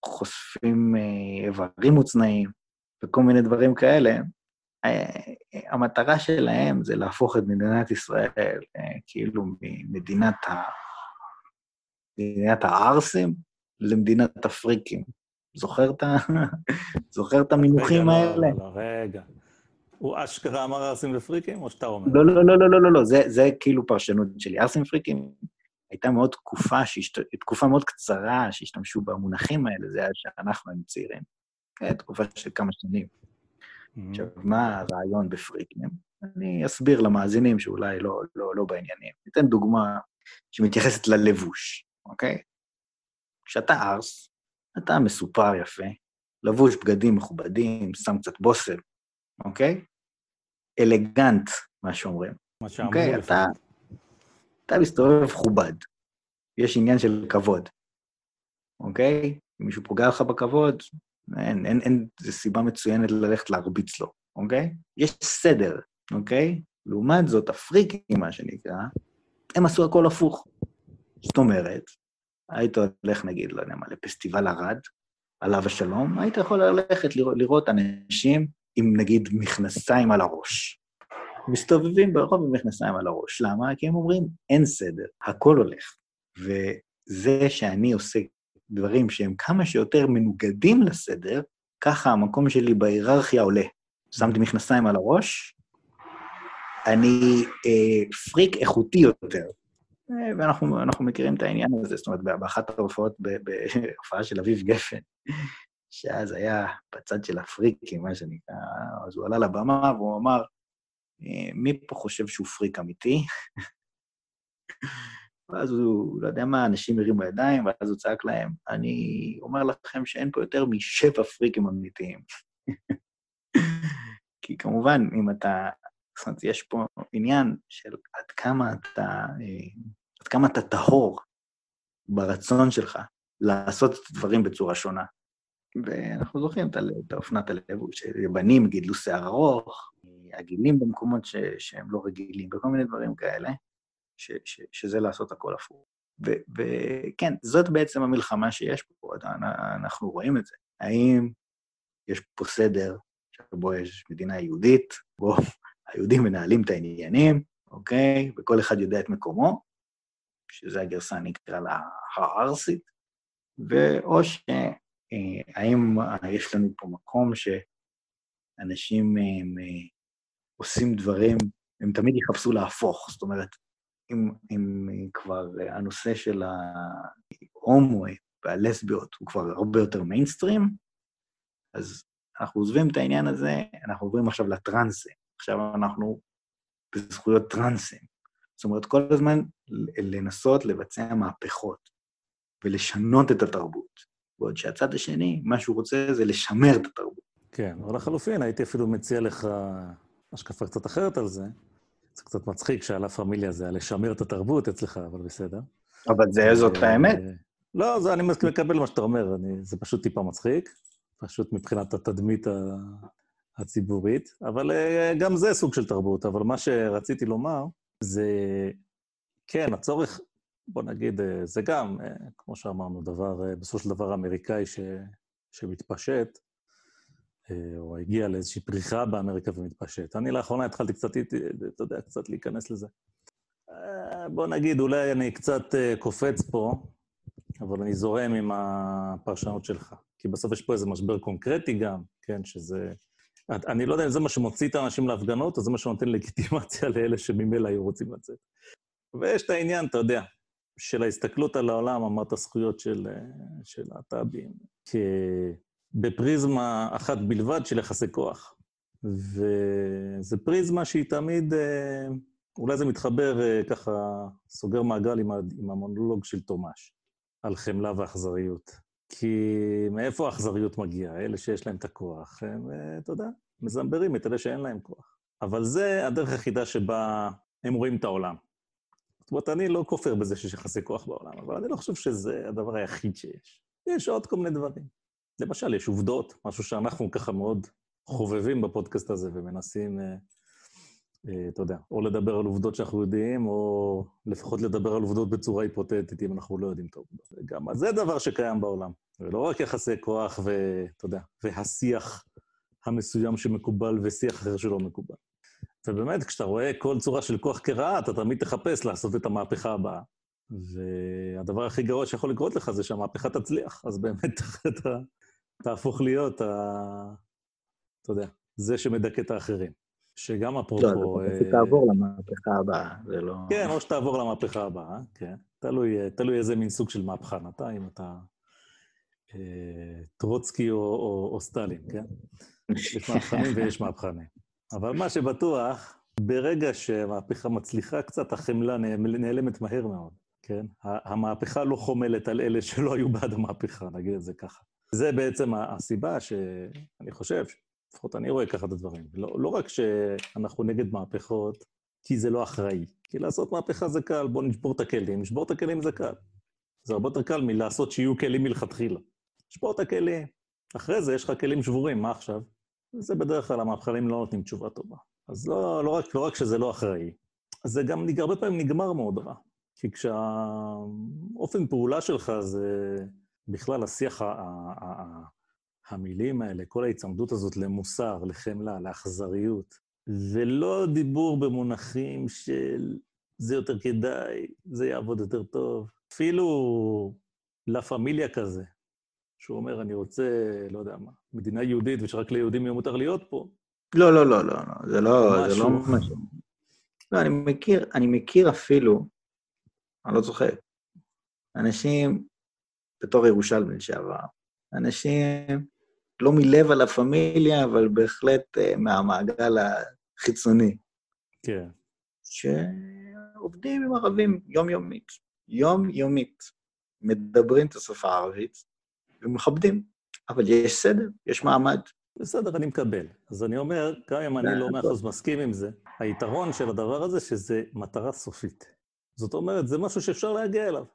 וחושפים אה, איברים מוצנעים, וכל מיני דברים כאלה. אה, המטרה שלהם זה להפוך את מדינת ישראל כאילו ממדינת ה... מדינת הערסים למדינת הפריקים. זוכר את, המינוחים רגע, האלה? לא, לא, רגע. הוא אשכרה אמר ארסים ופריקים, או שאתה אומר? לא, לא, לא, לא, לא, לא, לא, זה, זה כאילו פרשנות שלי. ארסים ופריקים הייתה מאוד תקופה, שהשת... תקופה מאוד קצרה שהשתמשו במונחים האלה, זה היה שאנחנו היינו צעירים. תקופה של כמה שנים. Mm-hmm. עכשיו, מה הרעיון בפריקים? אני אסביר למאזינים שאולי לא, לא, לא בעניינים. ניתן דוגמה שמתייחסת ללבוש, אוקיי? כשאתה ארס, אתה מסופר יפה, לבוש בגדים מכובדים, שם קצת בושם, אוקיי? אלגנט, מה שאומרים. מה שאמרו אוקיי, לפחות. אתה, אתה מסתובב מכובד. יש עניין של כבוד, אוקיי? אם מישהו פוגע לך בכבוד, אין, אין, אין, זו סיבה מצוינת ללכת להרביץ לו, אוקיי? יש סדר, אוקיי? לעומת זאת, הפריקים, מה שנקרא, הם עשו הכל הפוך. זאת אומרת, היית הולך, נגיד, לא יודע מה, לפסטיבל ערד, עליו השלום, היית יכול ללכת לראות, לראות אנשים עם, נגיד, מכנסיים על הראש. מסתובבים ברחוב עם מכנסיים על הראש. למה? כי הם אומרים, אין סדר, הכל הולך. וזה שאני עושה דברים שהם כמה שיותר מנוגדים לסדר, ככה המקום שלי בהיררכיה עולה. שמתי מכנסיים על הראש, אני אה, פריק איכותי יותר. אה, ואנחנו אנחנו מכירים את העניין הזה, זאת אומרת, באחת ההופעות, בהופעה של אביב גפן, שאז היה בצד של הפריקים, מה שנקרא, אז הוא עלה לבמה והוא אמר, "אה, מי פה חושב שהוא פריק אמיתי? ואז הוא, לא יודע מה, אנשים הרימו ידיים, ואז הוא צעק להם, אני אומר לכם שאין פה יותר משבע פריקים אמיתיים. כי כמובן, אם אתה, זאת אומרת, יש פה עניין של עד כמה אתה, אה, עד כמה אתה טהור ברצון שלך לעשות את הדברים בצורה שונה. ואנחנו זוכרים את האופנת הלבוש, שבנים גידלו שיער ארוך, עגילים במקומות ש, שהם לא רגילים, וכל מיני דברים כאלה, ש, ש, שזה לעשות הכל הפוך. וכן, זאת בעצם המלחמה שיש פה, אנחנו רואים את זה. האם יש פה סדר שבו יש מדינה יהודית, בו היהודים מנהלים את העניינים, אוקיי? וכל אחד יודע את מקומו, שזה הגרסה נקרא לה הערסית, ואו שהאם יש לנו פה מקום שאנשים הם, אה, עושים דברים, הם תמיד יחפשו להפוך, זאת אומרת, אם, אם כבר הנושא של ההומואי והלסביות הוא כבר הרבה יותר מיינסטרים, אז אנחנו עוזבים את העניין הזה, אנחנו עוברים עכשיו לטרנסים. עכשיו אנחנו בזכויות טרנסים. זאת אומרת, כל הזמן לנסות לבצע מהפכות ולשנות את התרבות. בעוד שהצד השני, מה שהוא רוצה זה לשמר את התרבות. כן, או לחלופין, הייתי אפילו מציע לך השקפה קצת אחרת על זה. זה קצת מצחיק שהלה פמיליה זה היה לשמר את התרבות אצלך, אבל בסדר. אבל זה, זאת אה, האמת. לא, זה, אני מקבל מה שאתה אומר, אני, זה פשוט טיפה מצחיק, פשוט מבחינת התדמית הציבורית, אבל אה, גם זה סוג של תרבות. אבל מה שרציתי לומר זה, כן, הצורך, בוא נגיד, אה, זה גם, אה, כמו שאמרנו, דבר, אה, בסופו של דבר אמריקאי ש, שמתפשט, או הגיע לאיזושהי פריחה באמריקה ומתפשט. אני לאחרונה התחלתי קצת, אתה יודע, קצת להיכנס לזה. בוא נגיד, אולי אני קצת קופץ פה, אבל אני זורם עם הפרשנות שלך. כי בסוף יש פה איזה משבר קונקרטי גם, כן, שזה... אני לא יודע אם זה מה שמוציא את האנשים להפגנות, או זה מה שנותן לגיטימציה לאלה שממילא היו רוצים לצאת. ויש את העניין, אתה יודע, של ההסתכלות על העולם, אמרת זכויות של, אה, של להט"בים, בפריזמה אחת בלבד של יחסי כוח. וזו פריזמה שהיא תמיד, אה, אולי זה מתחבר אה, ככה, סוגר מעגל עם, עם המונולוג של תומש. על חמלה ואכזריות. כי מאיפה האכזריות מגיעה? אלה שיש להם את הכוח, הם, אתה יודע, מזמברים את אלה שאין להם כוח. אבל זה הדרך היחידה שבה הם רואים את העולם. זאת אומרת, אני לא כופר בזה שיש יחסי כוח בעולם, אבל אני לא חושב שזה הדבר היחיד שיש. יש עוד כל מיני דברים. למשל, יש עובדות, משהו שאנחנו ככה מאוד חובבים בפודקאסט הזה ומנסים, אה, אה, אתה יודע, או לדבר על עובדות שאנחנו יודעים, או לפחות לדבר על עובדות בצורה היפותטית, אם אנחנו לא יודעים את העובדות. גם זה דבר שקיים בעולם, ולא רק יחסי כוח ואתה יודע, והשיח המסוים שמקובל ושיח אחר שלא מקובל. ובאמת, כשאתה רואה כל צורה של כוח כרעה, אתה תמיד תחפש לעשות את המהפכה הבאה. והדבר הכי גרוע שיכול לקרות לך זה שהמהפכה תצליח, אז באמת אתה תהפוך להיות, ה... אתה יודע, זה שמדכא את האחרים. שגם אפרופו... לא, אתה פשוט תעבור למהפכה הבאה, זה לא... כן, או שתעבור למהפכה הבאה, כן. תלוי, תלוי איזה מין סוג של מהפכן אתה, אם אתה אה, טרוצקי או, או, או סטלין, כן? יש מהפכנים ויש מהפכנים. אבל מה שבטוח, ברגע שהמהפכה מצליחה קצת, החמלה נעלמת מהר מאוד, כן? המהפכה לא חומלת על אלה שלא היו בעד המהפכה, נגיד את זה ככה. זה בעצם הסיבה שאני חושב, לפחות אני רואה ככה את הדברים. לא, לא רק שאנחנו נגד מהפכות, כי זה לא אחראי. כי לעשות מהפכה זה קל, בואו נשבור את הכלים. לשבור את הכלים זה קל. זה הרבה יותר קל מלעשות שיהיו כלים מלכתחילה. לשבור את הכלים. אחרי זה יש לך כלים שבורים, מה עכשיו? זה בדרך כלל המהפכנים לא נותנים תשובה טובה. אז לא, לא, רק, לא רק שזה לא אחראי, זה גם הרבה פעמים נגמר מאוד רע. כי כשהאופן פעולה שלך זה בכלל השיח, ה, ה, ה, המילים האלה, כל ההיצמדות הזאת למוסר, לחמלה, לאכזריות, ולא דיבור במונחים של זה יותר כדאי, זה יעבוד יותר טוב. אפילו לה פמיליה כזה, שהוא אומר, אני רוצה, לא יודע מה, מדינה יהודית ושרק ליהודים יהיה מותר להיות פה. לא, לא, לא, לא, לא, זה לא, משהו. זה לא משהו. לא, אני מכיר, אני מכיר אפילו, אני לא זוכר, אנשים, בתור ירושלמי לשעבר, אנשים לא מלב על הפמיליה, אבל בהחלט uh, מהמעגל החיצוני. כן. שעובדים עם ערבים יומיומית, יומיומית. מדברים את השפה הערבית, ומכבדים, אבל יש סדר, יש מעמד. בסדר, אני מקבל. אז אני אומר, גם אם אני לא מאה אחוז מסכים עם זה, היתרון של הדבר הזה שזה מטרה סופית. זאת אומרת, זה משהו שאפשר להגיע אליו.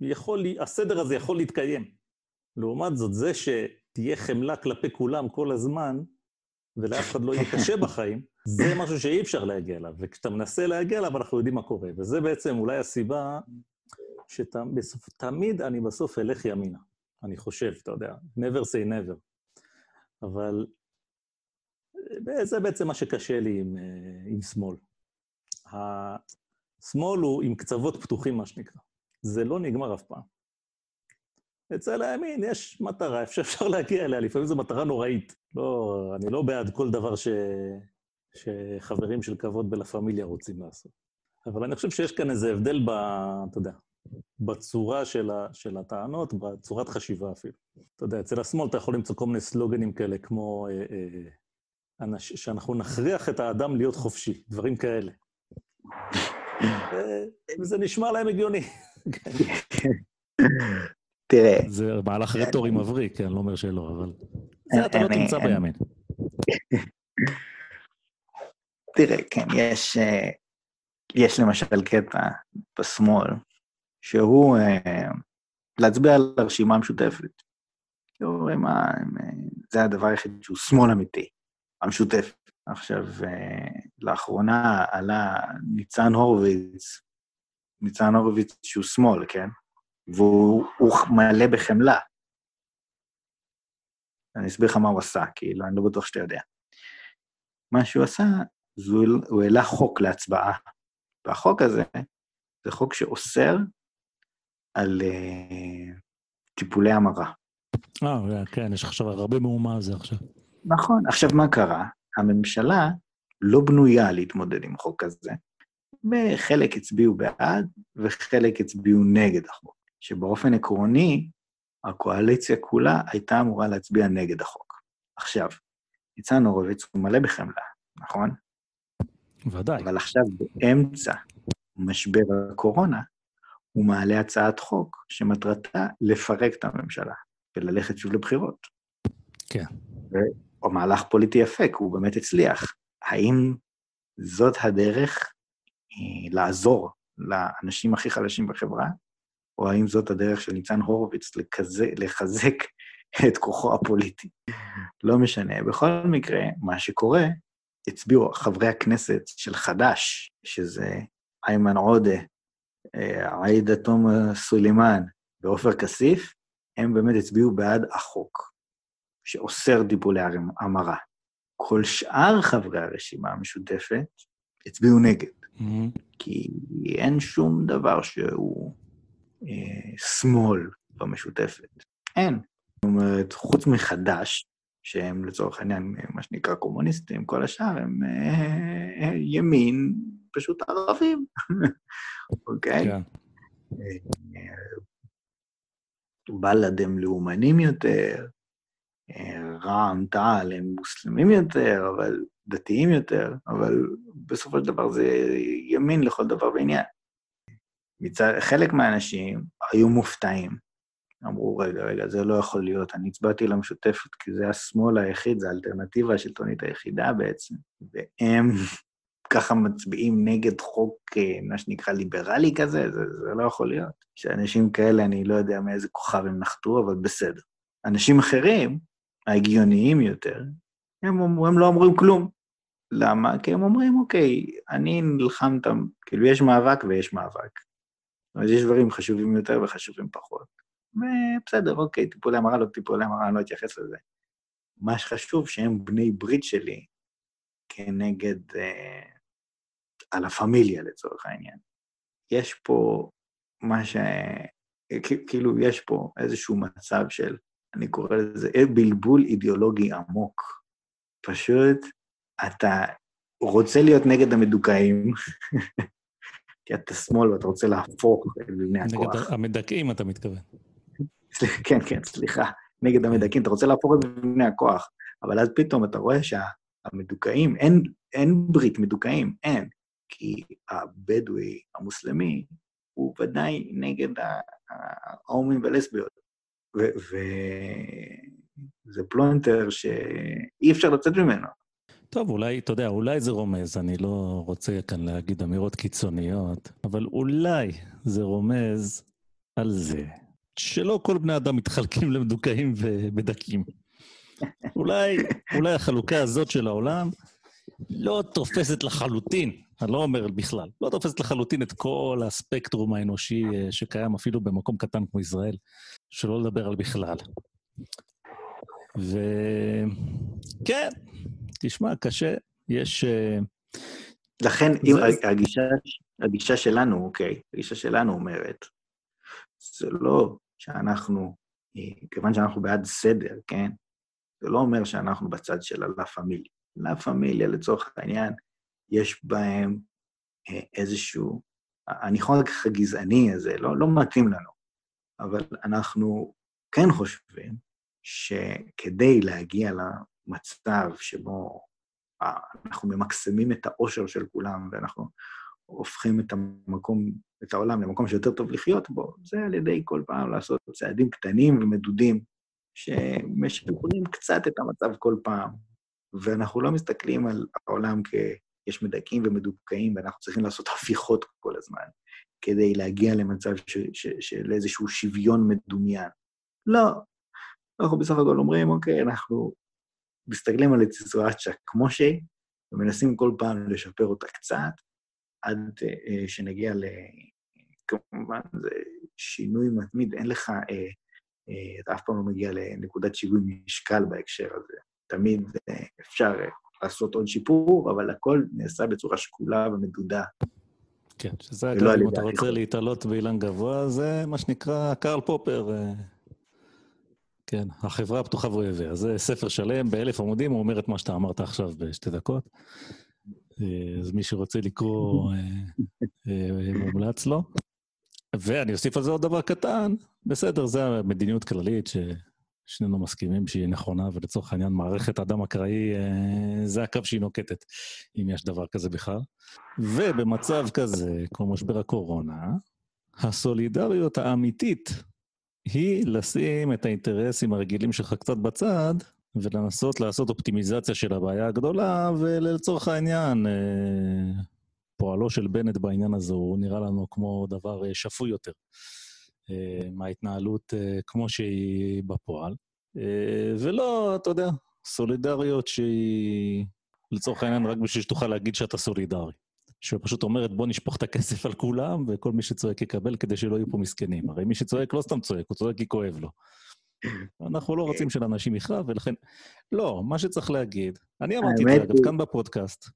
יכול, הסדר הזה יכול להתקיים. לעומת זאת, זה שתהיה חמלה כלפי כולם כל הזמן, ולאף אחד לא יהיה קשה בחיים, זה משהו שאי אפשר להגיע אליו. וכשאתה מנסה להגיע אליו, אנחנו יודעים מה קורה. וזה בעצם אולי הסיבה שתמיד אני בסוף אלך ימינה. אני חושב, אתה יודע, never say never. אבל אה, זה בעצם מה שקשה לי עם, אה, עם שמאל. השמאל הוא עם קצוות פתוחים, מה שנקרא. זה לא נגמר אף פעם. אצל הימין יש מטרה, שאפשר להגיע אליה, לפעמים זו מטרה נוראית. לא, אני לא בעד כל דבר ש... שחברים של כבוד בלה פמיליה רוצים לעשות. אבל אני חושב שיש כאן איזה הבדל ב... אתה יודע, בצורה של, ה, של הטענות, בצורת חשיבה אפילו. אתה יודע, אצל השמאל אתה יכול למצוא כל מיני סלוגנים כאלה, כמו אה, אה, אנש, שאנחנו נכריח את האדם להיות חופשי, דברים כאלה. וזה נשמע להם הגיוני. תראה... זה מהלך רטורי מבריק, אני לא אומר שלא, אבל... זה אתה לא תמצא בימין. תראה, כן, יש, אה, יש למשל קטע בשמאל, שהוא אה, להצביע על הרשימה המשותפת. אומרים, מה, אה, זה הדבר היחיד שהוא שמאל אמיתי, המשותפת. עכשיו, אה, לאחרונה עלה ניצן הורוביץ, ניצן הורוביץ שהוא שמאל, כן? והוא מלא בחמלה. אני אסביר לך מה הוא עשה, כאילו, אני לא בטוח שאתה יודע. מה שהוא עשה, זה הוא העלה חוק להצבעה. והחוק הזה זה חוק שאוסר על uh, טיפולי המרה. אה, כן, יש עכשיו הרבה מהומה על זה עכשיו. נכון. עכשיו, מה קרה? הממשלה לא בנויה להתמודד עם חוק כזה, וחלק הצביעו בעד וחלק הצביעו נגד החוק. שבאופן עקרוני, הקואליציה כולה הייתה אמורה להצביע נגד החוק. עכשיו, ניצן הורוביץ הוא מלא בחמלה, נכון? ודאי. אבל עכשיו, באמצע משבר הקורונה, הוא מעלה הצעת חוק שמטרתה לפרק את הממשלה וללכת שוב לבחירות. כן. או מהלך פוליטי יפה, כי הוא באמת הצליח. האם זאת הדרך אה, לעזור לאנשים הכי חלשים בחברה, או האם זאת הדרך של ניצן הורוביץ לכזה, לחזק את כוחו הפוליטי? לא משנה. בכל מקרה, מה שקורה, הצביעו חברי הכנסת של חד"ש, שזה איימן עודה, עאידה תומא סולימאן ועופר כסיף, הם באמת הצביעו בעד החוק שאוסר טיפולי המרה. כל שאר חברי הרשימה המשותפת הצביעו נגד, Mm-hmm. כי אין שום דבר שהוא אה, שמאל במשותפת. אין. זאת אומרת, חוץ מחד"ש, שהם לצורך העניין מה שנקרא קומוניסטים, כל השאר הם אה, אה, ימין, פשוט ערבים, אוקיי? כן. אה, בל"ד הם לאומנים יותר, רע"מ-תע"ל הם מוסלמים יותר, אבל דתיים יותר, אבל בסופו של דבר זה ימין לכל דבר ועניין. מצד, חלק מהאנשים היו מופתעים. אמרו, רגע, רגע, זה לא יכול להיות. אני הצבעתי למשותפת כי זה השמאל היחיד, זה האלטרנטיבה השלטונית היחידה בעצם. והם ככה מצביעים נגד חוק, אה, מה שנקרא, ליברלי כזה, זה, זה לא יכול להיות. שאנשים כאלה, אני לא יודע מאיזה כוכב הם נחתו, אבל בסדר. אנשים אחרים, ההגיוניים יותר, הם, הם לא אומרים כלום. למה? כי הם אומרים, אוקיי, אני נלחם, כאילו, יש מאבק ויש מאבק. אז יש דברים חשובים יותר וחשובים פחות. ובסדר, אוקיי, טיפולי המרה, לא טיפולי המרה, אני לא אתייחס לזה. מה שחשוב, שהם בני ברית שלי כנגד אה, הלה פמיליה לצורך העניין. יש פה מה ש... כאילו, יש פה איזשהו מצב של, אני קורא לזה בלבול אידיאולוגי עמוק. פשוט, אתה רוצה להיות נגד המדוכאים, כי אתה שמאל ואתה רוצה להפוך את בני הכוח. נגד המדכאים, אתה מתכוון. כן, כן, סליחה. נגד המדכאים, אתה רוצה להפוך את בני הכוח, אבל אז פתאום אתה רואה שהמדוכאים, אין, אין ברית מדוכאים, אין. כי הבדואי המוסלמי הוא ודאי נגד ההומים ולסביות. וזה פלונטר שאי אפשר לצאת ממנו. טוב, אולי, אתה יודע, אולי זה רומז, אני לא רוצה כאן להגיד אמירות קיצוניות, אבל אולי זה רומז על זה שלא כל בני אדם מתחלקים למדוכאים ומדכאים. אולי, אולי החלוקה הזאת של העולם לא תופסת לחלוטין, אני לא אומר בכלל, לא תופסת לחלוטין את כל הספקטרום האנושי אה, שקיים אפילו במקום קטן כמו ישראל, שלא לדבר על בכלל. וכן, תשמע, קשה, יש... אה, לכן, זה- אם הגישה, הגישה שלנו, אוקיי, הגישה שלנו אומרת, זה לא שאנחנו, אה, כיוון שאנחנו בעד סדר, כן? זה לא אומר שאנחנו בצד של הלה פמיליה. לה פמיליה, לצורך העניין, יש בהם אה, איזשהו, הניחון ככה גזעני הזה, לא, לא מתאים לנו, אבל אנחנו כן חושבים שכדי להגיע למצב שבו אה, אנחנו ממקסמים את האושר של כולם ואנחנו הופכים את המקום, את העולם למקום שיותר טוב לחיות בו, זה על ידי כל פעם לעשות צעדים קטנים ומדודים שמשפרים קצת את המצב כל פעם. ואנחנו לא מסתכלים על העולם כיש מדכאים ומדוכאים, ואנחנו צריכים לעשות הפיכות כל הזמן כדי להגיע למצב של איזשהו שוויון מדומיין. לא. אנחנו בסך הכל אומרים, אוקיי, אנחנו מסתכלים על הסיטואציה כמו שהיא, ומנסים כל פעם לשפר אותה קצת, עד אה, שנגיע ל... כמובן, זה שינוי מתמיד, אין לך... אה, אה, אתה אף פעם לא מגיע לנקודת שיווי משקל בהקשר הזה. תמיד אה, אפשר אה, לעשות עוד שיפור, אבל הכל נעשה בצורה שקולה ומדודה. כן, שזה אגב, אם אתה רוצה. להתעלות באילן גבוה, זה מה שנקרא קרל פופר. כן, החברה הפתוחה ואויביה. זה ספר שלם באלף עמודים, הוא אומר את מה שאתה אמרת עכשיו בשתי דקות. אה, אז מי שרוצה לקרוא, אה, אה, מומלץ לו. ואני אוסיף על זה עוד דבר קטן, בסדר, זו המדיניות כללית ששנינו מסכימים שהיא נכונה, ולצורך העניין מערכת אדם אקראי, זה הקו שהיא נוקטת, אם יש דבר כזה בכלל. ובמצב כזה, כמו משבר הקורונה, הסולידריות האמיתית היא לשים את האינטרסים הרגילים שלך קצת בצד, ולנסות לעשות אופטימיזציה של הבעיה הגדולה, ולצורך העניין, אה, פועלו של בנט בעניין הזה הוא נראה לנו כמו דבר אה, שפוי יותר אה, מההתנהלות כמו שהיא בפועל. ולא, אתה יודע, סולידריות שהיא לצורך העניין רק בשביל שתוכל להגיד שאתה סולידרי. שפשוט אומרת, בוא נשפוך את הכסף על כולם, וכל מי שצועק יקבל כדי שלא יהיו פה מסכנים. הרי מי שצועק לא סתם צועק, הוא צועק כי כואב לו. אנחנו לא רוצים שלאנשים יכאב, ולכן... לא, מה שצריך להגיד, אני אמרתי את זה, אגב, כאן בפודקאסט.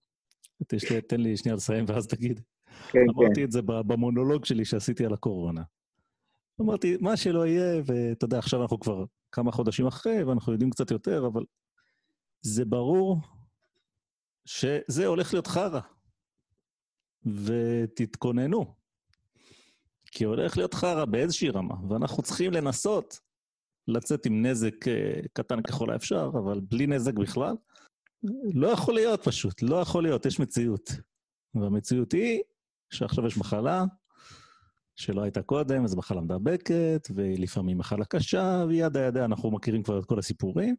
תן לי שנייה לסיים ואז תגיד. כן, אמרתי כן. את זה במונולוג שלי שעשיתי על הקורונה. אמרתי, מה שלא יהיה, ואתה יודע, עכשיו אנחנו כבר כמה חודשים אחרי, ואנחנו יודעים קצת יותר, אבל זה ברור שזה הולך להיות חרא. ותתכוננו. כי הולך להיות חרא באיזושהי רמה, ואנחנו צריכים לנסות לצאת עם נזק אה, קטן ככל האפשר, אבל בלי נזק בכלל. לא יכול להיות פשוט, לא יכול להיות, יש מציאות. והמציאות היא שעכשיו יש מחלה שלא הייתה קודם, זו מחלה מדבקת, ולפעמים מחלה קשה, וידה ידה, אנחנו מכירים כבר את כל הסיפורים.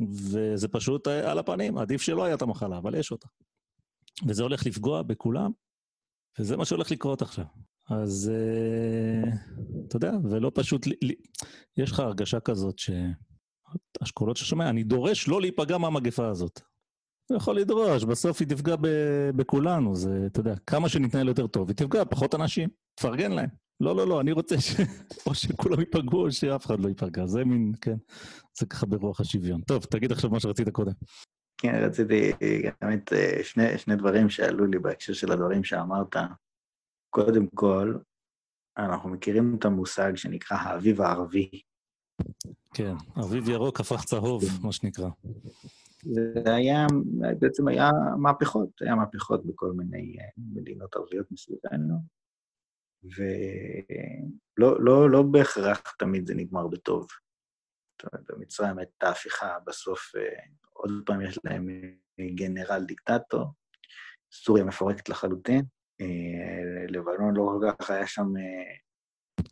וזה פשוט אה, על הפנים, עדיף שלא הייתה המחלה, אבל יש אותה. וזה הולך לפגוע בכולם, וזה מה שהולך לקרות עכשיו. אז uh, אתה יודע, ולא פשוט, יש לך הרגשה כזאת שהשקולות ששומע, אני דורש לא להיפגע מהמגפה הזאת. הוא יכול לדרוש, בסוף היא תפגע בכולנו, זה, אתה יודע, כמה שנתנהל יותר טוב, היא תפגע פחות אנשים, תפרגן להם. לא, לא, לא, אני רוצה ש... או שכולם ייפגעו או שאף אחד לא ייפגע. זה מין, כן, זה ככה ברוח השוויון. טוב, תגיד עכשיו מה שרצית קודם. כן, רציתי גם את אה, שני, שני דברים שעלו לי בהקשר של הדברים שאמרת. קודם כל, אנחנו מכירים את המושג שנקרא האביב הערבי. כן, אביב ירוק הפך צהוב, מה שנקרא. זה היה, בעצם היה מהפכות, היה מהפכות בכל מיני אה, מדינות ערביות מסביבנו, ולא לא, לא בהכרח תמיד זה נגמר בטוב. זאת אומרת, במצרים הייתה הפיכה, בסוף אה, עוד פעם יש להם גנרל דיקטטור, סוריה מפורקת לחלוטין, לבנון לא כל כך היה שם... אה,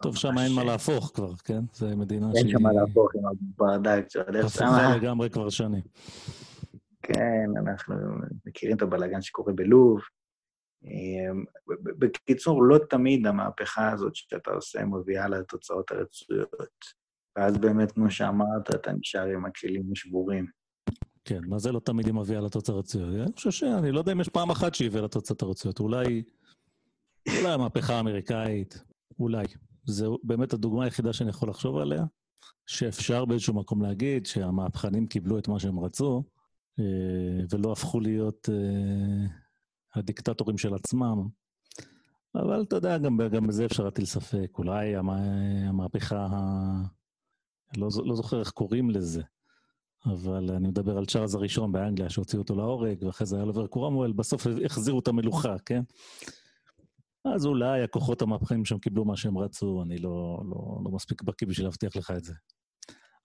טוב, שם אין מה להפוך כבר, כן? זו מדינה שהיא... אין שם מה להפוך עם הברדק שהולך שם. הפוכה לגמרי כבר שנים. כן, אנחנו מכירים את הבלאגן שקורה בלוב. בקיצור, לא תמיד המהפכה הזאת שאתה עושה מביאה לתוצאות הרצויות. ואז באמת, כמו שאמרת, אתה נשאר עם הכלים השבורים. כן, מה זה לא תמיד היא מביאה לתוצאות הרצויות? אני חושב שאני לא יודע אם יש פעם אחת שהיא הביאה לתוצאות הרצויות. אולי, אולי המהפכה האמריקאית, אולי. זו באמת הדוגמה היחידה שאני יכול לחשוב עליה, שאפשר באיזשהו מקום להגיד שהמהפכנים קיבלו את מה שהם רצו, אה, ולא הפכו להיות אה, הדיקטטורים של עצמם. אבל אתה יודע, גם, גם בזה אפשר להטיל ספק. אולי המהפכה לא, לא זוכר איך קוראים לזה, אבל אני מדבר על צ'ארלס הראשון באנגליה, שהוציאו אותו להורג, ואחרי זה היה לו ורקורמואל, בסוף החזירו את המלוכה, כן? אז אולי הכוחות המהפכנים שם קיבלו מה שהם רצו, אני לא, לא, לא מספיק בקיא בשביל להבטיח לך את זה.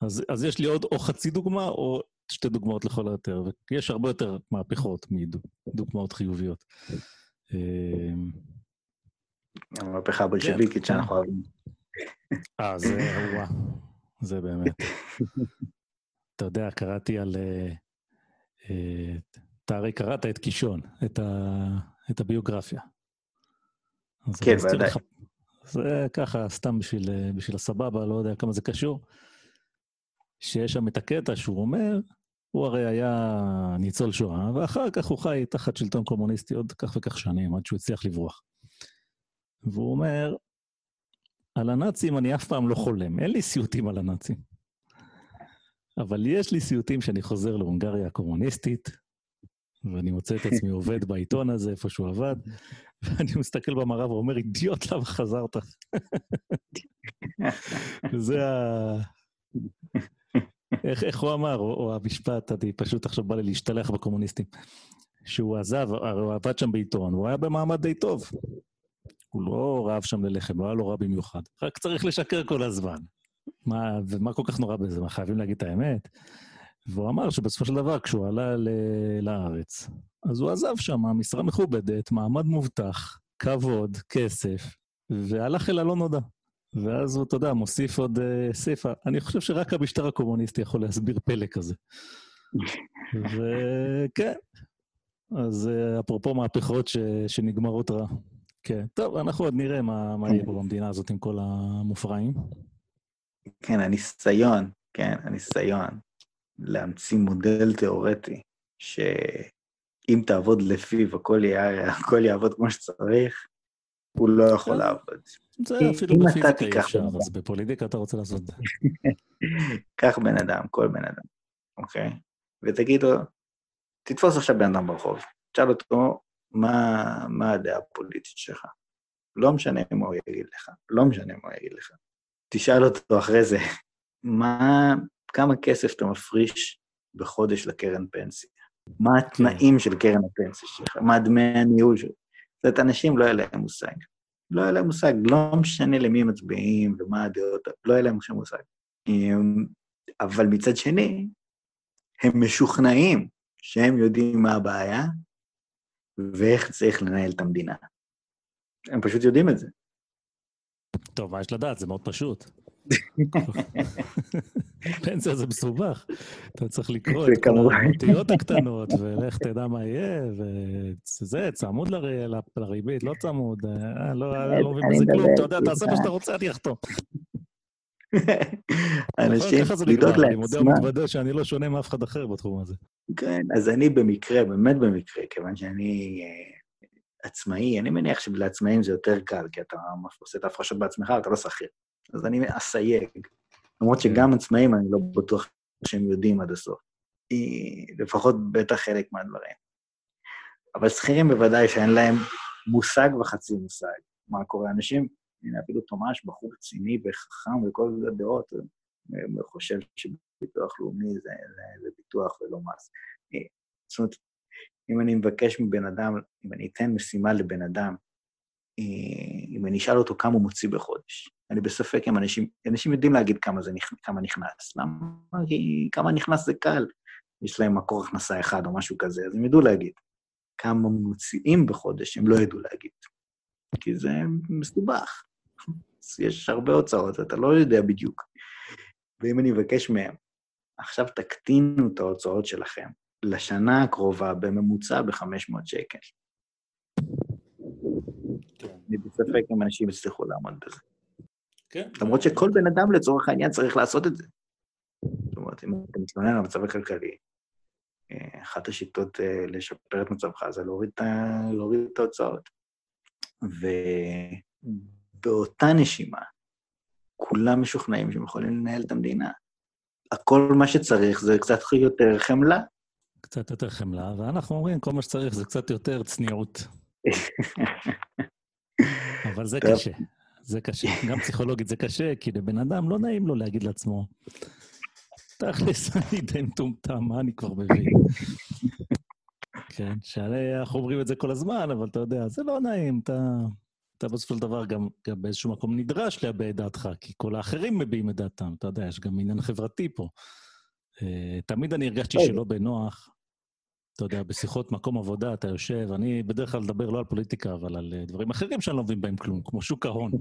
אז, אז יש לי עוד או חצי דוגמה או שתי דוגמאות לכל היותר, ויש הרבה יותר מהפכות מדוגמאות חיוביות. אמ, המהפכה הבולשביקית כן. שאנחנו אוהבים. אה, זה, וואו. זה באמת. אתה יודע, קראתי על... אה, אה, אתה הרי קראת את קישון, את הביוגרפיה. כן, ודאי. זה ככה, סתם בשביל, אה, בשביל הסבבה, לא יודע כמה זה קשור. שיש שם את הקטע שהוא אומר, הוא הרי היה ניצול שואה, ואחר כך הוא חי תחת שלטון קומוניסטי עוד כך וכך שנים, עד שהוא הצליח לברוח. והוא אומר, על הנאצים אני אף פעם לא חולם, אין לי סיוטים על הנאצים. אבל יש לי סיוטים שאני חוזר להונגריה הקומוניסטית, ואני מוצא את עצמי עובד בעיתון הזה, איפה שהוא עבד, ואני מסתכל במראה ואומר, אידיוט, למה חזרת? וזה ה... איך, איך הוא אמר, או, או המשפט, אני פשוט עכשיו בא לי להשתלח בקומוניסטים. שהוא עזב, הרי הוא עבד שם בעיתון, הוא היה במעמד די טוב. הוא לא רעב שם ללחם, לא היה לו רע במיוחד. רק צריך לשקר כל הזמן. מה, ומה כל כך נורא בזה? מה, חייבים להגיד את האמת? והוא אמר שבסופו של דבר, כשהוא עלה ל- לארץ, אז הוא עזב שם משרה מכובדת, מעמד מובטח, כבוד, כסף, והלך אל הלא נודע. ואז הוא, אתה יודע, מוסיף עוד uh, סיפה. אני חושב שרק המשטר הקומוניסטי יכול להסביר פלא כזה. וכן, אז uh, אפרופו מהפכות ש... שנגמרות רע. כן, טוב, אנחנו עוד נראה מה, מה יהיה פה במדינה הזאת עם כל המופרעים. כן, הניסיון, כן, הניסיון להמציא מודל תיאורטי, שאם תעבוד לפיו הכל, יהיה, הכל יעבוד כמו שצריך, הוא לא יכול כן. לעבוד. זה אפילו בפיזיקה אי אפשר. אז בפוליטיקה אתה רוצה לעשות את זה. קח בן אדם, כל בן אדם, אוקיי? ותגיד לו, תתפוס עכשיו בן אדם ברחוב, תשאל אותו מה, מה הדעה הפוליטית שלך. לא משנה מה הוא יגיד לך, לא משנה מה הוא יגיד לך. תשאל אותו אחרי זה, מה, כמה כסף אתה מפריש בחודש לקרן פנסיה? מה התנאים של קרן הפנסיה שלך? מה דמי הניהול שלך? זאת אומרת, אנשים לא היה להם מושג. לא היה להם מושג, לא משנה למי מצביעים ומה הדעות, לא היה להם שום מושג. אמ, אבל מצד שני, הם משוכנעים שהם יודעים מה הבעיה ואיך צריך לנהל את המדינה. הם פשוט יודעים את זה. טוב, מה יש לדעת? זה מאוד פשוט. פנסיה זה מסובך. אתה צריך לקרוא את כל. האותיות הקטנות, ולך תדע מה יהיה, וזה, צמוד לריבית, לא צמוד, אה, לא אני לא מבין בזה כלום, אתה יודע, תעשה מה. שאתה רוצה, אני אחתום. אנשים, לדאוג נגמר, אני מודה לעצמם. ומתוודה שאני לא שונה מאף אחד אחר בתחום הזה. כן, אז אני במקרה, באמת במקרה, כיוון שאני אה, עצמאי, אני מניח שלעצמאים זה יותר קל, כי אתה עושה את ההפרשות בעצמך, אתה לא שכיר. אז אני אסייג. למרות שגם עצמאים, אני לא בטוח שהם יודעים עד הסוף. לפחות בטח חלק מהדברים. אבל שכירים בוודאי שאין להם מושג וחצי מושג מה קורה. אנשים, הנה אפילו תומש, בחור רציני וחכם וכל הדעות, חושב שביטוח לאומי זה, זה, זה ביטוח ולא מס. זאת אומרת, אם אני מבקש מבן אדם, אם אני אתן משימה לבן אדם, אם אני אשאל אותו כמה הוא מוציא בחודש, אני בספק אם אנשים, אנשים יודעים להגיד כמה, זה, כמה נכנס. למה? כי כמה נכנס זה קל. יש להם מקור הכנסה אחד או משהו כזה, אז הם ידעו להגיד. כמה מוציאים בחודש, הם לא ידעו להגיד. כי זה מסובך. יש הרבה הוצאות, אתה לא יודע בדיוק. ואם אני אבקש מהם, עכשיו תקטינו את ההוצאות שלכם לשנה הקרובה בממוצע ב-500 שקל. אני בספק אם אנשים יצליחו לעמוד בזה. כן. למרות שכל בן אדם לצורך העניין צריך לעשות את זה. זאת אומרת, אם אתה מתלונן על המצב הכלכלי, אה, אחת השיטות אה, לשפר את מצבך זה להוריד את, ה- להוריד את ההוצאות. ובאותה נשימה, כולם משוכנעים שהם יכולים לנהל את המדינה. הכל מה שצריך זה קצת יותר חמלה. קצת יותר חמלה, ואנחנו אומרים, כל מה שצריך זה קצת יותר צניעות. אבל זה. קשה. זה קשה. גם פסיכולוגית זה קשה, כי לבן אדם לא נעים לו להגיד לעצמו, תכלס, אני די מטומטם, מה אני כבר מבין? כן, שהרי אנחנו אומרים את זה כל הזמן, אבל אתה יודע, זה לא נעים, אתה, אתה בסופו של דבר גם, גם באיזשהו מקום נדרש להביע את דעתך, כי כל האחרים מביעים את דעתם, אתה יודע, יש גם עניין חברתי פה. אה, תמיד אני הרגשתי. שלא בנוח, אתה יודע, בשיחות מקום עבודה, אתה יושב, אני בדרך כלל מדבר לא על פוליטיקה, אבל על אה, דברים אחרים שאני לא מבין בהם כלום, כמו שוק ההון,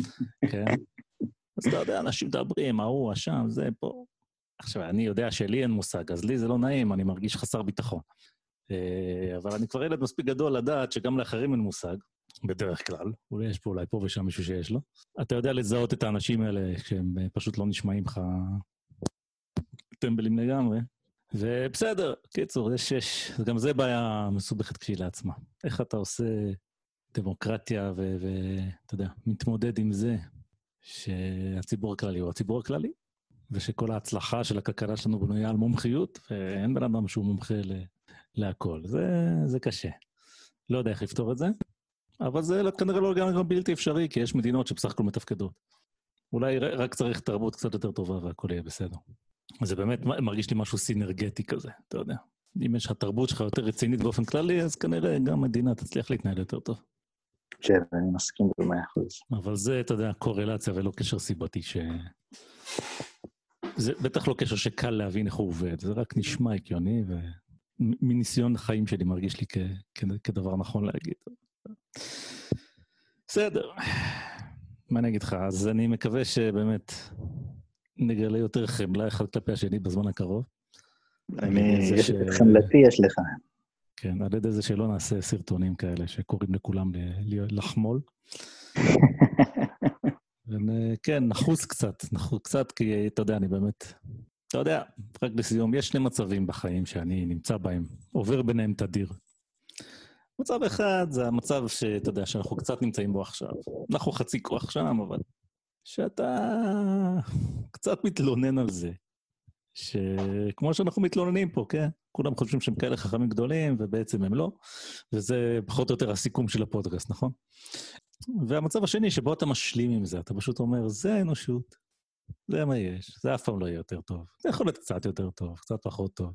כן? אז אתה יודע, אנשים מדברים, ההוא, השם, זה פה. עכשיו, אני יודע שלי אין מושג, אז לי זה לא נעים, אני מרגיש חסר ביטחון. אה, אבל אני כבר ילד מספיק גדול לדעת שגם לאחרים אין מושג, בדרך כלל. אולי יש פה אולי פה ושם מישהו שיש לו. אתה יודע לזהות את האנשים האלה כשהם אה, פשוט לא נשמעים לך טמבלים לגמרי. ובסדר, קיצור, יש, יש, גם זה בעיה מסובכת כשלעצמה. איך אתה עושה דמוקרטיה ואתה יודע, מתמודד עם זה שהציבור הכללי הוא הציבור הכללי, ושכל ההצלחה של הכלכלה שלנו בנויה על מומחיות, ואין בן אדם שהוא מומחה ל, להכל. זה, זה קשה. לא יודע איך לפתור את זה, אבל זה כנראה לא לגמרי בלתי אפשרי, כי יש מדינות שבסך הכל מתפקדות. אולי רק צריך תרבות קצת יותר טובה והכל יהיה בסדר. זה באמת מרגיש לי משהו סינרגטי כזה, אתה יודע. אם יש לך תרבות שלך יותר רצינית באופן כללי, אז כנראה גם מדינה תצליח להתנהל יותר טוב. כן, אני מסכים במאה אחוז. אבל זה, אתה יודע, קורלציה ולא קשר סיבתי ש... זה בטח לא קשר שקל להבין איך הוא עובד, זה רק נשמע הגיוני, ומניסיון חיים שלי מרגיש לי כ... כ... כדבר נכון להגיד. בסדר. מה אני אגיד לך? אז אני מקווה שבאמת נגלה יותר חמלה אחד כלפי השני בזמן הקרוב. אני... יש- ש- חמלתי יש לך. כן, על ידי זה שלא נעשה סרטונים כאלה שקוראים לכולם ל- להיות- לחמול. כן, נחוס קצת, נחוס קצת, כי אתה יודע, אני באמת... אתה יודע, רק לסיום, יש שני מצבים בחיים שאני נמצא בהם, עובר ביניהם תדיר. מצב אחד זה המצב שאתה יודע, שאנחנו קצת נמצאים בו עכשיו. אנחנו חצי כוח שם, אבל... שאתה קצת מתלונן על זה. שכמו שאנחנו מתלוננים פה, כן? כולם חושבים שהם כאלה חכמים גדולים, ובעצם הם לא. וזה פחות או יותר הסיכום של הפודקאסט, נכון? והמצב השני, שבו אתה משלים עם זה, אתה פשוט אומר, זה האנושות, זה מה יש, זה אף פעם לא יהיה יותר טוב. זה יכול להיות קצת יותר טוב, קצת פחות טוב.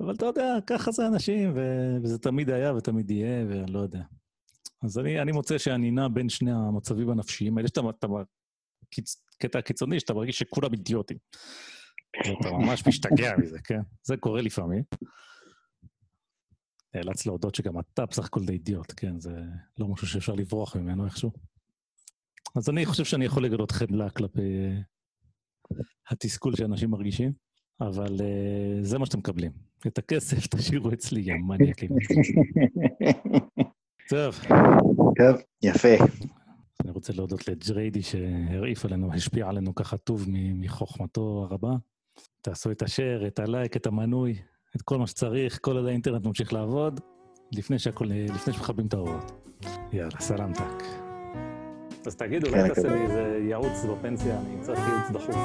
אבל אתה יודע, ככה זה אנשים, ו- וזה תמיד היה ותמיד יהיה, ואני לא יודע. אז אני, אני מוצא שאני נע בין שני המצבים הנפשיים האלה. יש את ה- את הקטע הקיצוני, שאתה מרגיש שכולם אידיוטים. ואתה ממש משתגע מזה, כן? זה קורה לפעמים. נאלץ להודות שגם אתה בסך הכל די אידיוט, כן? זה לא משהו שאפשר לברוח ממנו איכשהו. אז אני חושב שאני יכול לגלות חמלה כלפי אה, התסכול שאנשים מרגישים, אבל אה, זה מה שאתם מקבלים. את הכסף תשאירו אצלי, יא מניאקים. טוב, טוב, יפה. אני רוצה להודות לג'ריידי שהרעיף עלינו, השפיע עלינו ככה טוב מ- מחוכמתו הרבה. תעשו את השare, את הלייק, את המנוי, את כל מה שצריך, כל עוד האינטרנט ממשיך לעבוד, לפני שהכל, לפני שמכבים את האורות. יאללה, סלמתק. אז תגיד, כן, אולי תעשה כזה. לי איזה ייעוץ בפנסיה, אני צריך ייעוץ דחוף.